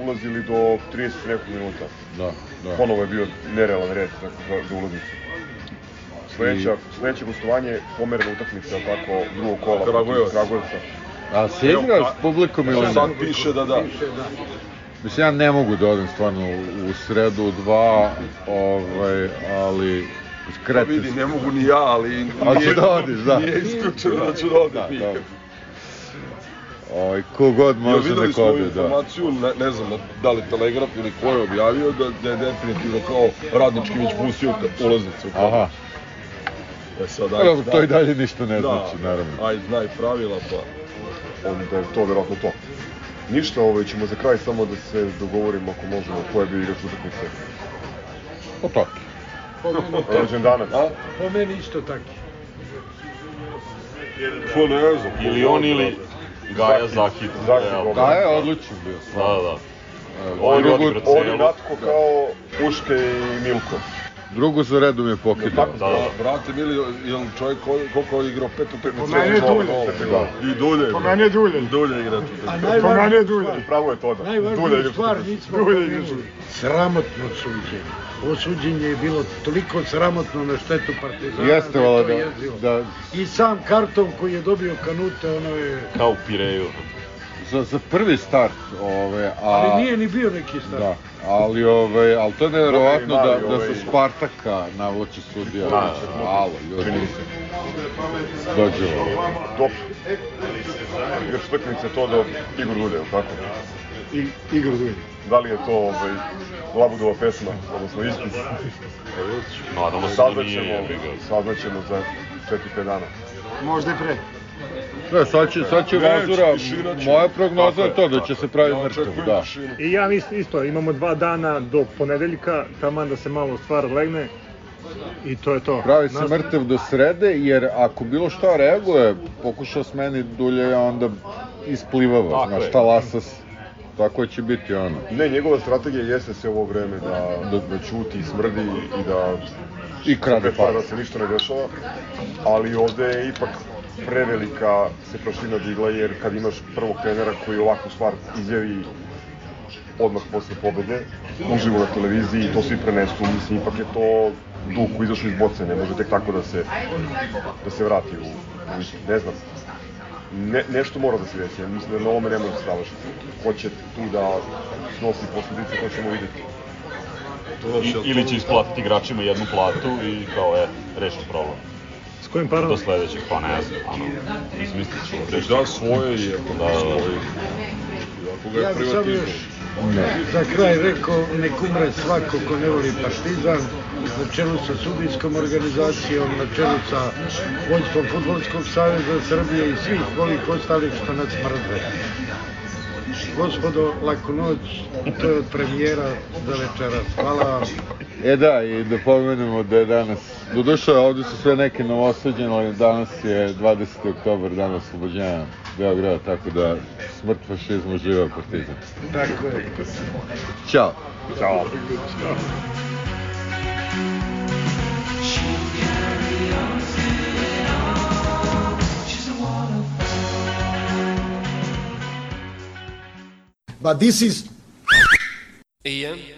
ulazili do 30 nekog minuta. Da, da. Ponovo je bio nerealan red za, za, za ulaznicu. Sledeća, sledeće gostovanje, pomerena utakmica, tako, drugog kola Kragujevac. Kragujevca. A se igra s publikom ili Sad ne? piše da da. Mislim, ja ne mogu da odem stvarno u, sredu u dva, ovaj, ali Pa krete vidi, ne mogu ni ja, ali... Ali nije- ću da odiš, da. Nije isključeno da ću da odem. Da, da. Ovaj, kogod Ja, može videli da smo ode, da. informaciju, ne, ne znam da li Telegraf ili ko je objavio, da, da je definitivno kao Radnički već pustio ulaznicu. Aha. E sad, Pa dobro, to i dalje ništa ne znači, da, naravno. Ajde, znaj pravila, pa... onda je to verovatno to. Ništa, ovaj, ćemo za kraj samo da se dogovorimo ako možemo koje bi igrač utakmice. Pa to. Po meni tako. Rođendanac. Po meni isto tako. Pa ne znam. Ili on ili Gaja. Zakid, Evo. Da, je odličan bio. Da, da. On je. Natko kao Puške i Milko. Drugu za redom je pokidao. Da, da. Brate, mili, jel čovjek ko- koliko je igrao pet utakmica? Po meni je Dulje. I dulje. Po meni je Dulje. Dulje igra tu. Po meni je Dulje. stvar, Pravo je to da. Dulje najvažnija stvar nismo pomenuli. Sramotno suđenje. Ovo suđenje je bilo toliko sramotno na štetu Partizana. Jeste, da je vala, da, da, I sam karton koji je dobio Kanute, ono je... Kao u Pireju. za, za prvi start, ove, a... Ali nije ni bio neki stav. Da, ali, ove, ali to je nevjerovatno da, Mali, da ovaj- se Spartaka navlači sudija. Da, Alo, ljudi. Dođe ovo. Dobro. Igrač utakmice to da Igor Dulje, tako? I, Igor Dulje. Da li je to ovaj, Labudova pesma, odnosno ispis. Nadamo se da nije, saznaćemo za 4-5 dana. Možda i pre. Ne, sad će, sad će Vazura, moja prognoza je to da će se pravi Ja mrtav, da. I ja mislim isto, imamo dva dana do ponedeljka, taman da se malo stvar legne i to je to. Pravi se Nas- mrtav do srede, jer ako bilo šta reaguje, pokušao smeni dulje, onda isplivava, Tako znaš, ta lasas, tako će biti ono. Ne, njegova strategija jeste se ovo vreme da, da, da ćuti, smrdi i da... I krade pa. Da se ništa ne dešava, ali ovde je ipak prevelika se prašina digla, jer kad imaš prvog trenera koji ovakvu stvar izjavi odmah posle pobede, uživo na televiziji i to svi prenesu, mislim, ipak je to duh koji izašao iz boce, ne može tek tako da se, da se vrati u, u ne znam. Ne, nešto mora da se desi, ja mislim da na ovome ne može da se završiti. Ko će tu da snosi posledice, to ćemo videti. I, ili će isplatiti igračima jednu platu i kao, e, rešen problem. S kojim parom? Do sledećeg, pa ne znam, ono, izmislit ćemo rešiti. Da, svoje je, da, da, da. Ako ga Ja je još privatizam. za kraj rekao, nek umre svako ko ne voli partizan, na čelu sa sudijskom organizacijom, na čelu sa vođstvom Futbolskog saveza Srbije i svih ovih ostalih što nas mrze. Gospodo, laku noć, to je od premijera za večeras. Hvala vam. E da, i da pomenemo da je danas, doduše ovde su sve neke novosađene, ali danas je 20. oktober, dan oslobođenja Beograda, tako da smrt fašizmu živa partizan. Tako je. Ćao. Ćao. But this is Jedan,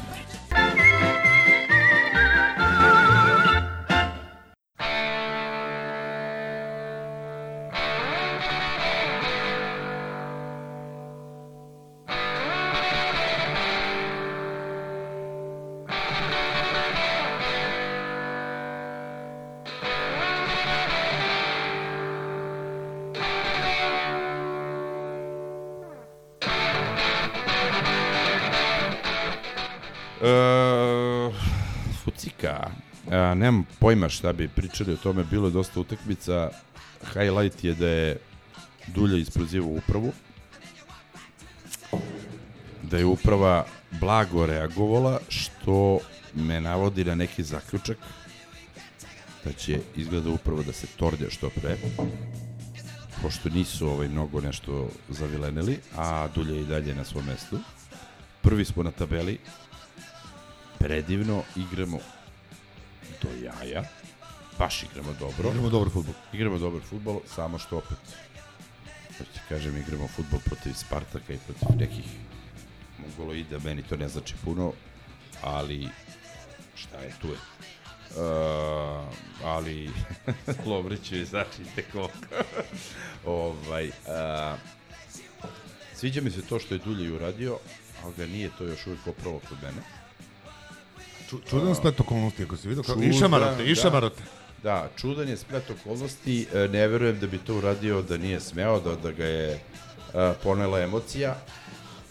nemam pojma šta bi pričali o tome, bilo je dosta utakmica. Highlight je da je Dulja isprozivao upravu. Da je uprava blago reagovala, što me navodi na neki zaključak da će izgleda upravo da se tordja što pre pošto nisu ovaj mnogo nešto zavilenili, a Dulja je i dalje na svom mestu. Prvi smo na tabeli, predivno, igramo do jaja, baš igramo dobro. Igramo dobar fudbal. Igramo dobar fudbal, samo što opet, hoću ti kažem, igramo fudbal protiv Spartaka i protiv nekih mongoloida, meni to ne znači puno, ali šta je, tu je. Uh, ali Lovriću je znači te koliko. ovaj, uh, sviđa mi se to što je Dulje uradio, ali ga nije to još uvijek opravo kod mene. Ču, čudan splet okolnosti, ako si vidio kako... Čudan, Išamarote, da. Da, čudan je splet okolnosti, e, ne verujem da bi to uradio da nije smeo, da, da ga je a, ponela emocija,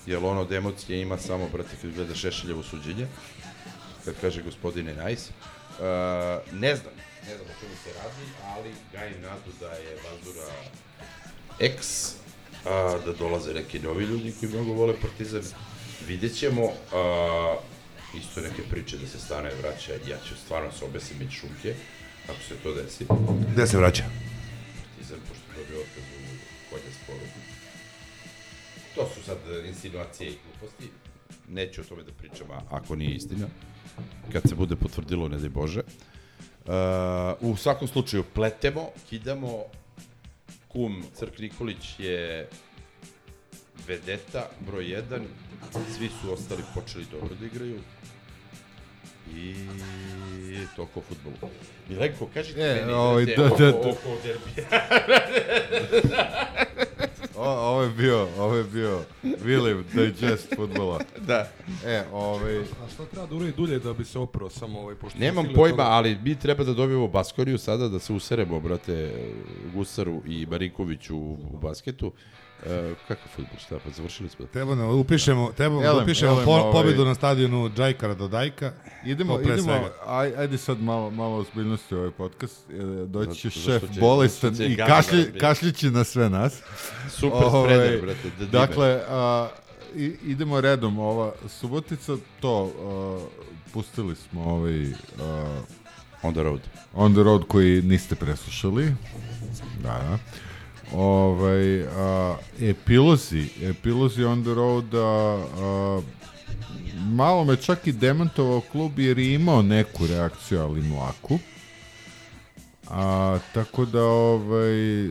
jer on od emocije ima samo, brate, kad gleda Šešeljevo suđenje, kad kaže gospodine Najs. Uh, ne znam, ne znam o čemu se radi, ali gajim nadu da je Vazura ex, a, da dolaze neki novi ljudi koji mnogo vole Partizan. Vidjet ćemo, a, isto neke priče da se stane vraća, ja ću stvarno se obesim iz šunke, ako se to desi. Gde se vraća? Partizan, pošto dobio otkaz u kolje sporu. To su sad insinuacije i gluposti. Neću o tome da pričam, ako nije istina. Kad se bude potvrdilo, ne daj Bože. Uh, u svakom slučaju, pletemo, kidamo. Kum Crk Nikolić je vedeta, broj 1. Svi su ostali počeli dobro da igraju. I toliko o futbolu. Milenko, kaži ti E, meni, ovaj, brate, da, oko, da, da. oko derbija. O, ovo je bio, ovo je bio William Digest futbola. Da. E, ovaj... A šta treba da uradi dulje da bi se oprao samo ovaj, pošto... Nemam pojma, toga- ali mi treba da dobijemo Baskoriju sada, da se useremo, brate, Gusaru i Marinkoviću u, u basketu. E, kakav futbol, šta, pa završili smo. Treba da upišemo, treba da Elem, upišemo elem, po, ovaj- pobedu na stadionu Džajkara do Dajka. Idemo, idemo, svega. aj, ajde sad malo, malo ozbiljnosti ovaj podcast. Doći će Zato- šef će- bolestan će i Gaga kašlje, da- kašljići na sve nas. Super Ovaj, spreader, brate, Dimer. Dakle, a, i, idemo redom. Ova Subotica, to, a, pustili smo ovaj... A, On the road. On the road koji niste preslušali. Da, da. Ovaj, a, epilozi, epilozi on the road, a, a, malo me čak i demantovao klub jer je imao neku reakciju, ali mlaku. A, tako da, ovaj,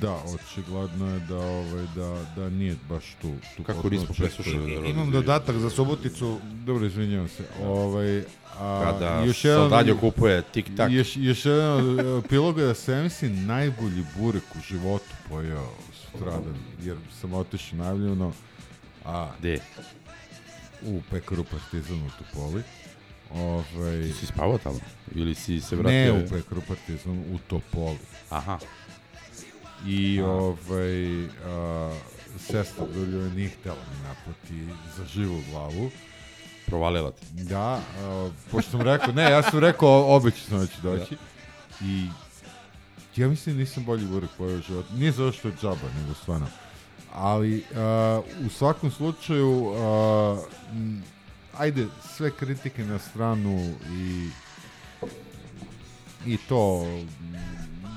da, očigledno je da, ovaj, da, da nije baš tu. tu Kako nismo preslušali da Imam dodatak za Suboticu. Dobro, izvinjavam se. Ovaj, a, Kada još jedan, Saldaljo kupuje tik-tak. Još, još jedan e, epilog je da sam, ja mislim, najbolji burek u životu pojeo sutradan, jer sam otišao najavljeno, a Gde? u pekaru Partizan u Topoli. Ovaj, Si spavao tamo? Ili si se vratio? ne u pekaru Partizan, u Topoli. Aha. I ovaj, a, sestra Duljova nije htjela mi naplati za živu glavu. Provalila ti. Da, a, pošto sam rekao, ne, ja sam rekao, obećao sam da ću doći. I ja mislim da nisam bolji burek pojeo u životu. Nije zato što je džaba, nego stvarno. Ali a, u svakom slučaju, a, m, ajde, sve kritike na stranu i i to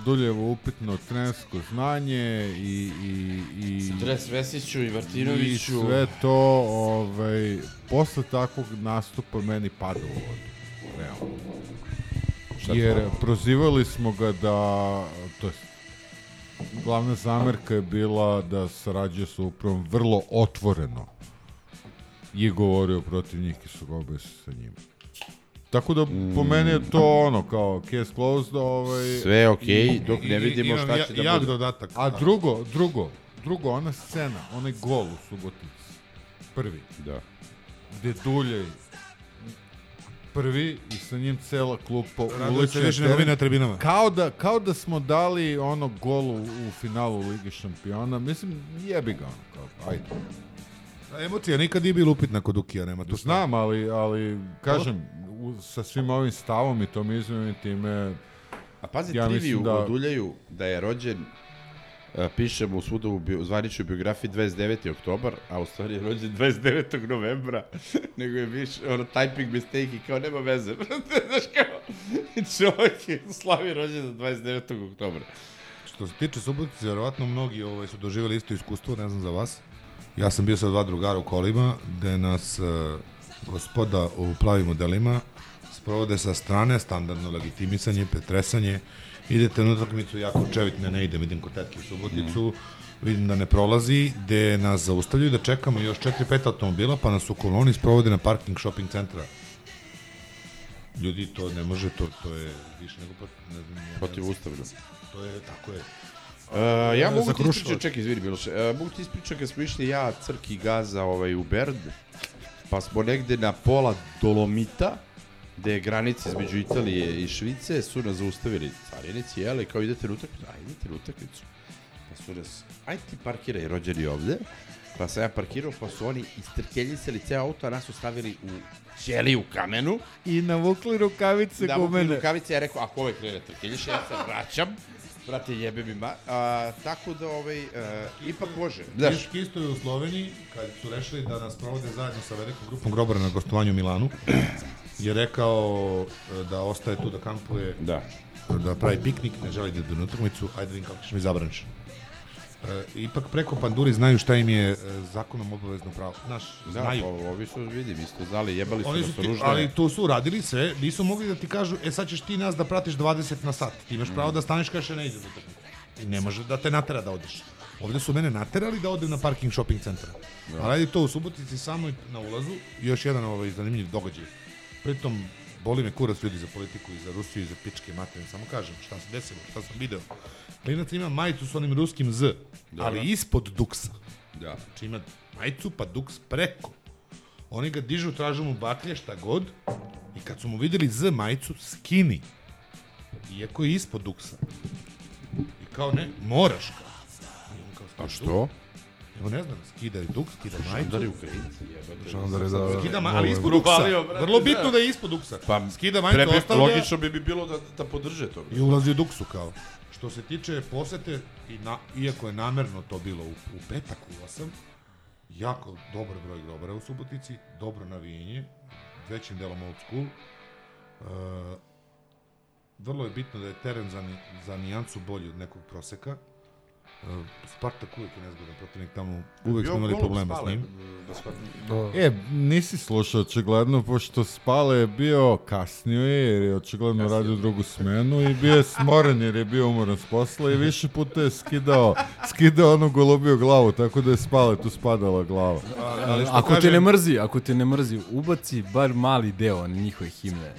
Duljevo upitno trenersko znanje i, i, i Dres Vesiću i i Martinoviću. sve to ovaj, posle takvog nastupa meni pada u vodu realno. Jer prozivali smo ga da to jest, glavna zamerka je bila da sarađuje sa upravom vrlo otvoreno i je govorio protiv njih i su ga obesi sa njima tako da po meni je to ono kao case closed ovaj Sve je okej, i- dok ne vidimo šta ja- će da jak bude. dodatak. a drugo, drugo, drugo, ona scena, onaj gol u Subotici, prvi, Da. gde Duljej prvi i sa njim cela klupa više nego vi teren. na tribinama. Kao da, kao da smo dali ono gol u, u finalu Lige šampiona. Mislim, jebi ga ono, kao, ajde. A Emocija nikad nije bila upitna kod Ukija, nema tu. Znam, ali, ali kažem, u, sa svim ovim stavom i tom izmenom i time... A pazi, ja triviju da- oduljaju da je rođen a, pišemo svuda u, bio, u zvaničnoj biografiji 29. oktobar, a u stvari je rođen 29. novembra, nego je viš, ono, typing mistake i kao nema veze. Znaš kao, čovjek je slavi rođen 29. oktobra. Što se tiče Subotice, verovatno mnogi ovaj, su doživjeli isto iskustvo, ne znam za vas. Ja sam bio sa dva drugara u kolima, gde nas e, gospoda u plavim modelima sprovode sa strane, standardno legitimisanje, pretresanje. Idete na utakmicu, ja kod Čevitne ne idem, idem kod tetke u Suboticu, vidim da ne prolazi, gde nas zaustavljaju da čekamo još 4-5 automobila, pa nas u koloni sprovode na parking shopping centra. Ljudi, to ne može, to, to je više nego... Ne znam, ne Protiv znam. ustavno. To je, tako je. Uh, ja mogu ti ispričati, čekaj, izvini Miloše, uh, mogu ti ispričati kad smo išli ja, Crk i Gaza ovaj, u Berd, pa smo negde na pola Dolomita, gde je granica između Italije i Švice, su nas zaustavili carinici, jeli, kao idete na utakmicu, a idete na utakmicu. Pa su nas, aj ti parkiraj rođeni ovde, pa sam ja parkirao, pa su oni istrkeljisali ceo auto, a nas su stavili u ćeli u kamenu, I navukli rukavice da, ko mene. mene. rukavice, ja rekao, ako ovaj krene trkeljiš, ja se vraćam, brate, jebe mi ma, a, tako da, ovaj, uh, ipak može, znaš, Znaš, isto je u Sloveniji, kad su rešili da nas provode zajedno sa velikom grupom grobara na gostovanju u Milanu, je rekao e, da ostaje tu da kampuje, da. da pravi piknik, ne želi da ide na utakmicu, ajde da vidim kako ćeš mi zabraniš. E, ipak preko panduri znaju šta im je e, zakonom obavezno pravo. Znaš, da, znaju. pa, ovi su, vidim, isto znali, jebali su Oni nas su u ti, ružne. ali to su uradili sve, nisu mogli da ti kažu, e sad ćeš ti nas da pratiš 20 na sat. Ti imaš pravo da staneš kažeš "Ja ne idem utakmicu. I ne može da te natera da odeš. Ovde su mene naterali da odem na parking shopping centra. A radi to u Subotici samo na ulazu, još jedan ovaj zanimljiv događaj. Pritom boli me kurac ljudi za politiku i za Rusiju i za pičke materine, samo kažem šta se desilo, šta sam video. Klinac ima majicu s onim ruskim Z, ali ispod duksa. Da. Znači ima majicu pa duks preko. Oni ga dižu, tražu mu baklje, šta god. I kad su mu videli Z majicu, skini. Iako je ispod duksa. I kao ne, moraš kao. I on kao, A što? Evo ne znam, skida i duks, skida majicu. Žandari Ukrajinci, jebote. Žandari, da, da. Skida ma, Ovo ali je ispod duksa. Vrlo da. bitno da je ispod duksa. Pa, skida majicu, prebi- ostavlja. logično bi, bi bilo da, da podrže to. I ulazi u duksu kao. Što se tiče posete, i na, iako je namerno to bilo u, u petak u 8, jako dobar broj grobara u Subotici, dobro navijenje, većim delom old school. E, vrlo je bitno da je teren za, ni, za nijancu bolji od nekog proseka. Spartak uvijek je nezgodan protivnik tamo, uvijek smo imali problema s njim. E, nisi slušao očigledno, pošto Spale je bio kasnio je, jer je očigledno radio drugu smenu i bio je smoren jer je bio umoran s posla i više puta je skidao, skidao onu golubiju glavu, tako da je Spale tu spadala glava. ako te ne mrzi, ako te ne mrzi, ubaci bar mali deo na njihove himne.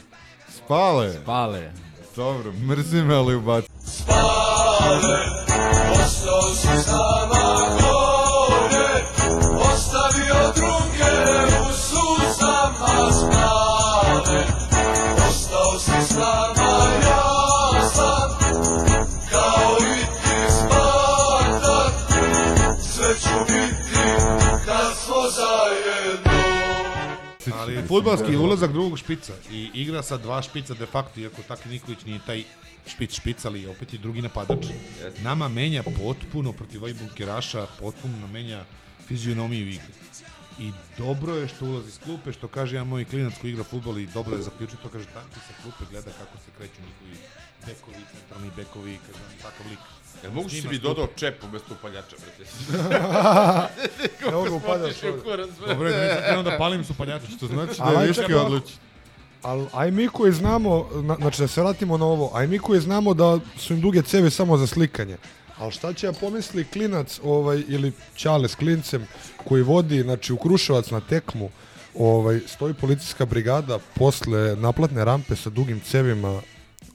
Spale. Spale. Dobro, mrzi me, ali ubaci. Ostao si s nama gore, futbalski ulazak drugog špica i igra sa dva špica de facto, iako Taki Nikolić nije taj špic špic, ali opet je drugi napadač. Nama menja potpuno protiv ovih bunkeraša, potpuno menja fizionomiju igre. I dobro je što ulazi s klupe, što kaže jedan moj klinac koji igra futbol i dobro je zaključio to, kaže tako sa klupe gleda kako se kreću njihovi bekovi, centralni bekovi, kaže on takav lik. Jel mogu si Snima bi s klupe. dodao čep umesto upaljača, brate? Ne mogu upaljač. Dobro, je da nisam krenuo da palim su paljače. Što znači da je Viški odličan. Ali aj mi koji znamo, na, znači da se vratimo na ovo, aj mi koji znamo da su im duge cevi samo za slikanje. Ali šta će ja pomisli klinac ovaj, ili Ćale s klincem koji vodi znači, u Kruševac na tekmu, ovaj, stoji policijska brigada posle naplatne rampe sa dugim cevima,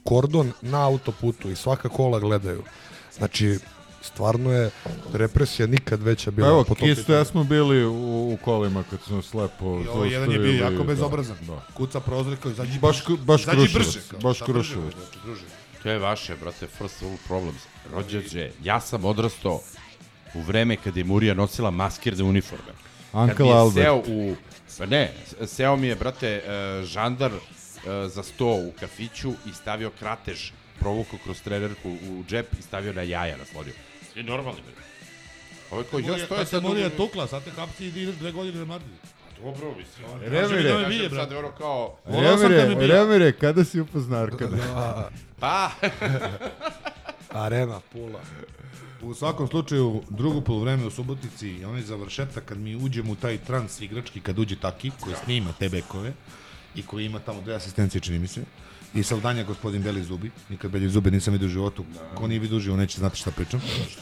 kordon na autoputu i svaka kola gledaju. Znači, stvarno je represija nikad veća bila Evo, po tom Kisto ja smo bili u, u kolima kad smo slepo I ovo jedan je bio zaustavili, jako da. bezobrazan. Da. Kuca prozor kao izađi Baš, brže. baš Izađi brže, baš Kruševac. To je vaše, brate, first world problems. Rođađe, ja sam odrastao u vreme kada je Murija nosila maskirne uniforme. Uncle kad Albert. seo u... Pa ne, seo mi je, brate, e, žandar e, za sto u kafiću i stavio kratež, provukao kroz trenerku u džep i stavio na jaja naslodio. Svi normalni, brate. Ovo je koji, ja Morija- stoje Kad se sad... Morija u- tukla, sad te hapsi i ideš dve godine na Mardi. Dobro, mislim. Remire. Kažem, kažem sad ono kao... Remire, Remire, kada si upoznao Arkada? Pa! Arena, Pula. U svakom slučaju, drugo polovreme u Subotici i onaj završetak kad mi uđemo u taj trans igrački, kad uđe Taki, koji snima te bekove i koji ima tamo dve asistencije, čini mi se, i Saldanja gospodin Beli Zubi, nikad Beli Zubi nisam vidio u životu, ko nije vidio uživo neće znati šta pričam.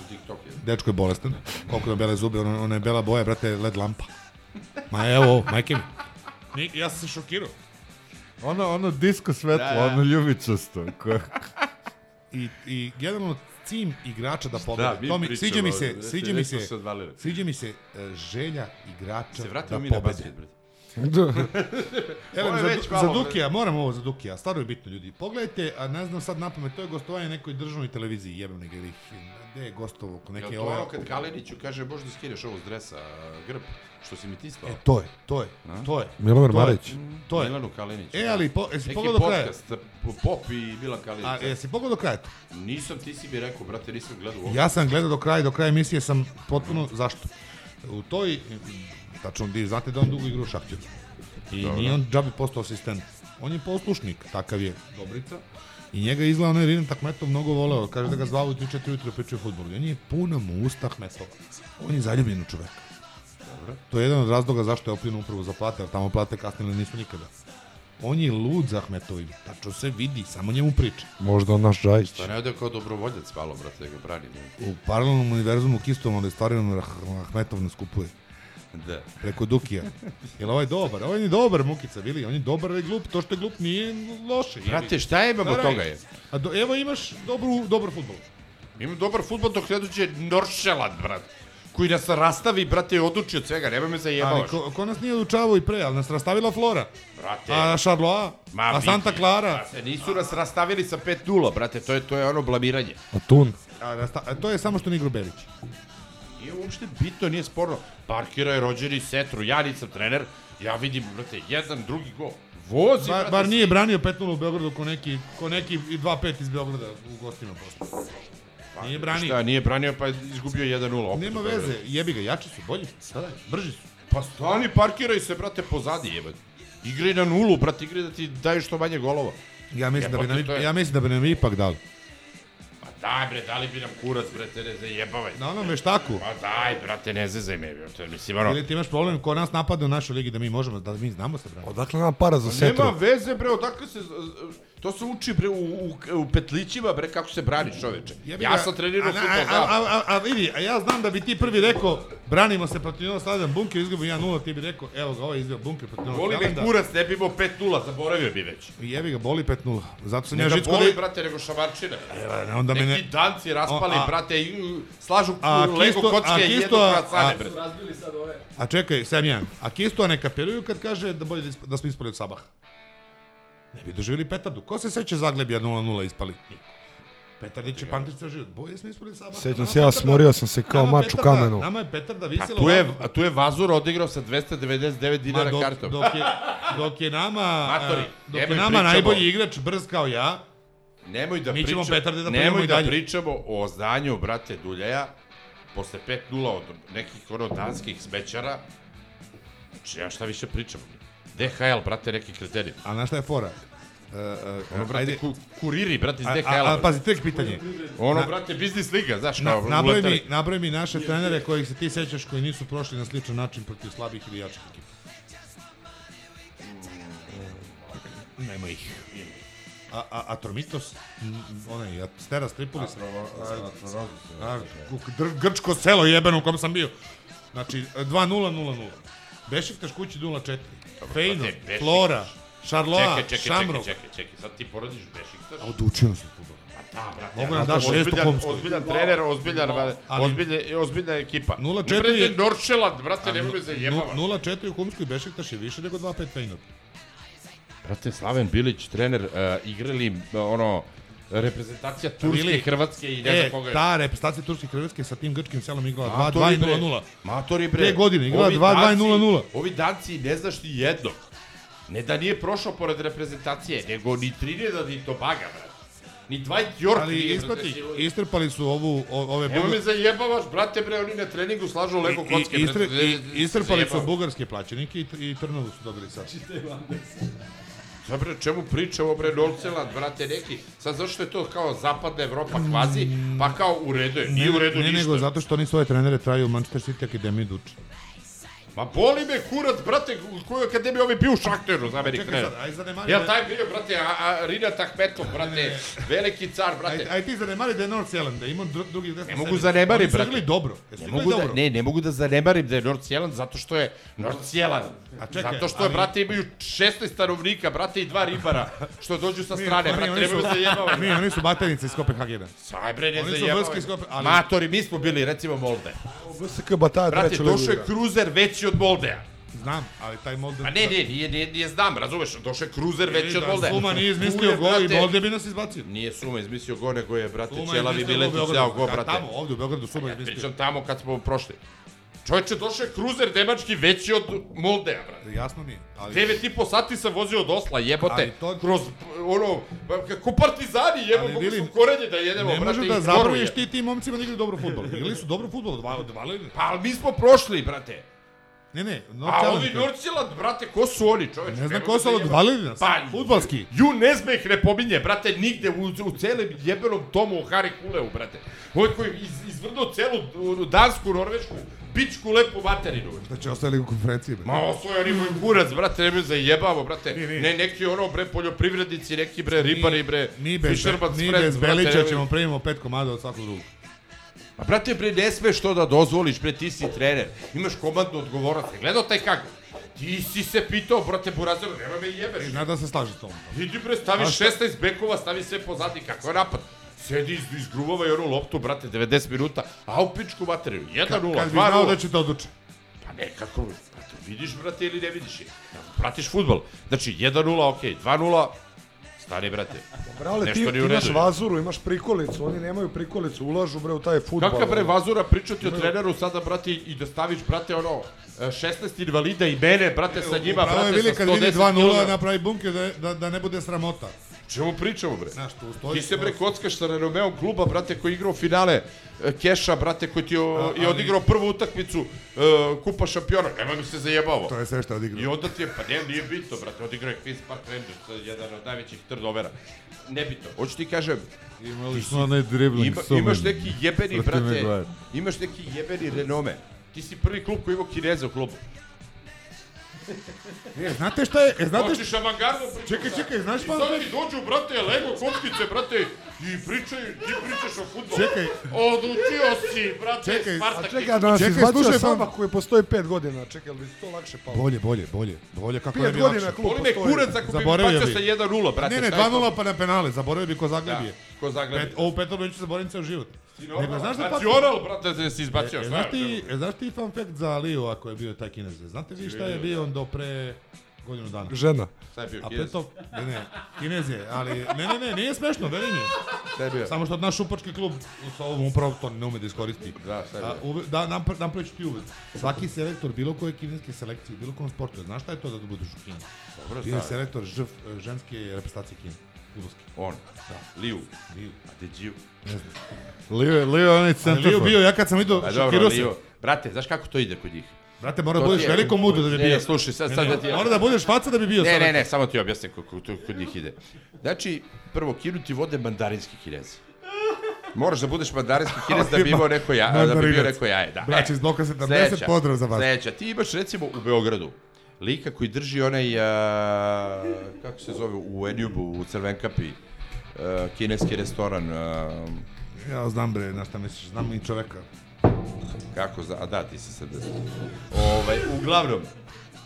TikTok je. Dečko je bolestan, koliko je bele zube, ona, ona je bela boja, brate, led lampa. Ma evo, majke mi. Ni, ja sam se šokirao. Ono, ono disko svetlo, Da, da. ono ljubičasto. I, i generalno cim igrača da pobede. Da, mi to mi, sviđa mi se, da se sviđa mi se, sviđa mi se želja igrača Se vratimo da mi na pobede. basket, brate. Evo, Ovo je za, već za Dukija, moram ovo za Dukija, stvarno je bitno ljudi. Pogledajte, a ne znam sad napamet, to je gostovanje nekoj državnoj televiziji, jebem neka ili gde je gostovo, oko Jel neke to ono kad Kaliniću kaže možda skineš ovo s dresa, grb, što si mi ti spao? E, to je, to je, A? to je. Je, Marić. To je. Milanu Kaliniću. E, da. ali po, jesi Neki pogledao do kraja? podcast, Pop i Milan Kalinić. A, jesi pogledao do kraja to? Nisam, ti si mi rekao, brate, nisam gledao uopšte. Ja sam gledao do kraja, do kraja emisije sam potpuno, zašto? U toj, tačno, vi znate da on dugo igra u Šahtiru. I Dobro. nije on džabi postao asistent. On je poslušnik, takav je Dobrica. I njega je izgleda onaj Rinan Takmetov mnogo voleo. Kaže da ga zvao u 3-4 ujutro pričaju o futbolu. I on je puna mu usta Ahmetova. On je zaljubljen u čoveka. To je jedan od razloga zašto je opljen upravo za plate, jer tamo plate kasnile nisu nikada. On je lud za Ahmetovim. Tačno se vidi, samo njemu priča. Možda on naš Džajić. Pa ne ode kao dobrovoljac malo, brate, da ga brani. Ne? U paralelnom univerzumu Kistom, ali stvarno Ahmetov ne skupuje. Da. Preko Dukija. Jel ovaj dobar? Ovaj je dobar, Mukica, bili? On je dobar, ali glup. To što je glup nije loše. Brate, šta imamo od da. toga je? A do, evo imaš dobru, dobar futbol. Ima dobar futbol dok ne dođe Noršeland, brat. Koji nas rastavi, brate, i oduči od svega, nemoj me Ali zajebavaš. ko, ko nas nije odučavao i pre, ali nas rastavila Flora. Brate. A Charlois, Ma, a Santa Clara. brate, nisu nas rastavili sa 5-0, brate, to je, to je ono blamiranje. A Tun. A, rasta, a to je samo što nije igru Belić. Nije uopšte bitno, nije sporno. Parkira je rođeni setru, ja nisam trener, ja vidim, brate, jedan, drugi gol. Vozi, Bar, brate, bar nije branio 5-0 u Beogradu ko neki, ko neki i 2-5 iz Beograda u gostima posle. Nije branio. Šta, nije branio pa je izgubio 1-0. opet Nema veze, jebi ga, jači su, bolji su, šta daj, brži su. Pa stani, parkiraj se, brate, pozadi, jebate. Igraj na nulu, brate, igraj da ti daju što manje golova. Ja mislim, da bi nam, je- ja mislim da bi nam ipak dali. Daj, bre, dali bi nam kurac, brate, ne zajebavaj. Na onom veštaku. Pa daj, brate, ne zezaj me, brate, mislim, ono... Ili ti imaš problem ko nas napada u našoj ligi da mi možemo, da mi znamo se braniti. Odakle nam para za Pa Nema setru? veze, bre, odakle se... To se uči, bre, u, u, u petlićima, bre, kako se braniš, čoveče. Ja sam trenirao futbol, a, znam. a, a, a, vidi, a ja znam da bi ti prvi rekao, branimo se protiv Novog Slada, bunker izgubio 1-0, ti bi rekao, evo ga, ovaj izgubio bunker protiv Novog Voli me Slada. kurac, ne bi imao 5-0, zaboravio bi već. I jebi ga, boli 5-0. Zato sam Ne ja da žitko boli, da... brate, nego šamarčina. Evo, onda me ne- Neki danci raspali, O, a- brate, i slažu A Lego Kisto- kocke i a- kracane, bre. Razbili sad ove. A čekaj, sam jedan. A Kisto ne kapiruju kad kaže da bolje da, da smo ispali od Sabaha. Ne bi doživjeli petardu. Ko se seća Zaglebija 0-0 ispali? Niko. Petardić je pamtić ceo život. Bolje smo ispali. Sjećam Nama se, ja smorio sam se kao mač u kamenu. Nama je petarda A visela tu je, a tu je Vazur odigrao sa 299 dinara Ma, dok, kartom. Dok je, dok je nama, Matori, dok je nama pričamo. najbolji igrač brz kao ja, Nemoj da Mi ćemo pričamo, petarde da nemoj i da dalje. pričamo o zdanju brate Duljeja posle 5-0 od nekih ono danskih smećara. Znači, ja šta više pričam? DHL, brate, neki kreteni. a znaš šta je fora? Uh, Ono, brate, ku, kuriri, brate, iz DHL. a, a, pazi, tek pitanje. Ono, Na- brate, biznis liga, znaš, Na, kao nabroj, mi, nabroj mi naše trenere kojih se ti sećaš koji nisu prošli na sličan način protiv slabih ili jačih ekipa. Nema ih. A, a, Atromitos, m, onaj, Steras Tripolis, grčko selo jebeno u kom sam bio. Znači, 2-0, 0-0. Bešiktaš kući 0-4. Fejno. Flora, Šarloa, Čekaj, čekaj, čekaj, Šamrok. čekaj, čekaj, sad ti porodiš Bešiktaš. A odučio sam futbol. Da, brate. Mogu nam daš šestu ozbiljan-. Ozbiljan trener, ozbiljan, Ali- ozbiljan, ozbiljna ekipa. 0-4 Brate, je- Noršeland, brate, nemoj me zajebavaš. 0-4 u Humskoj Bešiktaš je više nego 2-5 Fejnor. Brate, Slaven Bilić, trener, uh, igrali uh, ono, reprezentacija Turske, Bili- Hrvatske i ne e, znam koga. je. ta reprezentacija Turske i Hrvatske sa tim grčkim selom igrala 2-2 Matori, i bre. 0-0. Matori, bre. Te godine igrala Ovi 2-2 i danci- 0-0. Ovi danci ne znaš ni jednog. Ne da nije prošao pored reprezentacije, nego ni Trinidad ni Tobaga, brate. Ni Dwight York Ali nije, silu- istrpali su ovu, o, ove me bugar- zajebavaš, brate, bre, oni na treningu slažu Lego i- kocke. i- brate, istre- i- Istrpali su bugarske plaćenike i, i Trnovu su dobili sad. Sad bre, čemu pričamo bre Norceland, brate, neki, sad zašto je to kao zapadna Evropa kvazi, pa kao u redu je, nije u redu ne, ništa. nego zato što oni svoje trenere traju u Manchester City Akademiji da uče. Ma boli me kurac, brate, u kojoj akademiji ovaj bio u Šakteru, za meni Čekaj trener. sad, aj zanemari Jel da- taj bio, brate, a, a Rinat Ahmetov, brate, veliki car, Aj, brate. aj ti zanemari da je North Zealand, da ima dru, drugi desni Ne mogu zanemari, Oni su brate. dobro. Jesu Ne mogu da, dobro? ne, ne mogu da zanemarim da je North Zealand zato što je North Zealand. A čekaj, zato što je, ali- brate, imaju 16 stanovnika, brate, i dva ribara, što dođu sa strane, brate, su- me zajebavati. Mi, oni su batajnice iz Kopenhagena. Saj bre, ne Oni su zajebavaj. vrski skop- ali- Matori, mi smo bili, recimo, Molde. VSK Bataja Brate, došao je kruzer veći od Moldeja. Znam, ali taj Molde... Pa ne, ne, nije, nije, nije znam, razumeš, došao je kruzer veći od da, Moldeja. Zuma nije izmislio gol i Molde bi nas izbacio. Nije Suma izmislio go, nego je, brate, Suma Ćelavi gol Beogradu. dao go, Ka- brate. Tamo, ovdje u Beogradu Suma Ja izmislio. pričam tamo kad smo prošli. Čovječe, došao je kruzer nemački veći od Moldeja, brate. Jasno mi je. Ali... 9 i po sati sam vozio od Osla, jebote, to- kroz, ono, kako partizani, jebo, vidim, su korenje da jedemo, Ne brate, može da i zabraniš Noruje. ti tim momcima da igraju dobro fudbal. Igrali su dobro dva odvalili. Pa, ali mi smo prošli, brate. Ne, ne, North A ovi Norciland, brate, ko su oni, čoveče? Ne znam ko su, ali odvalili nas. Pa, Fudbalski. Ju ne sme ih ne pominje, brate, nigde u, u celem jebenom tomu u Hari Kuleu, brate. Ovaj koji iz, izvrnuo celu Dansku, Norvešku, bičku lepu materinu. Da će ostali u konferenciji. bre. Ma osvoj oni moj kurac, brate, ne me zajebavo, brate. Mi, mi. Ne, neki ono, bre, poljoprivrednici, neki, bre, ribari, bre, Mi bez, Fisherman's mi bez brate, Belića ćemo primimo pet komada od svakog drugog. A brate, bre, ne smeš to da dozvoliš, bre, ti si trener. Imaš komandnu odgovornost. Je Gledao taj kako? Ti si se pitao, brate, Burazeru, nema me jebeš. Zna da se slaže s tom. Idi bre, stavi A šta- 16 bekova, stavi sve pozadi, kako je napad. Sedi iz, izgruvava i onu loptu, brate, 90 minuta, a u pičku materiju. 1-0, 2-0. Kad bi znao da će to odluči. Pa ne, kako, brate, vidiš, brate, ili ne vidiš. Pratiš futbol. Znači, 1-0, okej, 2-0, stani, brate. Brale, ti, Nešto ti u imaš redu. vazuru, imaš prikolicu, oni nemaju prikolicu, ulažu bre u taj futbol. Kakav bre vazura pričati o treneru sada, brate, i da staviš, brate, ono, e, 16 invalida i mene, brate, sa njima, Upravo je brate, Vili sa kad vidi 110 2-0 kg. napravi bunker da, da, da ne bude sramota. Čemu pričamo, bre? Znaš, tu stoji... Ti se bre kockaš sa renomeom kluba, brate, koji je igrao finale e, Keša, brate, koji ti je ali- odigrao prvu utakmicu e, Kupa šampiona. Nema mi se zajebavo. To je sve što je odigrao. I onda ti je, pa ne, nije bitno, brate, odigrao je Queen's Park Rangers, jedan od najvećih trdovera. Nebitno. Hoću ti kažem, Imali smo onaj dribbling ima, imaš neki jebeni, brate, imaš neki jebeni renome. Ti si prvi klub koji ima Kineza u klubu. E, znate šta je? E, znate Hoćeš avangardu Čekaj, čekaj, znaš I pa... sad ti dođu, brate, Lego kockice, brate, i pričaju, ti pričaš o futbolu. Čekaj. Odučio si, brate, Čekaj, Spartak. A čekaj, da nas Čekaj, izbacio slušaj, Saba pa- koji postoji 5 godina, čekaj, ali bi to lakše palo? Bolje, bolje, bolje. Bolje kako Pet ne bi godina lakše. klub Boli me postoji. kurac ako bi mi bacio sa 1-0, brate. Ne, ne, šta je to? 2-0 pa na penale, zaboravio bi ko Zagrebije. Da, ko Zagreb. Pet, ovo Petrović zaboravim ceo život. Nego, znaš da pa... Nacional, brate, da si izbacio. E, šta znaš ti, e, znaš ti fun fact za Aliju ako je bio taj kinez? Znate vi šta je bio on do pre godinu dana? Žena. Šta je bio, A pre to, ne, ne, kinez je, ali, ne, ne, ne, nije smešno, veri mi. Šta je bio? Samo što naš šupački klub sa ovom upravo to ne ume da iskoristi. Da, šta je A, bio? uve, da, nam, napraviću ti uved. Svaki selektor bilo koje kineske selekcije, bilo kom sportu, znaš šta je to da budeš u Kini? Dobro, je selektor žv, ženske reprezentacije Kine. Fudbalske. On. Da. Liu. Liu. A Deđiju. Ne znam. Leo, Leo, onaj Ali centar. Liu bio, ja kad sam vidio, Pa šokirao. Brate, znaš kako to ide kod njih? Brate, mora da budeš je- veliko mudo da bi Ne, bio. ne, slušaj, sad- Ne, sad ne, da ti- Mora da budeš faca da bi bio Ne, ne, selektor. ne, samo ti objasnim kako to kod njih ide. Znači, prvo, Kinu ti vode mandarinski kinezi. Moraš da budeš mandarinski kinez da bi imao neko jaje, da bi bio neko jaje, da. Braći iz bloka 70, sledeća, pozdrav za vas. Sledeća, ti imaš recimo u Beogradu lika koji drži onaj, a, kako se zove, u Enjubu, u Crvenkapi, a, kineski restoran, a, Ja znam bre, na šta misliš, znam i čoveka. kako za, a da, ti si sad... Ovaj, uglavnom,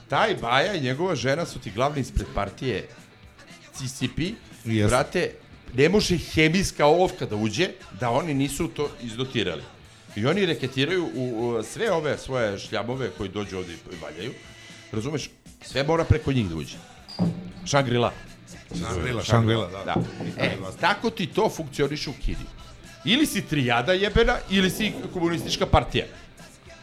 taj Baja i njegova žena su ti glavni ispred partije CCP, Jeste. brate, ne može hemijska olovka da uđe, da oni nisu to izdotirali. I oni reketiraju u, u sve ove svoje šljamove koji dođu ovde i valjaju, razumeš, sve mora preko njih da uđe. Shangri-La. Shangri-La, Shangri-La, da. da. E, tako ti to funkcioniše u Kini. Ili si trijada jebena, ili si komunistička partija.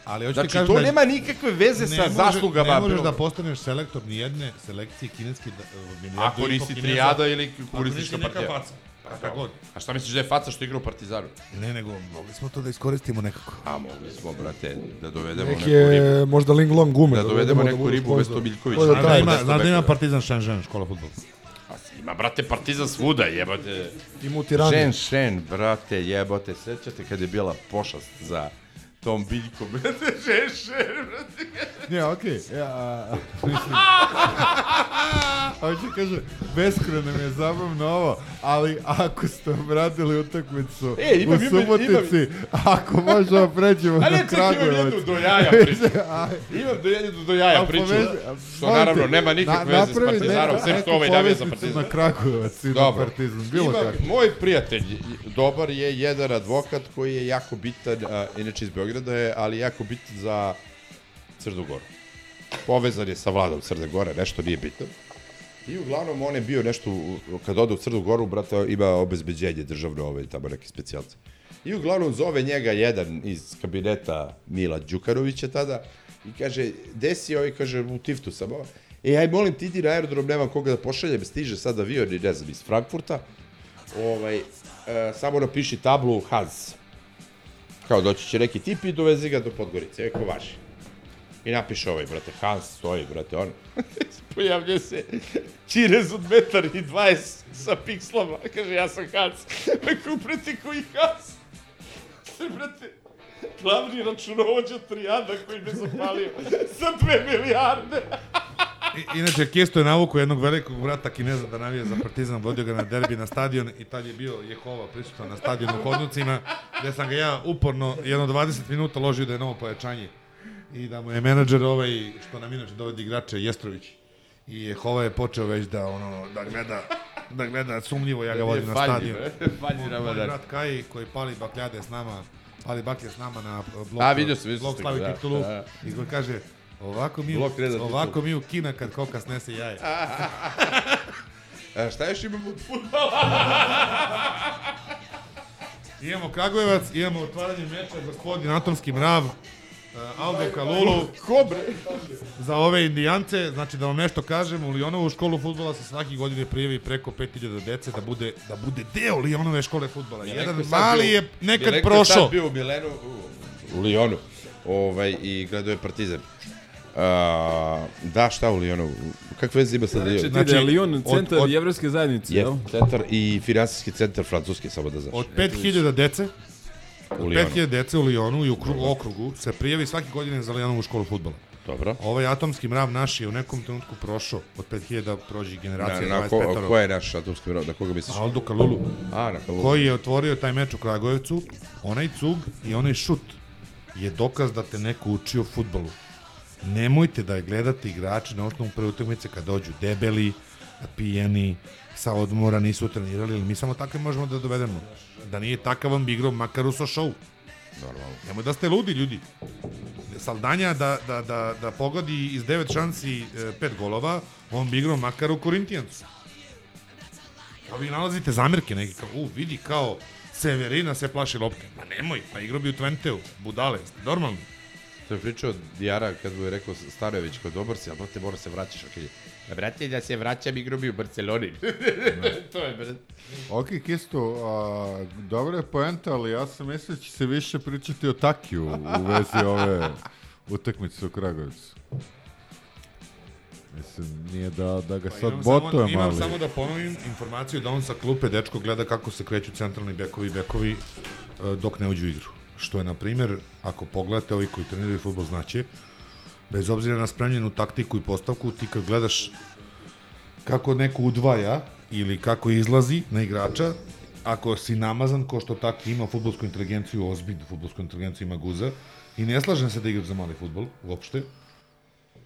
Ali hoću Znači, kažem to da- nema nikakve veze Ne sa može- zaslugama. Ne možeš bilo- da postaneš selektor ni jedne selekcije kineske da, uh, milijardu Ako nisi trijada ili ako komunistička nisi neka partija. Kakva god. A šta misliš da je faca što igra u Partizanu? Ne, nego mogli smo to da iskoristimo nekako. A mogli smo, brate, da dovedemo neku ribu. možda Ling Long gume. Da dovedemo neku ribu bez sponzor. Tomiljković. To je da da ima, da ima. Partizan Shenzhen, škola fudbala. Ima, brate, Partizan svuda, jebote. Ima u Tirani. Šen, šen, brate, jebote. Sećate kad je bila pošast za tom biljkom, brate, šen, brate. Ne, okej. Ja, a, mislim... Hoće kaže, beskreno mi je zabavno ovo, ali ako ste obradili utakmicu E, imam, u imam, Subotici, ako možemo pređemo A ne, na čekaj, imam Kragujevac. jednu do jaja priču. Imam do jednu do jaja A priču. povezi- Što naravno te, nema nikakve na- veze s Partizanom, sem što ovaj navija za Partizan. na Kragujevac i na. Partizan, bilo Ima, kako. moj prijatelj, dobar je jedan advokat koji je jako bitan, a, inače iz Beograda je, ali jako bitan za Crnu Goru. Povezan je sa vladom Crne Gore, nešto nije bitno. I uglavnom on je bio nešto, kad ode u Crnu Goru, brate, ima obezbeđenje državno, ovaj, tamo neki specijalci. I uglavnom zove njega jedan iz kabineta Mila Đukanovića tada i kaže, desi ovaj, kaže, u Tiftu sam ovo. E, aj molim ti idi na aerodrom, nemam koga da pošaljem, stiže sad avion ne znam, iz Frankfurta. Ovaj, e, samo napiši tablu Hans. Kao doći će neki tip i dovezi ga do Podgorice, eko vaši. I napiše ovaj, brate, Hans stoji, brate, on. Pojavlja se Čirez od metar i 20 sa pikslama. Kaže, ja sam Hans. Rekao, brate, koji Hans? brate, glavni računovođa trijada koji me zapalio sa dve milijarde. I, inače, Kesto je navuku jednog velikog brata Kineza da navija za Partizan, vodio ga na derbi na stadion i tad je bio Jehova prisutan na stadionu u Hodnucima, gde sam ga ja uporno jedno 20 minuta ložio da je novo pojačanje i da mu je menadžer ovaj, što nam inače dovedi igrače, Jestrović. I Jehova je počeo već da, ono, da gleda da gleda sumnjivo, ja ga vodim na stadion. Falji Ramadan. brat Kaji, koji pali bakljade s nama, pali baklje s nama na blok, A, vidio sam, vidio blok slavi da, titulu da. i koji kaže, ovako mi, Blok reda ovako mi u kina kad koka snese jaje. A šta još imamo od futbola? Imamo Kragujevac, imamo otvaranje meča gospodin Atomski mrav, uh, Aldo Kalulu. Ko bre? Za ove indijance, znači da vam nešto kažem, u Lionovu školu futbola se svaki godine prijavi preko 5000 dece da bude, da bude deo Lionove škole futbola. Ja, Jedan mali bio- je nekad je neko prošao. sad bio u Milenu, u, u Lionu, ovaj, i gledao je Partizan. A, da, šta u Lionu? Kakve veze ima sa Lionom? Znači, da je Lyon centar jevrejske zajednice, je, jel? centar i finansijski centar francuski, samo da znaš. Od 5000 dece, U od Lionu. 5000 dece u Lionu i u kru- okrugu se prijavi svake godine za Lionovu školu futbola. Dobro. Ovaj atomski mrav naš je u nekom trenutku prošao od 5000 prođi generacije Na, na, 25 ko, ko je naš atomski mrov? Na koga misliš? Aldo Kalulu. A, na Kalulu. Koji je otvorio taj meč u Kragujevcu, onaj cug i onaj šut je dokaz da te neko uči o futbolu. Nemojte da gledate igrače na osnovu prve utakmice kad dođu debeli, pijeni, sa odmora, nisu trenirali, ali mi samo takve možemo da dovedemo. Da nije takav vam bi igrao makar u show. Normalno. Nemoj da ste ludi, ljudi. Saldanja da, da, da, da pogodi iz devet šansi e, pet golova, on bi igrao makar u Korintijancu. Kao vi nalazite zamirke neke, kao, u, vidi, kao, Severina se plaši lopte. Ma nemoj, pa igrao bi u Twenteu, budale, ste normalni. To je pričao Dijara kad mu je rekao Starojević kod dobar si, ali brate mora se vraćaš. Okay. Brate, da se vraćam igrao bi u Barceloni. to je, brate. Ok, Kisto, a, dobra je poenta, ali ja sam mislio da će se više pričati o Takiju u vezi ove utakmice u Kragujevcu. Mislim, nije da, da ga Pa sad imam samo, botujem, imam ali... samo da ponovim informaciju da on sa klupe dečko gleda kako se kreću centralni bekovi i bekovi e, dok ne uđu u igru. Što je, na primjer, ako pogledate ovi koji treniraju futbol znaće, bez obzira na spremljenu taktiku i postavku, ti kad gledaš kako neko udvaja ili kako izlazi na igrača, ako si namazan ko što tako ima futbolsku inteligenciju, ozbiljnu futbolsku inteligenciju ima guza, i ne slažem se da igraš za mali futbol, uopšte,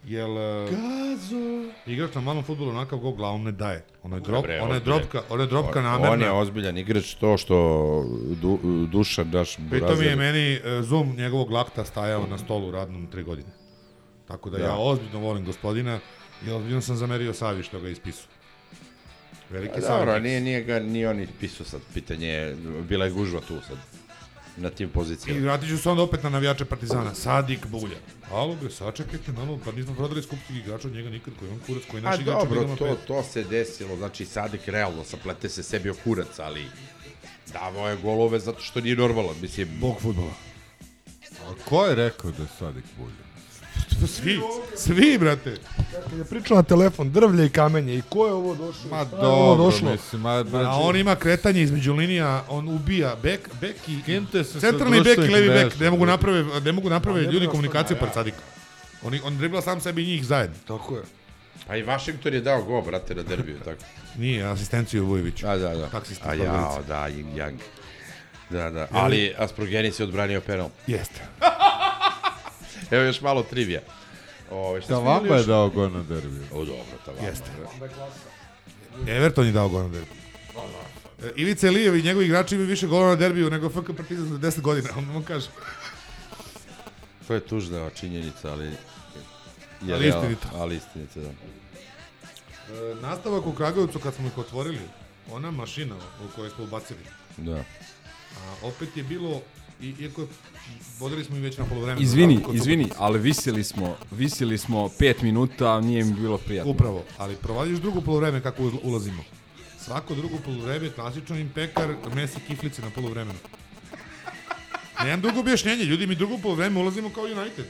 Jel, e, Gazo! igrač na malom futbolu onakav gol glavom ne daje. Ono je, drop, Bre, ona je dropka, ona je dropka On- namerna. On je ozbiljan igrač, to što du, Dušan, naš Pritom je meni e, zoom njegovog lakta stajao na stolu radnom tri godine. Tako da, Da. ja ozbiljno volim gospodina i ozbiljno sam zamerio Savi što ga ispisao. Veliki Savi. Dobro, nije, nije ga, nije on pisao sad, pitanje je, bila je gužva tu sad, na tim I pozicijama. vratit ću se onda opet na navijače Partizana. Sadik Bulja. Alo bre, sačekajte malo, pa nismo prodali skupskih igrača od njega nikad, koji je on kurac, koji je A naš igrač u dobro, to, to se desilo, znači Sadik realno saplete se sebi o kurac, ali davao je golove zato što nije normalan, mislim. Bog futbola. A ko je rekao da je Sadik Bulja? Svi, svi, brate. Kad je pričao na telefon, drvlje i kamenje, i ko je ovo došao? Ma Šta je ovo dobro, došlo? mislim, ma... A on ima kretanje između linija, on ubija bek, bek i Skinte se sa centralni bek i društvenih levi bek, mreža. ne mogu naprave, ne mogu naprave ne ljudi komunikaciju pored Sadika. On, on dribla sam sebi i njih zajedno. Tako je. Pa i Washington je dao go, brate, na derbiju, tako. Nije, asistenciju Vujoviću. A, da, da. Taksista A jao, da, Yin Yang. Da, da. Ali Asprogenis je odbranio penal. Jeste. Evo još malo trivija. Ove, šta Da imali vama je još? dao go na derbiju. O, dobro, ta vama. Jeste. Everton je dao gol na derbiju. E, Ivica Elijev i njegovi igrači imaju više golova na derbiju nego FK Partizan za 10 godina, on, on kaže. To je tužna činjenica, ali... Je Ali istinito. Ali istinito, da. E, nastavak u Kragujevcu kad smo ih otvorili, ona mašina u kojoj smo ubacili, Da. a opet je bilo, i, iako je, vodili smo i već na polovremenu. Izvini, tako, kod izvini, ali visili smo, visili smo pet minuta, a nije mi bilo prijatno. Upravo, ali provališ drugo polovreme kako ulazimo. Svako drugo polovreme klasično im pekar mesi kiflice na polovremenu. Nemam dugo objašnjenje, ljudi mi drugo polovreme ulazimo kao United.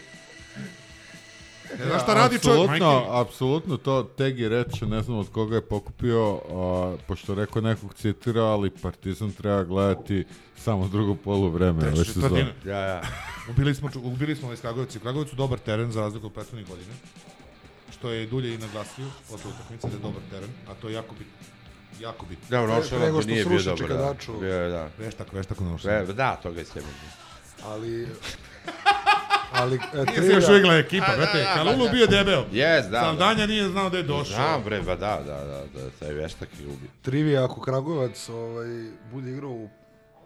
Ne znaš šta radi čovjek, majke Apsolutno, to Tegi reče, ne znam od koga je pokupio, a, pošto je rekao nekog citira, ali Partizan treba gledati samo drugo polu vreme četvrtina. sezone. Ja, ja. Ubili smo, ubili smo ovaj Kragujevci. Kragujevcu dobar teren za razliku od prethodnih godina. Što je Dulje i naglasio posle utakmice da je dobar teren, a to je jako bitno. Jako bitno. Da, ono što nego da što nije bio sruši dobar. Da. Bio je, da. Veštak, veštak ono što. Ve- Da, toga je sjebano. Ali... Ali, e, Nije se još uvijek ekipa, A, da, brate. da, Kalulu pa da. bio debel. Jes, da, Saldanja da. nije znao da je došao. Znam, bre, ba da, da, da, da, taj veštak je ubi. Trivija, ako Kragujevac ovaj, bude igrao u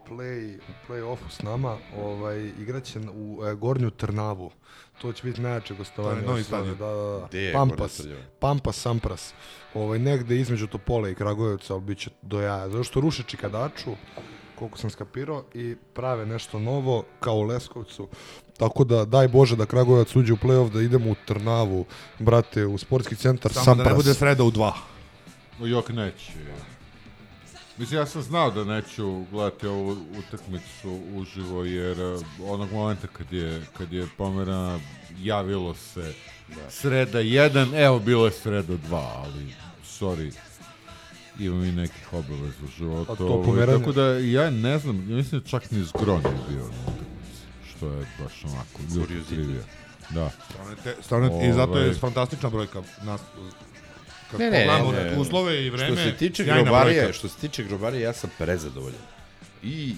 play, u play-offu s nama, ovaj, igraće u e, Gornju Trnavu. To će biti najjače gostovanje. To je novi stadion. Da, da, da. Pampas? Pampas Sampras. Ovaj, negde između Topole i Kragujevca, ali bit će do jaja. Zato što ruše Čikadaču, koliko sam skapirao, i prave nešto novo, kao u Leskovcu. Tako da, daj Bože da Kragujevac uđe u play-off, da idemo u Trnavu, brate, u sportski centar Samo Sampras. da ne bude sreda u dva. Jok neće. Mislim, ja sam znao da neću gledati ovu utakmicu uživo, jer eh, onog momenta kad je, kad je pomerana, javilo se sreda 1, evo bilo je sreda 2, ali, sorry, imam i nekih obaveza u životu. A to pomeranje? Tako da ja ne znam, ja mislim da čak ni zgron je bio na utakmici, što je baš onako, Kuriozitet. trivija. Da. Te- Stvarno, i zato je Ovaj, fantastična brojka. Nas, kad Ne, ne, pogledamo ne, ne. uslove i vreme, Što se tiče grobarije, brojka. što se tiče grobarije, ja sam prezadovoljan. I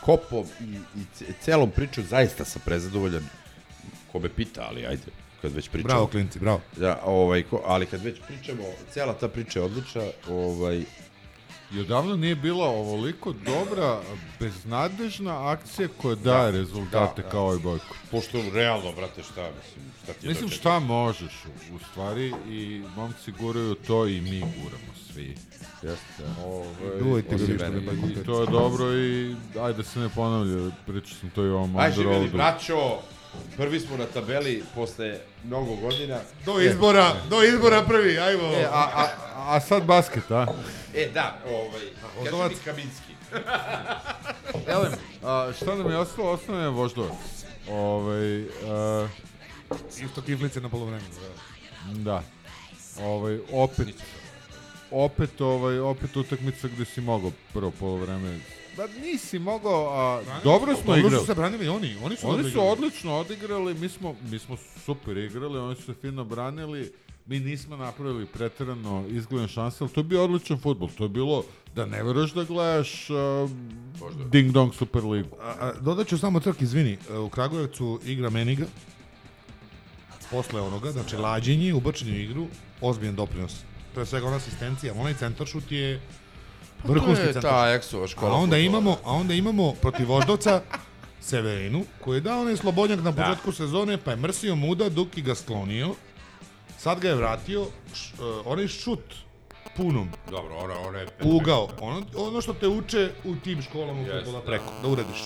kopom i, i ce- celom pričom zaista sam prezadovoljan. Ko me pita, ali ajde, kad već pričamo. Bravo, klinci, bravo. Da, ovaj, ko, ali kad već pričamo, cela ta priča je odlična, ovaj, I odavno nije bila ovoliko dobra, beznadežna akcija koja daje rezultate da, kao ovaj Bojko. pošto realno, brate, šta, mislim, šta ti Mislim dočekati? šta možeš u, u stvari i momci guraju to i mi guramo svi. Jeste, Ovaj, Duvajte ga više, mene. ne I to je dobro i ajde da se ne ponavlja, pričao sam to i ovom Aj, živjeli, Underroadu. braćo, prvi smo na tabeli posle mnogo godina. Do izbora, do izbora prvi, ajmo. E, a, a, a sad basket, a? E, da, ovaj, Voždovac. mi Kaminski. Elem, a, šta nam je ostalo? Ostalo je voždovac. Ovaj, a, Isto kiflice na polovremenu. da. Da. Ovaj opet opet ovaj opet utakmica gde si mogao prvo poluvreme. Da nisi mogao, a dobro smo Dobro igrali. su se branili oni, oni su Oni dobro su odlično odigrali, mi smo mi smo super igrali, oni su se fino branili. Mi nismo napravili preterano izgledne šanse, ali to je bio odličan fudbal. To je bilo da ne veruješ da gledaš uh, Ding Dong Super Ligu. A, a, dodat ću samo trk, izvini, e, u Kragujevcu igra Meniga, posle onoga, znači lađenje, ubačenje u igru, ozbiljan doprinos. Pre svega ona asistencija, onaj centaršut je vrhunski to je centar. ta Eksova škola A onda fudbala. imamo, a onda imamo protiv Voždovca Severinu, koji je dao onaj slobodnjak na početku sezone, pa je mrsio muda, Duki ga sklonio, sad ga je vratio, š, e, onaj šut punom, Dobro, ona, ona je... ugao, ono, ono što te uče u tim školama u Jeste, fudbala da. preko, da uradiš.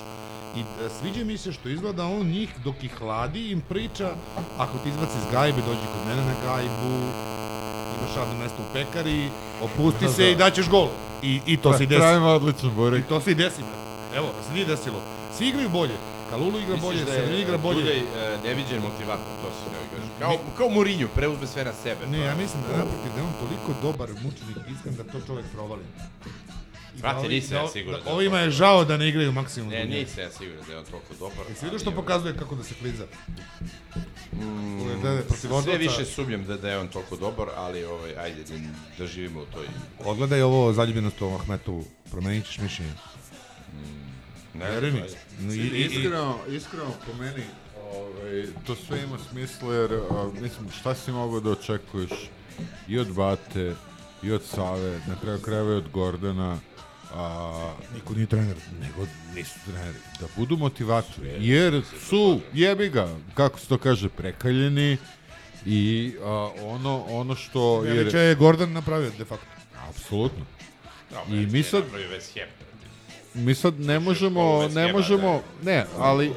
I e, sviđa mi se što izgleda on njih dok ih hladi im priča, ako ti izbaci iz gajbe, dođi kod mene na gajbu, imaš radno mesto u pekari, opusti Da, se da. i daćeš gol. I, i to se i desi. Pravimo odličan I burek. to se i desi. Evo, se nije desilo. Svi igraju bolje. Kalulu igra bolje, Misliš da Severin je igra bolje. Duljaj e, neviđen motivator, to se ne kaže. Kao, kao Mourinho, preuzme sve na sebe. Ne, ja mislim da naprotiv da je on toliko dobar mučenik iskren da to čovjek provali. Brate, da nisam ja siguran da da je Ovima je žao da ne igraju maksimum. Ne, nisam ja siguran da je on toliko dobar. Jesi vidio što pokazuje kako da se kliza? Mm, da protiv sve više sumnjam da, da je on toliko dobar, ali ovaj, ajde da, da živimo u toj... Odgledaj ovo zaljubljenost u Ahmetovu, promenit ćeš mišljenje. Ne, Veruj mi. i- i- Iskreno, iskreno po meni, ovaj, to sve ima smisla jer, a, mislim, šta si mogao da očekuješ i od Bate, i od Save, na kraju krajeva i od Gordana, a, Niko nije trener. nego nisu treneri, da budu motivatori, jer su, jebi ga, kako se to kaže, prekaljeni i a, ono, ono što... Veliče je Gordon napravio, de facto. Apsolutno. I mi sad, mi sad ne možemo, školu ne možemo, ne, ali e,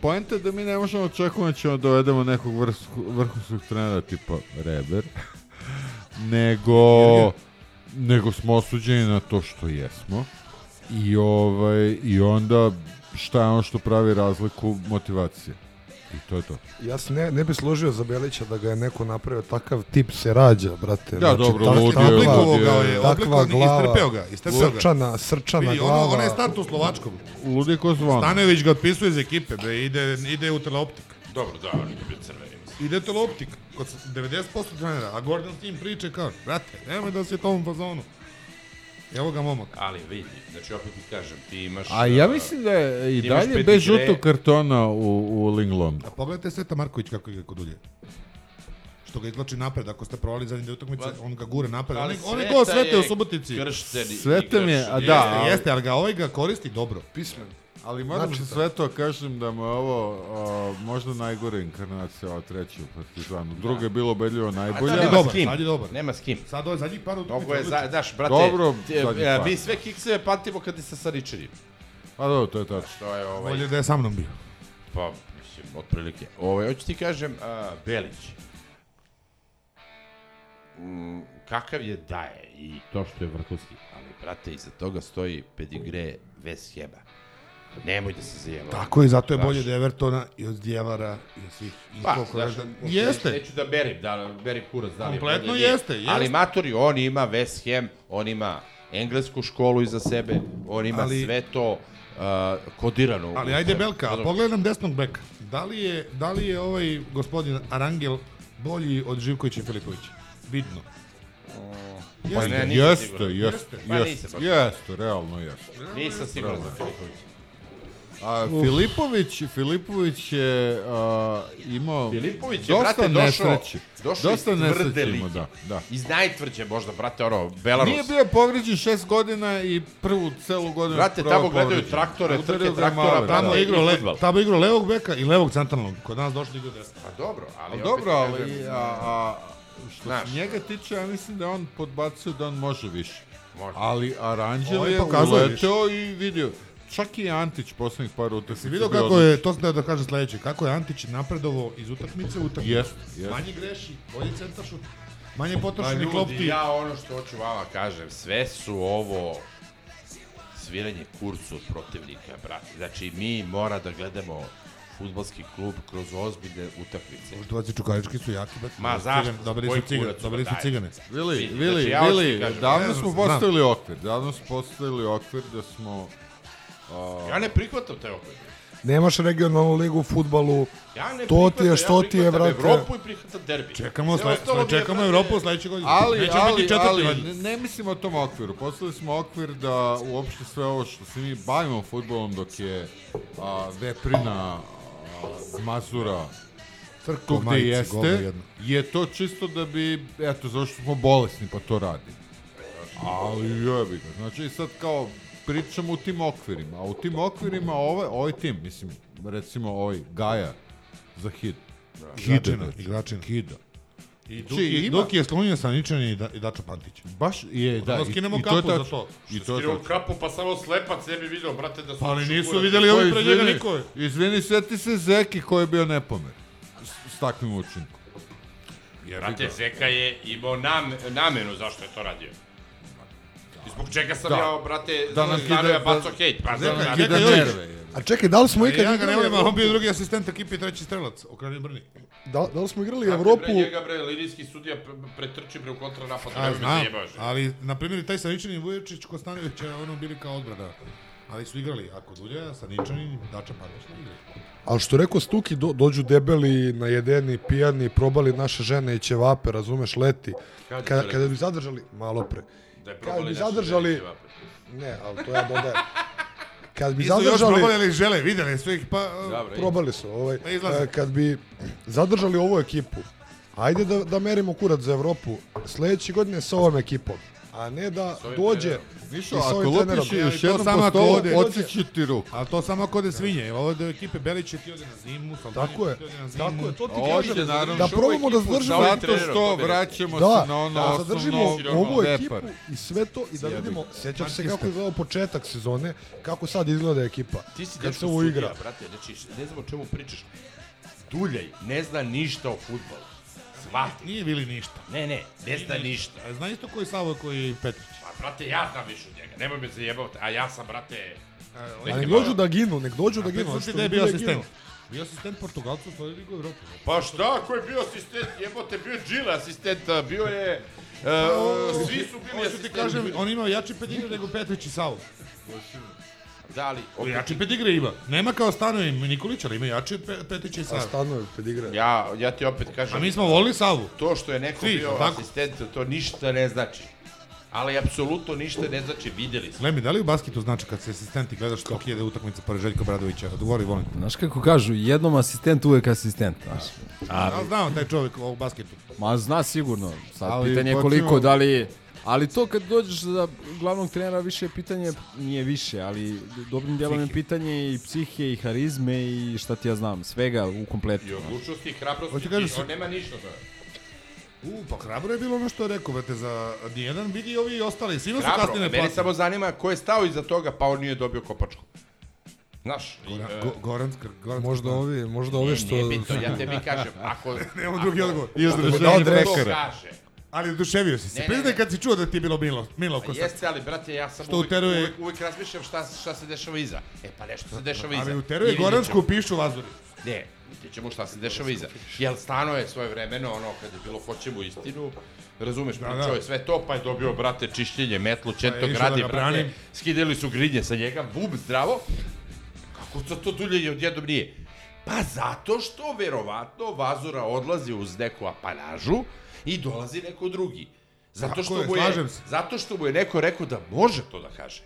poenta je da mi ne možemo očekujemo da ćemo dovedemo nekog vrhunskog trenera tipa Reber, nego, nego smo osuđeni na to što jesmo i ovaj, i onda šta je ono što pravi razliku motivacije. I to je to. Ja se ne, ne bi složio za Belića da ga je neko napravio takav tip se rađa, brate. Da, dobro, tak- lud je, takva- ga je, takva glava, istrpeo ga, istrpeo ga. Srčana, srčana Vidi, ono, glava. ono je start u Slovačkom. Ludi ko zvon. Stanojević ga otpisuje iz ekipe, bre, ide, ide u teleoptik. Dobro, da, on je bio mislim. Idete loptik, kod s- 90% trenera, a Gordon tim priče kao, brate, nemoj da si u tom fazonu. Evo ga momak. Ali vidi, znači opet ti kažem, ti imaš... A ja uh, mislim da je i dalje bez žutog kartona u, u Linglondu. A pogledajte Sveta Marković kako igra kod Dulje. Što ga izlači napred, ako ste provali zadnje dve utakmice, on ga gure napred. Ali On, on je Sveta go Svete je u Subotici. kršten Sveta mi je, a Jeste, da, ali- jeste, ali ga ovaj ga koristi dobro. Pismen. Ali moram Znači, sve to kažem da mu je ovo a, možda najgore inkarnacija ova treća u Partizanu. Druga je bilo ubedljivo najbolja. Nema dobar, s kim. sad je dobar. Nema s kim. Sad ovo je zadnjih par utakmica. Ovo je, za, znaš, brate, Dobro, ti- e, par. mi sve kikseve patimo kad je sa Saričenim. Pa dobro, to je tačno. To je ovaj... Bolje da je sa mnom bio. Pa, mislim, otprilike. Ovaj, hoću ti kažem, a, Belić. Mm, kakav je daje i to što je vrhunski, ali, brate, iza toga stoji pedigre West Hema. Nemoj da se zajebamo. Tako je, zato je Znaš, bolje od Evertona i od Djevara i od svih. I Pa, koliko znaš, je da- Jeste. Neću da berim, da berim kurac, da li je Kompletno bolje ili- jeste, jeste. Ali Matori, on ima West Ham, on ima englesku školu iza sebe, on ima Ali- sve to uh, kodirano. Ali ajde. Belka, a pogledaj nam desnog beka. Da li je, da li je ovaj gospodin Arangel bolji od Živkovića i Filipovića? Vidno. Pa ne, Jeste, siguran. jeste, Pa jeste, baš. jeste, realno jeste. Nisam siguran za Filipovića. A Filipović, Filipović je a, imao Filipović je, dosta brate, došao, nesreće. došao dosta iz tvrde nesreće lige. imao, da, da. Iz najtvrđe možda, brate, ono, Belarus. Nije bio povređen šest godina i prvu celu godinu. Brate, tamo gledaju povređen. traktore, Udario trke ga je traktora, Male, brate. Tamo je igrao, le, fudbal. tamo je igrao levog beka i levog centralnog. Kod nas došli igrao desno. Pa dobro, ali... Ali opet dobro, ti ali kažem, a, a, što Znaš. se njega tiče, ja mislim da on podbacuje da on može više. Može. Ali Aranđel Ovaj je pokazuje uleteo i vidio. Čak i Antić poslednjih par utakmica. Si vidio kako je, to sam da da kažem sledeće, kako je Antić napredovao iz utakmice u utakmicu. Jest, jest. Manje greši, bolji centaršut, manje Pa potrošeni ljudi, klopti. ja ono što hoću vama kažem, sve su ovo sviranje kurcu od protivnika, brate. Znači, mi mora da gledamo futbalski klub kroz ozbiljne utakmice. Možda Čukarički su jaki, bet. Ma, zašto? Koji su cigane, dobili su cigane. Vili, Vili, znači, Vili, ti kažem, davno smo postavili okvir, davno smo postavili okvir da smo... Ja ne prihvatam te okvire. Nemaš regionalnu ligu u futbalu, Ja ne to ti je, što ja ti je, prihvatam brate. Evropu i prihvatam derbi. Čekamo, sle, čekamo Evropu sledeće godine. Ali, Nećemo ali, biti četvrti, ali, ne, ne mislimo o tom okviru. Postavili smo okvir da uopšte sve ovo što se mi bavimo futbolom dok je a, Veprina, a, Mazura, Crko, tu gde majice, jeste, je to čisto da bi, eto, zašto smo bolesni pa to radi. Ali jebi ga. Znači sad kao pričamo u tim okvirima, a u tim okvirima ovaj, ovaj tim, mislim, recimo ovaj Gaja za hit. Igračina, znači. igračina. Hida. I Duki, ima- Duki je sklonio sa Ničan i, da, i Dačo Pantić. Baš je, da, Onda i, skinemo i to je kapu za to. I to je tačno. kapu, pa samo slepac ne bi vidio, brate, da su... Pa ali nisu kurac. videli ovi pre njega izvini, niko. je. Izvini, sveti se Zeki koji je bio nepomer. S, s takvim učinkom. Brate, Zeka je imao nam, namenu zašto je to radio. Zbog čega sam Da. ja, brate, Da nam kida- ja bacao da- hejt. Pa, da znam, nam da- kida da- nerve, je. A čekaj, da li smo ikad Ja ga ne igrali volim, ali on bio drugi asistent ekipe i treći strelac, okrenio Brni. Da, da li smo igrali Kako Evropu? Bre, njega, bre, linijski sudija pre- pretrči, bre, u kontranapad. A, ne znam, ali, na primjer, i taj Saničanin i Vujočić Kostanović, je ono bili kao odbrana. Ali su igrali, ako Dulja, Saničanin, Dača Pantić ne igrali. Ali što rekao Stuki, do, dođu debeli, najedeni, pijani, probali naše žene i ćevape, razumeš, leti. Je Kada, kada bi zadržali, malo pre. Da je Kad probali bi naše zadržali, ne, ali to ja dodajem. Kad bi Nisu još zadržali, probali, ali žele, videli su ih, pa... Dobro, probali su, ovaj, Pa e, kad bi zadržali ovu ekipu, ajde da, da merimo kurac za Evropu. Sledeće godine sa ovom ekipom, a ne da dođe. Nišo, i ako ovim lupiš trenerom. I još to jednom samo po ako stolu, ode- odseći ti ruku. Ali to samo ako ode svinje, ovo od ekipe Belić će ti ode na zimu, Saldani Tako je, ti ode na zimu. tako je, to ti Hoće, kažem. naravno, Da probamo da zadržimo Zato što vraćamo da, se na ono da zadržimo osnovno ovu ekipu i sve to i da vidimo, ga. sjećaš se kako je izgledao početak sezone, kako sad izgleda ekipa. Ti si kad dečko se ovo sudija, igra. brate, znači, ne znam o čemu pričaš. Duljaj, ne zna ništa o futbolu. Svati. Nije bili ništa. Ne, ne, ne zna ništa. A Zna isto koji Savo koji Petrić. Pa, brate, ja znam više od njega, nemoj me zajebavati, a ja sam, brate... A nek dođu da ginu, nek dođu da ginu. Što da je bi bio asistent. Bio asistent Portugalcu u svojoj ligu Evropu. Pa šta, ko je bio asistent? Jebote, bio je Gile asistent, a bio je... Uh, svi su bili asistenti. kažem, on imao jači pedigre nego Petrić i Savo. Da, ali... opet- Jači pedigre ima. Nema kao Stanoje Nikolić, ali ima jači pe, Petića i A Sava. Stanojev pedigre. Ja, ja ti opet kažem... A mi smo volili Savu. To što je neko Svi, bio tako? asistent, to ništa ne znači. Ali apsolutno ništa ne znači, videli smo. Glemi, da li u basketu znači kad se asistenti gledaš koliko je utakmica pored Željka Bradovića? Odgovori, volim. Znaš kako kažu, jednom asistent uvek asistent, znaš. A, znao taj čovjek u basketu. Ma zna sigurno. Sad Ali pitanje je koliko, da li... Ali to kad dođeš za glavnog trenera više je pitanje, nije više, ali dobrim dijelom je pitanje i psihe i harizme i šta ti ja znam, svega u kompletu. I odlučnosti i hrabrosti, i se- on nema ništa da... U, pa hrabro je bilo ono što je rekao, brate, za nijedan vidi i ovi ostali. Svima su kasnije mene platili. samo zanima ko je stao iza toga, pa on nije dobio kopačku. Znaš, i, Goran- e, Go, Goran, Goran, Možda ovi, možda ovi što... Nije bitno, ja tebi kažem, ako... Ako- drugi odgovor. I neko pekara. kaže, Ali oduševio si se. Priznaj kad si čuo da ti je bilo milo, milo Pa ko sad. jeste, ali brate, ja sam Što uvijek, uteruje- uvijek, uvijek razmišljam šta, šta se dešava iza. E pa nešto se dešava iza. Ali uteruje Goransku pišu vazuri. Ne, vidjet ćemo šta se dešava iza. Jel stano je svoje vremeno, ono, kad je bilo hoćemo istinu, razumeš, Da, pričao da. je sve to, pa je dobio, brate, čišćenje, metlu, Pa četo je da gradi, ga brate, skidali su grinje sa njega, bub zdravo. Kako to, to dulje odjednom nije? Pa zato što, verovatno, Vazura odlazi uz neku apanažu i dolazi neko drugi. Zato što, je, mu je, zato što mu je neko rekao da može to da kaže.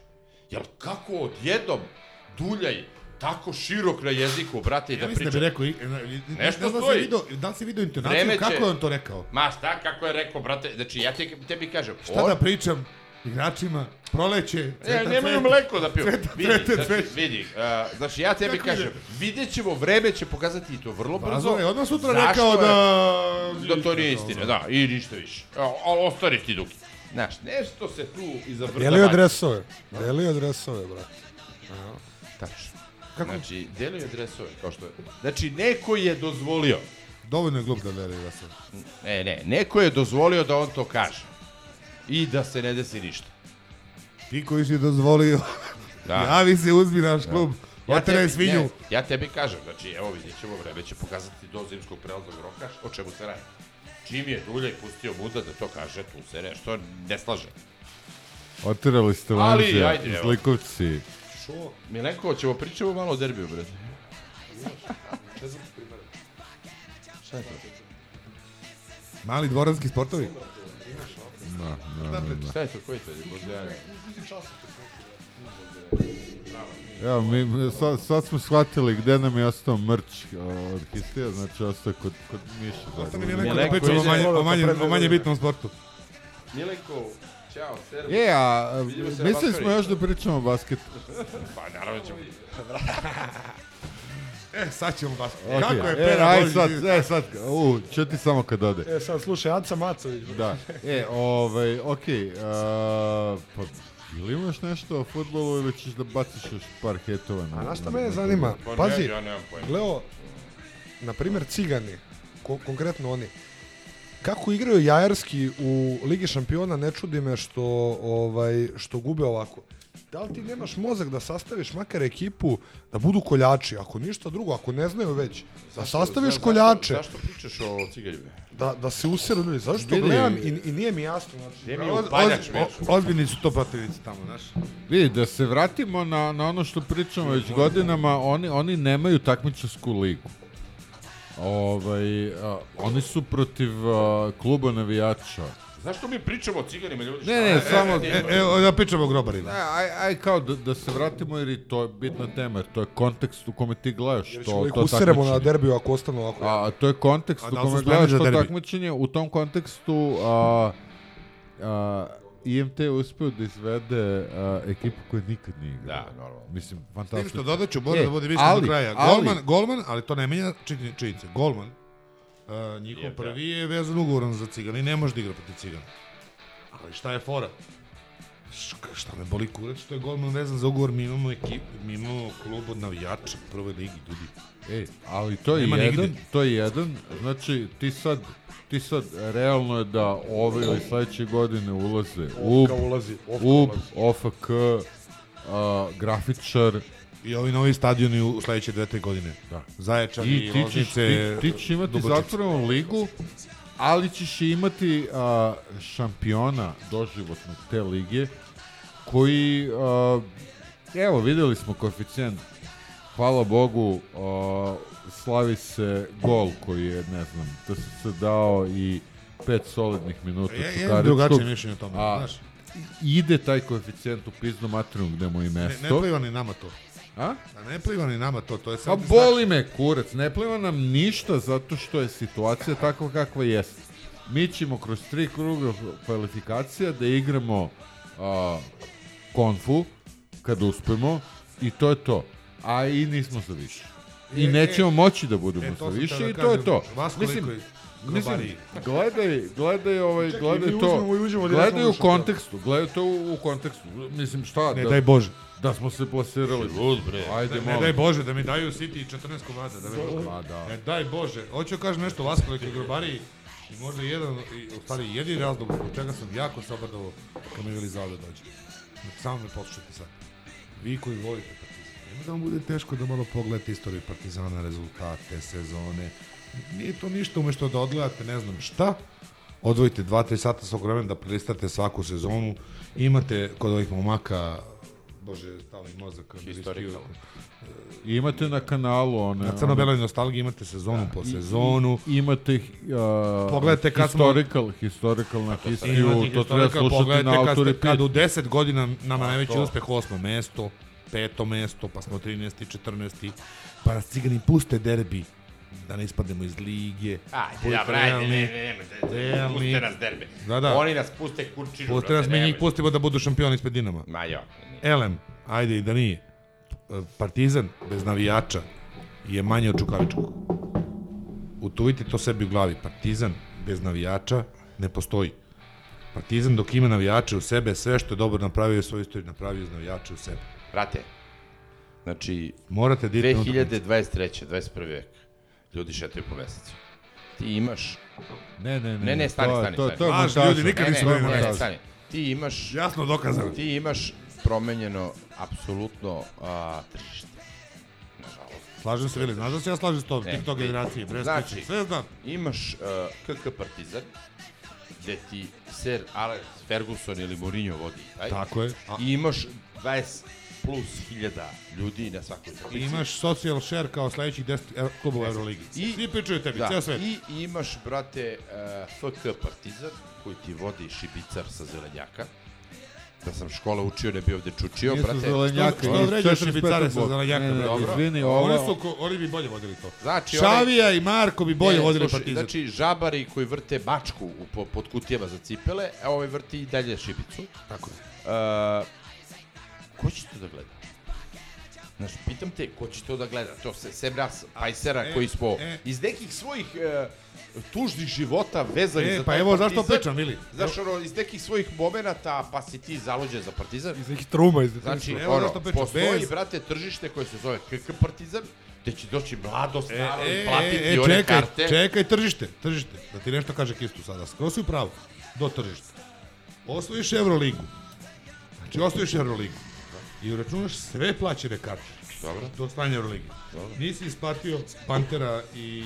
Jel kako odjednom Duljaj tako širok na jeziku, brate, i Ja da mislim da priča. bi rekao, ne, Nešto ne da stoji. si video, da li si video intonaciju, Vreme kako je on to rekao? Ma šta, kako je rekao, brate, znači ja te, tebi kažem, Šta on- da pričam igračima, proleće, Ne, cveta, nemaju cveta, mleko da piju. Cveta, Vidi, cveta, znači, cveta. vidi, uh, znači ja tebi Kako kažem, vidjet ćemo, vreme će pokazati i to vrlo brzo. Vazura je odmah sutra Zašto rekao je- da... Da to nije istina, da, i ništa više. Ali ostari ti Duki. Znaš, nešto se tu iza brda Delio dresove. Delio dresove, brate. Tačno. Znači, delio dresove, kao što je. Znači, neko je dozvolio. Dovoljno je glup da da sam. Ne, ne, neko je dozvolio da on to kaže. I da se ne desi ništa. Ti koji si dozvolio, Da. javi se, uzmi naš klub, Ja tebi- svinju. ne, ja tebi kažem, znači, evo vidjet ćemo, vreme će pokazati do zimskog prelaznog roka, o čemu se radi. Čim je Duljaj pustio Muda da to kaže, tu se nešto ne slaže. Oterali ste evo. zlikovci. Šo? Milenko, ćemo pričamo malo o derbiju, brate. Šta je to? Mali dvoranski sportovi. Da, da, da, da. Šta je to, koji to je? Bozijanje? Evo, mi, sad, sad smo shvatili gde nam je ostao mrč od Histija, znači ostao je kod, kod Miše. Ostane mi neko da pričam o manje, o manje, o manje bitnom sportu. Milenko, čao, servus. E, a mislili smo još da pričamo o basketu. Pa naravno ćemo. E, sad ćemo baš. Okay. Kako je e, Pera aj Božić? sad, e, sad, u, čuti samo kad ode. E, sad slušaj, Aca Macović. Da. E, ovaj, okej, a, pa ili imaš nešto o futbolu ili ćeš da baciš još par hetova? A znaš šta mene zanima? Pa ne, Pazi, ja nemam pojma. Gleo, na primjer Cigani, ko- konkretno oni, kako igraju jajarski u Ligi šampiona, ne čudi me što, ovaj, što gube ovako. Da li ti nemaš mozak da sastaviš makar ekipu da budu koljači, ako ništa drugo, ako ne znaju već, da sastaviš Zašto- koljače, Zašto pričaš o cigaljima? da, da se usiru ljudi. Zašto Vidi- gledam i, i nije mi jasno. Znači, Gdje mi je upaljač, o- Ozbiljni su to protivnici tamo, znaš. Vidi, da se vratimo na, na ono što pričamo već godinama, oni, oni nemaju takmičarsku ligu. Ovaj, a, oni su protiv a, kluba navijača. Zašto mi pričamo o ciganima, ljudi? Ne, ne, samo... E, evo, da pričamo o grobarima. Ne, aj, aj kao da, da se vratimo jer i to je bitna tema, jer to je kontekst u kome ti gledaš jer to, ćemo ih to useremo na derbiju ako ostanu ovako. A, to je kontekst A u da kome gledaš to takmičenje, u tom kontekstu a, a, IMT je uspeo da izvede a, ekipu koja nikad nije igrala. Da, normalno. Mislim, S tim fantastično. što dodat ću, mora E, da bude ali- do kraja. ali- Golman, golman, ali to ne menja činjenice. Golman, uh, njihov Je, prvi je vezan ugovorom za Cigana i ne može da igra protiv Cigana. Ali šta je fora? Šta me boli kurac što je golman vezan za ugovor, mi imamo ekipu, mi imamo klub od navijača u prvoj ligi, ljudi. Ej, ali to je Nema jedan, nigde. to je jedan, znači ti sad, ti sad realno je da ove ili sledeće godine ulaze UB, ulazi, UB, ulazi. OFK, a, grafičar, I ovi novi stadioni u sledeće dve, tri godine. Da. Zaječar I i, ti ćeš, Loznice. ti, ti ćeš imati Dubočice. zatvorenu ligu, ali ćeš imati a, šampiona doživotnog te lige, koji a, Evo, videli smo koeficijent. Hvala Bogu, o, slavi se gol koji je, ne znam, da se se dao i pet solidnih minuta Ja- ja imam drugačije mišljenje o tome, A, znaš. ide taj koeficijent u pizdu materinu gde mu Ne, mesto. ne pliva ni nama to. A? A ne pliva ni nama to, to je Pa sad... boli me kurac, ne pliva nam ništa zato što je situacija takva kakva jeste. Mi ćemo kroz tri kruga kvalifikacija da igramo a, konfu kad uspemo i to je to. A i nismo za više. I E, nećemo e, moći da budemo e, za više teo da i to je to. Vas Mislim, mislim, grobariji? gledaj, gledaj ovaj, Čekaj, gledaj mi to. uzmemo i uđemo direktno Gledaj u šampionat. kontekstu, gledaj to u, u kontekstu. Mislim šta, Ne da, daj Bože. da smo se plasirali. Lud, bre. Ajde, Ne, ne molim. daj Bože da mi daju City 14 komada. Da me... Pa da. Ne daj Bože. Hoću kažem nešto o vas koliko je grobari i možda jedan, i, u stvari jedini razlog zbog čega sam jako se obradovao kad mi veli zao da dođe. Samo me poslušajte sad. Vi koji volite Partizan, nema da vam bude teško da malo pogledate istoriju Partizana, rezultate, sezone. Nije to ništa umešto da odgledate ne znam šta. Odvojite 2-3 sata svog vremena da prelistate svaku sezonu. Imate kod ovih momaka Bože, stali mozak. kad Historical. I imate na kanalu one... Na crno-beloj nostalgiji imate sezonu po I- sezonu. I, imate uh, Pogledajte kad smo- historical, historical na historiju, Imate to treba historical, slušati na kad, autori ste, kad u 10 godina nama najveći to. uspeh osmo mesto, peto mesto, pa smo 13. 14. Pa nas cigani puste derbi da ne ispademo iz lige. Ajde, brajde, realni, ne, ne, realni. puste nas derbe. Da, da. Oni nas puste kurčinu, Puste nas, mi njih pustimo da budu šampioni ispred Dinama. Ma jo. Elem, ajde i da nije. Partizan bez navijača je manje od Čukavičkog. Utuvite to sebi u glavi. Partizan bez navijača ne postoji. Partizan dok ima navijače u sebe, sve što je dobro napravio u svojoj istoriji, napravio iz navijača u sebe. Brate, znači, Morate da idete na 2023. 21. vek, ljudi šetaju po mesecu. Ti imaš... Ne, ne, ne, Ne, ne, stani, to- stani, to- stani. to je Laž, montaža. ljudi, nikad Ne, nisu ne, bili ne, ne, montaža. stani. Ti imaš... Jasno dokazano. Ti imaš promenjeno apsolutno a, tržište. Nažalost. Slažem se, Vili, znaš da se ja slažem s tobom, Ne, TikTok generacije, Brest, znači, sve znam. Imaš uh, KK Partizan, gde ti Sir Alex Ferguson ili Mourinho vodi taj. Tako je. A- I imaš 20 plus hiljada ljudi na svakoj I utakmici. imaš social share kao sledećih 10 ev- klubova u Euroligi. I- Svi pričaju tebi, Da, ceo svet. I imaš, brate, uh, FK Partizan, koji ti vodi šibicar sa zelenjaka. Da sam škola učio, ne bi ovde čučio, Nisu brate. zelenjaka, Što iz vređaš 45. šibicare sa zelenjaka, Ne, ne, brate? Izvini, Oni, ovo... su, ko- oni bi bolje vodili to. Znači, Šavija i Marko bi bolje Ne, vodili slušaj, Partizan. Znači, žabari koji vrte bačku u, po, pod kutijama za cipele, a ovaj vrti i dalje šibicu. Tako je. Uh, ko će to da gleda? Znaš, pitam te, ko će to da gleda? To se, sem nas, pajsera, e, koji smo e. iz nekih svojih e, tužnih života vezani E, za pa taj evo zašto Partizan. pričam, Vili. Znaš, ono, iz nekih svojih momenata, pa si ti zaluđen za Partizan. Iz nekih truma, iz Znači, Evo ono, zašto pričam, postoji, bez- brate, tržište koje se zove KK Partizan, gde će doći mlado, E, staro e, i platiti e, e, one čekaj, karte. čekaj, tržište, tržište. Da ti nešto kaže Kistu sada. Skoro si u pravu. Do tržišta. Osvojiš Euroligu. Znači, osvojiš Euroligu. I uračunaš sve plaćene karte. Dobro. Do osvajanja Euroligi. Nisi isplatio Pantera i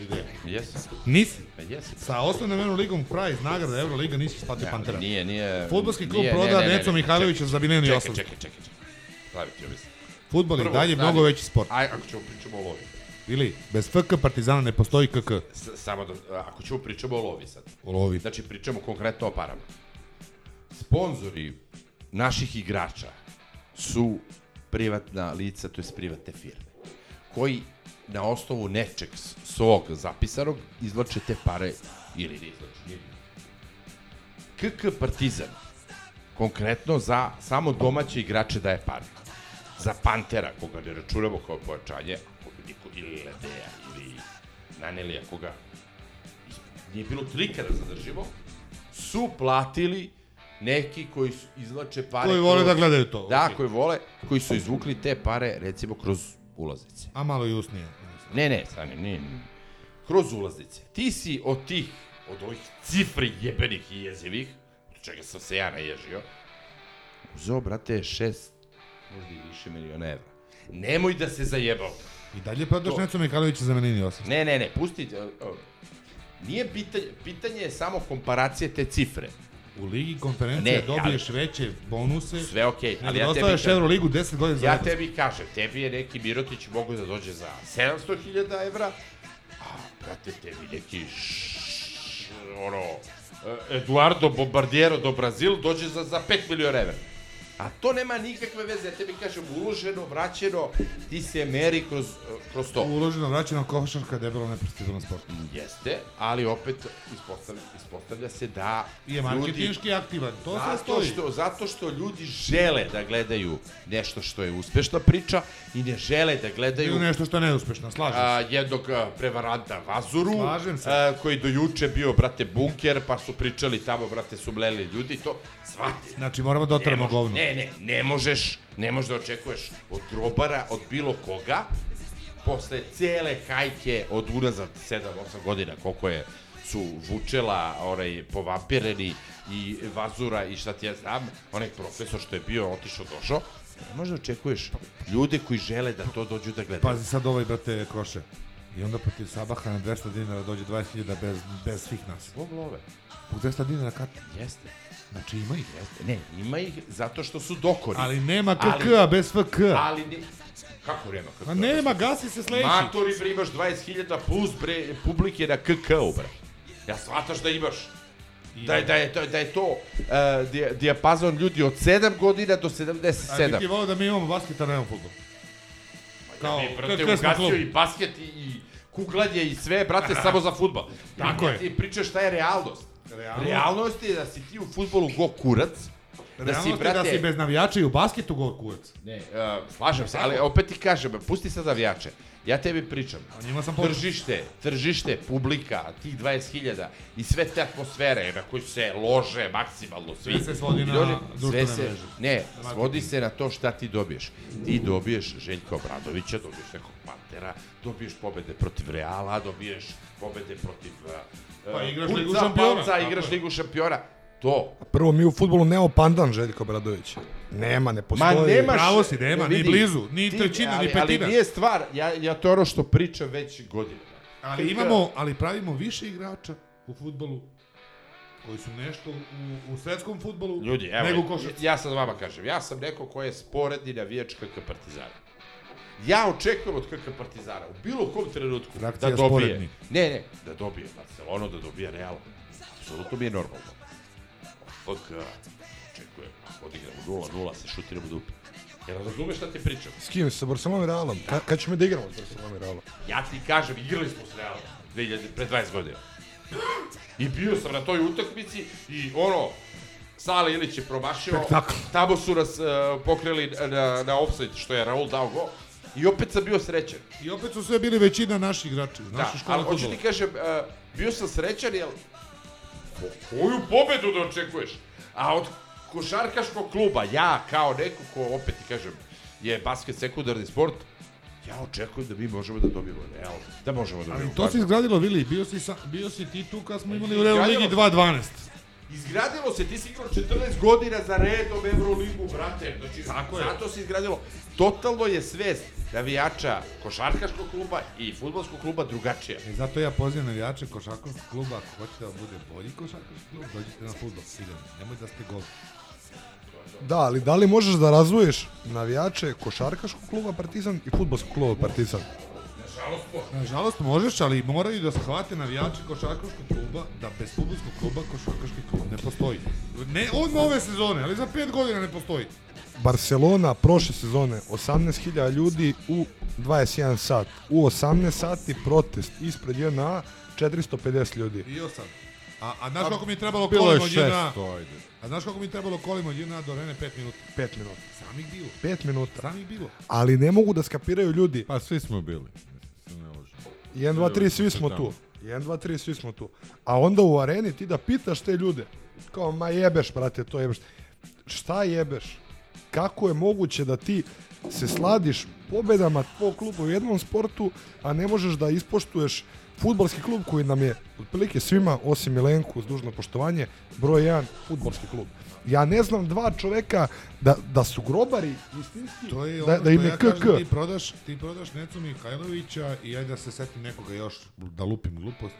Videa. Jesi. Nisi. Pa jesi. Sa osnovnom Euroligom prize nagrada Euroliga nisi isplatio Ne, Pantera. Nije, nije... Fudbalski klub nije, proda ne, ne, ne, Neco ne, Mihajlovića za Bilijun i 800. Čekaj, čekaj, čekaj. Pravi ti. Fudbal je Prvo, dalje stani. mnogo veći sport. Aj, ako ćemo pričamo o lovi. Ili, bez FK Partizana ne postoji KK. S- samo da, ako ćemo pričamo o lovi sad. O lovi. Znači, pričamo konkretno o parama. Sponzori naših igrača su privatna lica, to je privatne firme, koji na osnovu nečeg svog zapisanog izvlače te pare ili ne izvlače. KK Partizan konkretno za samo domaće igrače daje pare. Za Pantera, koga ne računamo kao pojačanje, ili Ledeja ili Nanelija, koga nije bilo trika da zadržimo, su platili neki koji su izvlače pare... Koji vole kroz- da gledaju to, Da, okej. koji vole, koji su izvukli te pare, recimo, kroz ulaznice. A malo i usnije. Ne, ne, stani, nije. nije. Kroz ulaznice. Ti si od tih, od ovih cifri jebenih i jezivih, od čega sam se ja naježio, uzeo, brate, šest, možda i više miliona evra. Nemoj da se zajebao. I dalje prodaš To- Neco Mihajlovića za Menini 800. Ne, ne, ne, pusti. o, o, Nije pitanje, pitanje je samo komparacije te cifre. U ligi konferencije Ne, dobiješ veće bonuse. Sve okej, nego ali ja tebi kažem- Euroligu 10 godina Ja tebi kažem, tebi je neki Mirotić mogu da dođe za 700.000 evra, a brate tebi neki š, ono, e, Eduardo Bombardiero do Brazil dođe za, za 5 miliona evra. A to nema nikakve veze, ja tebi kažem, uloženo, vraćeno, ti se meri kroz, kroz to. Uloženo vraćeno košarka debelo neprestižan sport. Jeste, ali opet ispostavlja, ispostavlja se da I je marketinški aktivan, to zato stoji. Što, zato što ljudi žele da gledaju nešto što je uspešna priča i ne žele da gledaju Ili nešto što je neuspešno, slažem se. a, jednog a, prevaranta Vazuru, Slažem se. a, koji do juče bio, brate, bunker, pa su pričali tamo, brate, su mleli ljudi, to, shvati. Znači, moramo da može- govno. Ne, ne, ne možeš, ne možeš da očekuješ od grobara, od bilo koga, posle cele hajke od unazad 7-8 godina, koliko je su Vučela, onaj povampireni i Vazura i šta ti ja znam, onaj profesor što je bio otišao došao, ne možeš da očekuješ ljude koji žele da to dođu da gledaju. Pazi sad ovaj, brate, Kroše. I onda protiv Sabaha na 200 dinara dođe 20.000 bez, bez svih nas. Zbog love. Zbog 200 dinara karta. Jeste. Znači ima ih. Jeste. Ne, ima ih zato što su dokori. Ali nema KK-a bez FK. Ali ne, kako nema KK? Ma nema, gasi se sledeći. Matori bre imaš 20.000 plus bre publike na KK-u bre. Ja shvataš da imaš. Da je, da je, to, da je to uh, dija- dijapazon ljudi od 7 godina do A bi 77. ti volio da mi imamo basket, a nemamo futbol. Kao, Ja brate, ugasio i basket i, i kuglanje i sve, brate, samo za futbol. Tako ja je. ti pričaš šta je realnost. Realnost- Realnost je da si ti u futbolu go kurac, da si, je brate, da si bez navijača i u basketu gol kurac. Ne, uh, slažem se, ali opet ti kažem, pusti sad navijače. Ja tebi pričam. A njima sam počeo. Tržište, tržište, publika, tih 20.000 i sve te atmosfere na koji se lože maksimalno svi. Sve se svodi na dođe- društvene sve se, mreže. Ne, svodi se na to šta ti dobiješ. Ti dobiješ Željka Obradovića, dobiješ nekog Pantera, dobiješ pobede protiv Reala, dobiješ pobede protiv uh, Pa uh, igraš Ligu šampiona, Palca, tako igraš. Ligu šampiona. To, Prvo, mi u futbolu nemamo pandan Željko Bradović. Nema, ne Ma postoji. nemaš... Pravo si, nema, ni vidi, blizu, ni ti- trećina, ni ali, Ali petina. nije stvar, ja, ja to ono što pričam već godinama. Ali imamo, ali pravimo više igrača u futbolu koji su nešto u, u svetskom futbolu Ljudi, evo, nego u košarci. ja sad vama kažem, ja sam neko ko je sporedni navijač KK Partizana. Ja očekujem od KK Partizana u bilo kom trenutku Frakcija da dobije, sporedni. ne, ne, da dobije Barcelona, da dobije Real. Apsolutno mi je normalno. KK očekujem, odigramo 0-0, se šutiramo dupe. Jel razumeš šta ti pričam? S kim? Sa Barcelonom i Realom? Ka, kad ćemo da igramo s Barcelonom i Realom? Ja ti kažem, igrali smo s Realom 2000, pre 20 godina. I bio sam na toj utakmici i ono, Sale Ilić je promašio, tamo su nas uh, pokrili na, na offside, što je Raul dao gol. I opet sam bio srećan. I opet su sve bili većina naši igrači, Da, škole ali hoću ti kažem, uh, bio sam srećan, jer ko- koju pobedu da očekuješ? A od košarkaškog kluba, ja kao neko ko, opet ti kažem, je basket sekundarni sport, ja očekujem da mi možemo da dobijemo Real, da možemo da dobijemo Ali to se izgradilo, Vili, bio si, sa, bio si ti tu kad smo imali u Euroligi se. 2-12. Izgradilo se, ti si igrao 14 godina za redom Euroligu, brate. Znači, Tako je. zato se izgradilo. Totalno je svest navijača košarkaškog kluba i futbolskog kluba drugačija. I zato ja pozivam navijače košarkaškog kluba, ako hoćete da bude bolji košarkaški klub, dođite na futbol, sigurno. Nemoj da ste gol. Da, ali da li možeš da razvoješ navijače košarkaškog kluba Partizan i futbolskog kluba Partizan? Nažalost možeš, ali moraju da shvate navijači košarkaškog kluba da bez futbolskog kluba košarkaški klub ne postoji. Ne od ove sezone, ali za pet godina ne postoji. Barcelona prošle sezone 18.000 ljudi u 21 sat. U 18 sati protest ispred JNA 450 ljudi. I sad. A, a znaš kako mi je trebalo bilo kolima od JNA? 600, ajde. A znaš kako mi je trebalo kolima od JNA do Rene 5 minuta? 5 minuta. Samih bilo. 5 minuta. Samih bilo. Ali ne mogu da skapiraju ljudi. Pa svi smo bili. Se ne lažem. 1, 2, 3, svi smo tu. 1, 2, 3, svi smo tu. A onda u areni ti da pitaš te ljude, kao, ma jebeš, brate, to jebeš. Šta jebeš? Kako je moguće da ti se sladiš pobedama tvog kluba u jednom sportu, a ne možeš da ispoštuješ futbalski klub koji nam je otprilike svima, osim Milenku, uz dužno poštovanje, broj jedan futbalski klub. Ja ne znam dva čoveka da, da su grobari istinski, To je da, ono da im je ja KK. kažem, ti prodaš, ti prodaš Necu Mihajlovića i ajde da se setim nekoga još, da lupim glupost,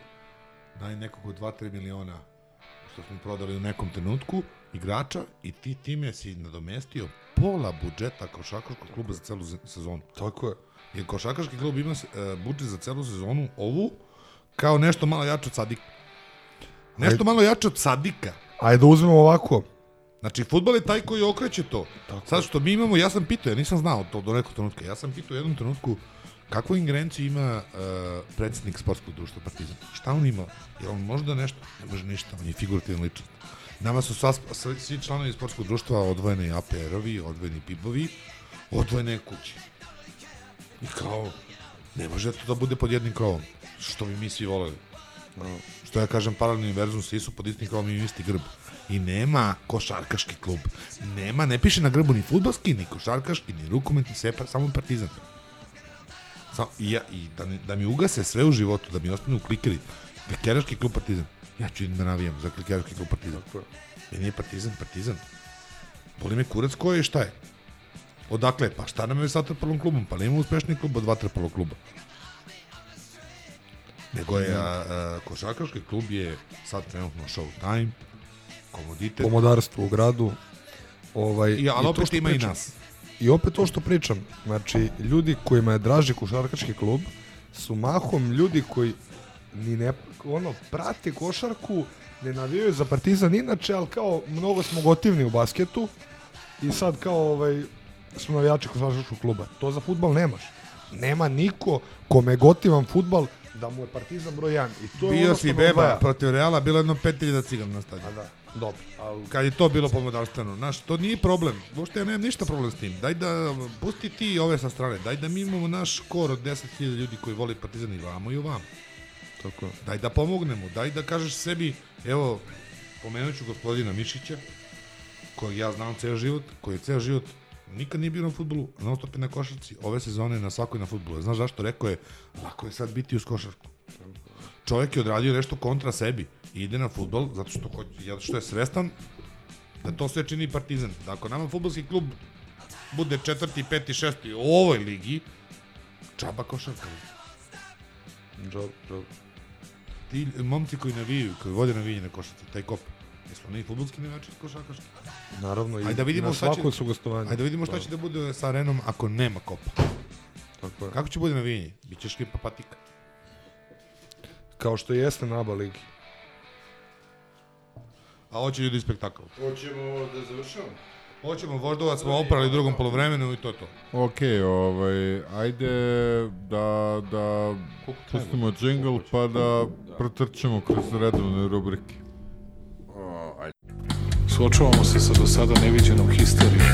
daj nekog od 2-3 miliona što smo prodali u nekom trenutku igrača i ti time si nadomestio pola budžeta košarkaškog kluba za celu sezonu. Tako je. Jer košarkaški klub ima e, budžet za celu sezonu ovu kao nešto malo jače od Sadika. Nešto Ajde. malo jače od Sadika. Ajde da uzmemo ovako. Znači, futbol je taj koji okreće to. Sad što mi imamo, ja sam pitao, ja nisam znao to do nekog trenutka, ja sam pitao u jednom trenutku kakvu ingerenciju ima uh, predsjednik sportskog društva Partizan. Šta on ima? Je on možda nešto? Ne može ništa, on je figurativna ličnost. Nama su sva, svi, svi članovi sportskog društva odvojeni APR-ovi, odvojeni PIB-ovi, odvojene kuće. I kao, ne može to da bude pod jednim krovom, što bi mi svi voleli. Što ja kažem, paralelni univerzum, svi su pod istim krovom i isti grb. I nema košarkaški klub. Nema, ne piše na grbu ni futbalski, ni košarkaški, ni rukometni, sve pa, samo partizan. Samo, i, ja, i da, da mi ugase sve u životu, da mi ostanu klikeri, klikeraški klub partizan. Ja ću da navijam za klikeraški klub partizan. Meni je partizan, partizan. Boli me kurac ko je i šta je. Odakle? Pa šta nam je sa vaterpolom klubom? Pa nema uspešniji klub od vaterpolog kluba. Nego je, a, a, košarkaški klub je sad trenutno Showtime, komoditet. Pomodarstvo u gradu. Ovaj, I, ali opet ima i nas. I opet to što pričam, znači, ljudi kojima je draži košarkaški klub su mahom ljudi koji ni ne, ono, prate košarku, ne navijaju za partizan inače, ali kao mnogo smo gotivni u basketu i sad kao ovaj, smo navijači košarkaškog kluba. To za futbal nemaš. Nema niko kome gotivan futbal da mu je partizan broj 1. I to je Bio ono si beba odvaja. protiv Reala, bilo je jedno 5000 cigana na stadionu. Da, dobro. Ali kad je to bilo pomodarstveno, znaš, to nije problem. Uopšte ja nemam ništa problem s tim. Daj da, pusti ti ove sa strane. Daj da mi imamo naš kor od 10.000 ljudi koji voli Partizan i vamo i ovamo. Tako. Daj da pomognemo. Daj da kažeš sebi, evo, pomenut ću gospodina Mišića, kojeg ja znam ceo život, koji je ceo život nikad nije bio na futbolu, non stop je na košarci, ove sezone na svakoj na futbolu. Znaš zašto? Rekao je, lako je sad biti uz košarku. Čovjek je odradio nešto kontra sebi ide na futbol zato što, hoće, zato što je svestan da to sve čini partizan. Da ako nama futbolski klub bude četvrti, peti, šesti u ovoj ligi, čaba košarka. Džab, džab. Ti momci koji navijaju, koji vode navijanje na košarci, taj kop, jesu oni futbolski navijači košarkaški? Naravno, i Ajde da vidimo na šta će, svakom su gostovanju. Ajde da vidimo šta Da. će da bude sa arenom ako nema kopa. Tako je. Kako će bude navijanje? Biće škripa patika. Kao što jeste na aba ligi. A hoće ljudi spektakl. Hoćemo da završamo? Hoćemo, Voždovac smo oprali u drugom polovremenu i to je to. Ok, ovaj, ajde da, da pustimo jingle pa da protrčemo kroz redovne rubrike. Suočavamo se sa do sada neviđenom histerijom.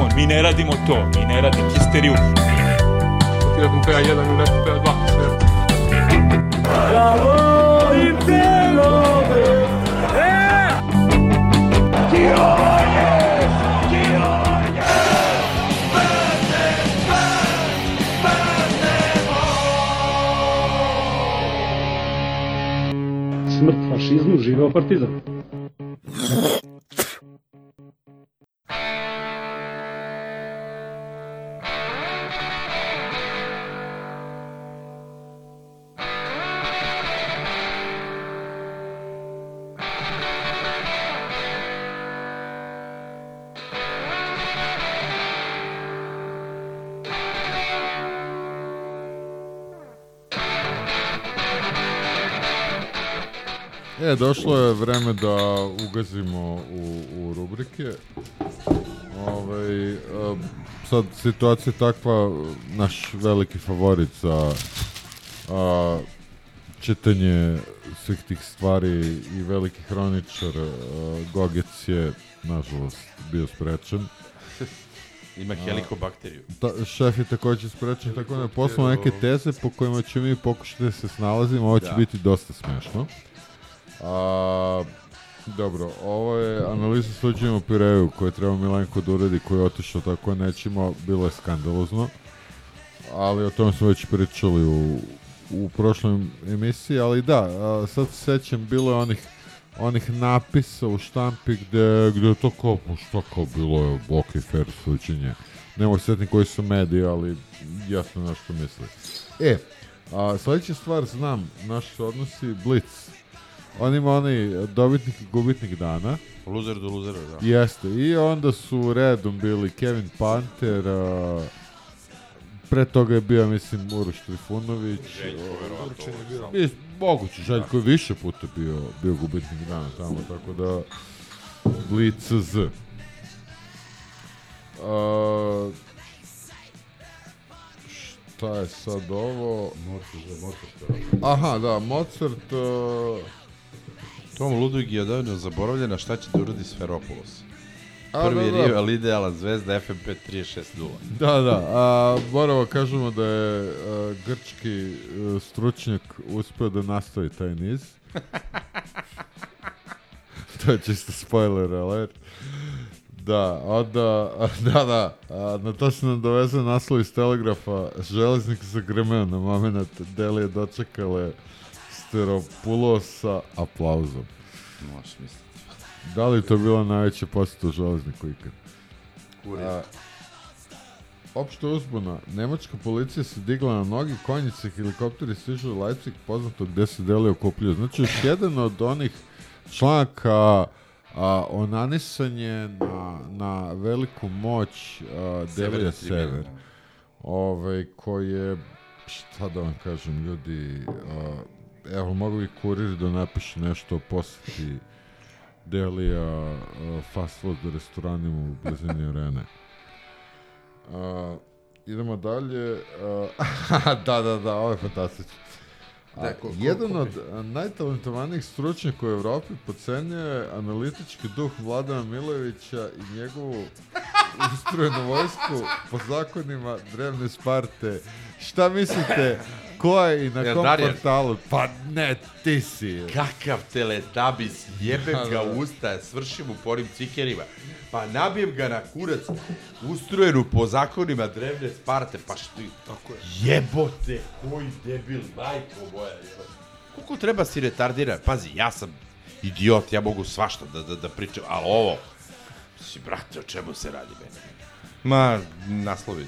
On, mi ne radimo to, mi ne radimo histeriju. Ti ili neko peva dva, sve. Ja volim te love, e! Berne, Smrt fašizmu, živeo partizan. Thank you. E, došlo je vreme da ugazimo u, u rubrike. Ovaj, e, sad situacija je takva, naš veliki favorit za a, čitanje svih tih stvari i veliki hroničar a, Gogec je, nažalost, bio sprečen. Ima helikobakteriju. Ta, šef je takođe sprečen, tako da je poslao neke teze po kojima ćemo mi pokušati da se snalazimo, ovo će Da. biti dosta smešno. A, dobro, ovo je analiza suđenja u Pireju koje treba Milenko da uredi, koji je otišao tako nećemo, bilo je skandalozno. Ali o tome smo već pričali u, u prošloj emisiji, ali da, a, sad se sećam, bilo je onih onih napisa u štampi gde, gde je to kao, pa šta kao bilo je ok, fair suđenje. Ne mogu se sjetiti koji su mediji, ali jasno na što misle. E, a, sledeća stvar znam, naš odnosi Blitz. On ima onaj dobitnik i gubitnik dana. Loser do losera, da. Jeste. I onda su redom bili Kevin Panter, a, pre toga je bio, mislim, Uroš Trifunović. Željko, verovatno, Uroš je moguće, Željko je više puta bio, bio gubitnik dana tamo, tako da Blitz Z. A, šta je sad ovo? Aha, da, Mozart... Uh, Tom Ludvig je odavno zaboravljen, a šta će da uradi Sferopolos? A, Prvi da, da. rival idealan zvezda FMP 360. Da, da, a moramo kažemo da je a, grčki a, stručnjak uspeo da nastavi taj niz. to je čisto spoiler alert. Da, onda, da, da, a, na to se nam doveze naslov iz Telegrafa, železnik zagrmeo na moment, Delije dočekale Steropulosa aplauzom. Možeš misliti. Da li to bila najveća posjeta u železniku ikad? Kurir. A, Opšta uzbuna. Nemačka policija se digla na nogi, konjice helikopteri stižu u Leipzig, poznato gde se deli okupljuju. Znači, još jedan od onih članaka a, onanisanje na, na veliku moć a, Severna Delija tribina. Sever. Ovaj, koji je, šta da vam kažem, ljudi, a, evo, mogu bi kurir da napiše nešto o poseti Delija fast food restoranima u blizini arene. A, idemo dalje. A, da, da, da, ovo je fantastično. A, Da, ko- ko- jedan ko- od najtalentovanijih stručnjaka u Evropi pocenjuje analitički duh Vladana Milojevića i njegovu ustrojenu vojsku po zakonima drevne Sparte. Šta mislite, ko je i na Jel kom Darjan? portalu? Pa ne, ti si. Kakav teletabis, jebem Da, ga da. u usta, svršim u porim cikerima. Pa nabijem ga na kurac, ustrojenu po zakonima drevne Sparte, pa što Tako je. Jebote, koji debil, majko moja. jebote. Koliko treba si retardiran? Pazi, ja sam idiot, ja mogu svašta da, da, da pričam, ali ovo, si, brate, o čemu se radi meni? Ma, naslovi.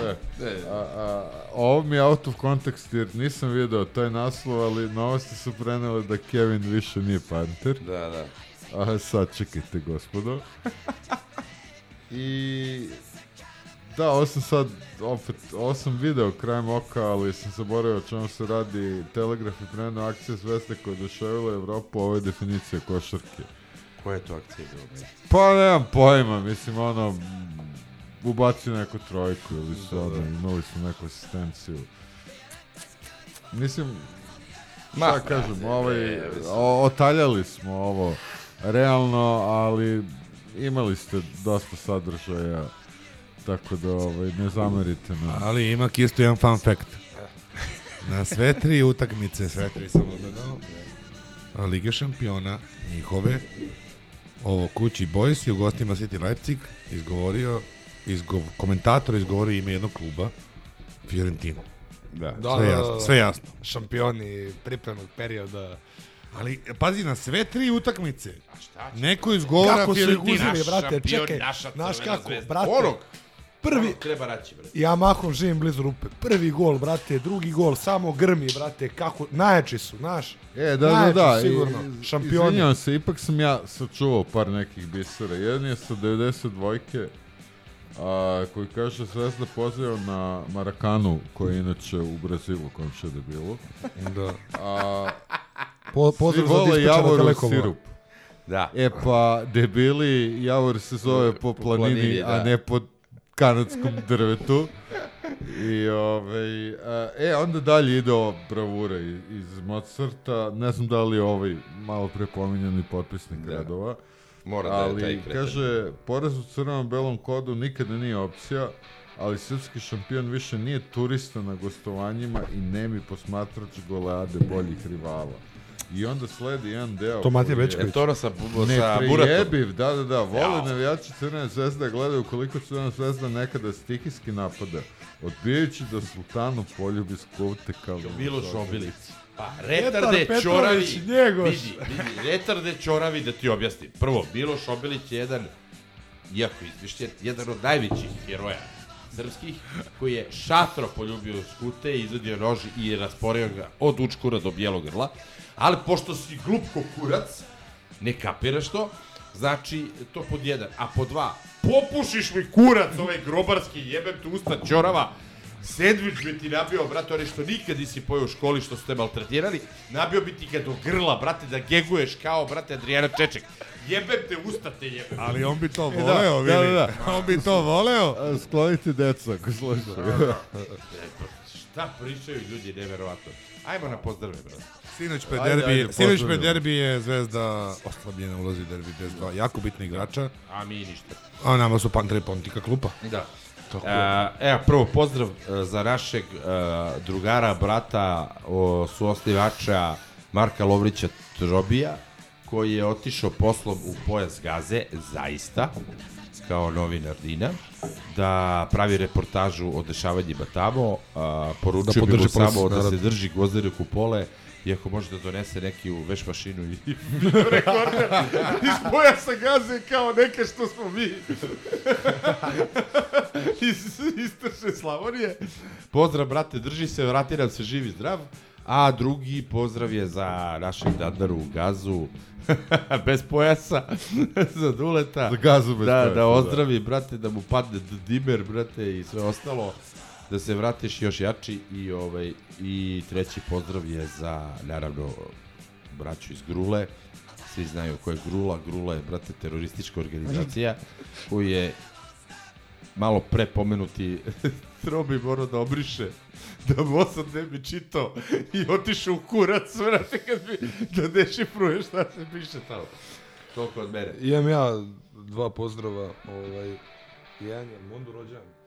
E, a, a, ovo mi je out of context jer nisam video taj naslov, ali novosti su prenele da Kevin više nije Panter. Da, da. A sad čekajte, gospodo. I... Da, ovo sam sad, opet, ovo sam video krajem oka, ali sam zaboravio o čemu se radi. Telegraf je preneo akcija Zvezde koja je doševila Evropu, ovo je definicija košarke. Koja je to akcija bila? Pa nemam pojma, mislim ono, ubacio neku trojku ili su Da, ono, da. imali su neku asistenciju. Mislim, Ma, šta kažem, ovaj, o, otaljali smo ovo, realno, ali imali ste dosta sadržaja, tako da ovaj, ne zamerite na... Ali ima isto jedan fun fact. Na sve tri utakmice, sve tri sam odgledao, a Lige šampiona njihove, ovo kući Boys i u gostima City Leipzig izgovorio, izgov, komentator izgovorio ime jednog kluba, Fiorentino. Da. Da, sve da, jasno, da, sve jasno. Šampioni pripremnog perioda. Ali, pazi, na sve tri utakmice, neko izgovara Kako su ih Fiorentina. uzeli, brate, šampion, čekaj, znaš kako, zvezda. brate, Onog. prvi, Onog treba raći, brate. ja mahom živim blizu rupe, prvi gol, brate, drugi gol, samo grmi, brate, kako, najjači su, znaš, E, da, da, najjači, da, sigurno, i- šampioni. Izvinjavam se, ipak sam ja sačuvao par nekih bisera. Jedan je sa 92-ke, a, koji kaže Zvezda poziva na Marakanu, koji je inače u Brazilu, komše debilu. Da. A, Po- pozdrav za Javorov Telekoma. sirup. Da. E pa, debili, Javor se zove po planini, planini, a da. ne po kanadskom drvetu. I ovaj, a, e, onda dalje ide ova bravura iz, iz Mozarta, ne znam da li je ovaj malo pre pominjani potpisnik Da. radova. Mora da je ali taj kreten. kaže, poraz u crvenom belom kodu nikada nije opcija, ali srpski šampion više nije turista na gostovanjima i nemi posmatrač goleade boljih rivala. I onda sledi jedan deo... To Matija Bečković. E, to ono sa, sa Buratom. Neprejebiv, da, da, da, vole navijači Crvene zvezde da gledaju koliko Crvena zvezda nekada stihijski napada, odbijajući da sultanu poljubi skuvte kao... Miloš Obilić. Pa, Petar retarde Petrović, čoravi, Njegoš. vidi, vidi, retarde čoravi da ti objasnim. Prvo, Miloš Obilić je jedan, iako izmišljen, jedan od najvećih heroja srpskih, koji je šatro poljubio skute, izvadio nož i rasporio ga od učkura do bijelog grla. Ali pošto si glup kurac, ne kapiraš to, znači to pod jedan. A pod dva, popušiš mi kurac ovaj grobarski, jebem tu usta čorava, Sandvič bi ti nabio, brate, onaj što nikad nisi pojeo u školi, što su te maltretirali, nabio bi ti ga do grla, brate, da geguješ kao, brate, Adriana Čeček. Jebem te, usta te jebem. Ali on bi to E, da, voleo, da, vidi. da, da. On bi to voleo. A, Sklonite deca, ako slušaju. Šta pričaju ljudi, neverovatno. Ajmo na pozdrave, brate. Sinoć pred Ajde, derbi, ajde, sinoć pred derbi je Zvezda oslabljena ulazi u derbi bez dva jako bitna igrača. A mi ništa. A nama su Pantre Pontika klupa. Da. Tako E, evo, prvo pozdrav e, za našeg e, drugara, brata, o, suosnivača Marka Lovrića Trobija, koji je otišao poslom u pojas gaze, zaista, kao novinar Dina, da pravi reportažu o dešavanjima tamo, a, poručio Da bi mu podrži ples, samo da se drži gvozdere kupole, i ako može da donese neki u veš mašinu i rekorder iz pojasa gaze kao neke što smo mi iz istočne Slavonije. Pozdrav, brate, drži se, vrati nam se živi zdrav. A drugi pozdrav je za našeg Dandaru u gazu, bez pojasa, za Duleta. Za Gazu bez da, pojasa, Da da. ozdravi, brate, da mu padne dimer, brate, i sve ostalo. Da se vratiš još jači i ovaj i treći pozdrav je za naravno braću iz Grule. Svi znaju ko je Grula. Grula je, brate, teroristička organizacija koju je malo pre pomenuti Trobi morao da obriše da mu osad ne bi čitao i otišao u kurac, vrate, kad bi da dešifruje šta se piše tamo. Toliko od mene. Imam ja dva pozdrava, ovaj, jedan je Mundu rođan.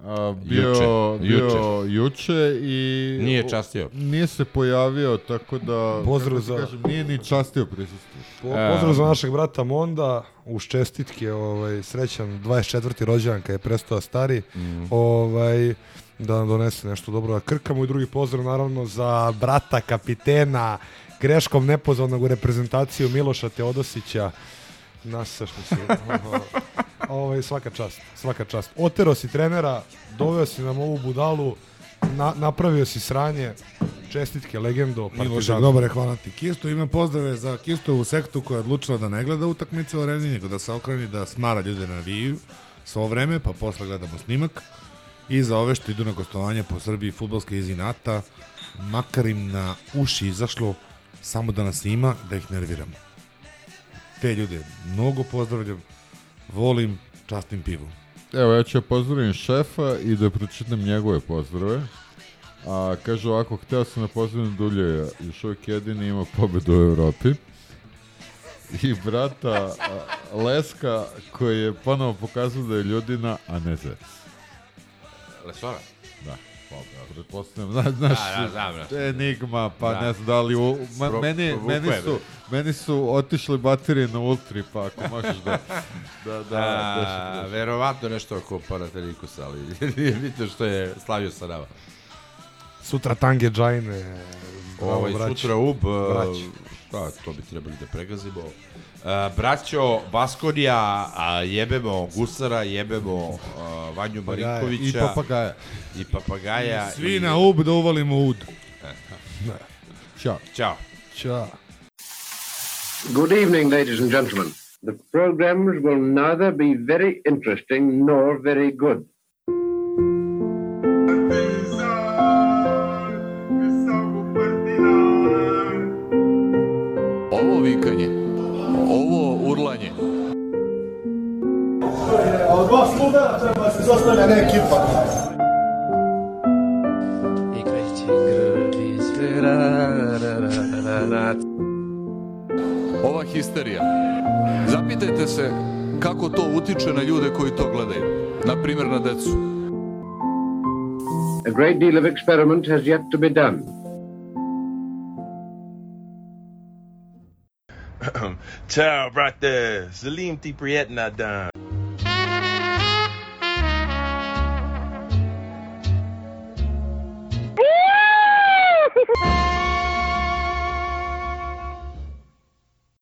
A, bio, Juče, bio juče i... Nije častio. Nije se pojavio, tako da... Pozdrav za- Kažem, nije ni častio prisustvo. Po, pozdrav za našeg brata Monda, uz čestitke, ovaj, srećan 24. rođendan kad je prestao stari, ovaj, da nam donese nešto dobro da krkamo i drugi pozdrav naravno za brata kapitena, greškom nepozvanog u reprezentaciju Miloša Teodosića, nas što se... ovaj, svaka čast, svaka čast. Otero si trenera, doveo si nam ovu budalu, na, napravio si sranje, čestitke, legendo, Miloše, dobar je, hvala ti. Kisto ima pozdrave za Kistovu sektu koja je odlučila da ne gleda utakmice u areni, nego da se okreni, da smara ljude na naviju svo vreme, pa posle gledamo snimak. I za ove što idu na gostovanje po Srbiji futbolske iz inata, makar im na uši izašlo, samo da nas ima, da ih nerviramo. Te ljude mnogo pozdravljam, volim, častim pivom. Evo, ja ću pozdravim šefa i da pročitam njegove pozdrave. A, kaže ovako, hteo sam da pozdravim Duljeja, još uvijek jedini ima pobedu u Evropi. I brata a, Leska, koji je ponovo pokazao da je ljudina, a ne zec. Lesora? Da, pa, da, pretpostavljam, zna, znaš, Da, da, znam, znam. enigma, pa Da. ne znam da li, u, ma, Pro- meni, meni, me. su, meni su otišle baterije na ultri, pa ako možeš da, da, da, A, dešifruješ. verovatno nešto oko Panathinaikosa, ali vidite što je slavio sa nama. Sutra Tange Džajne, bravo Ovaj, sutra UB, Braći. šta, to bi trebali da pregazimo. Uh, braćo, Baskonija, a jebemo Gusara, jebemo uh, Vanju Papagaja. Marinkovića. I papagaja. I papagaja. Svi i... na ub da uvalimo ud. Ćao. Ćao. Ćao. Good evening, ladies and gentlemen. The programs will neither be very interesting nor very good. Ovo vikanje, dva sluga treba se zostane ne ekipa. I kreće grli sve ra, ra, ra, ra, ra. ova histerija. Zapitajte se kako to utiče na ljude koji to gledaju. Na primjer na decu. A great deal of experiment has yet to be done. Ciao, brate. Salim ti prijetna dan.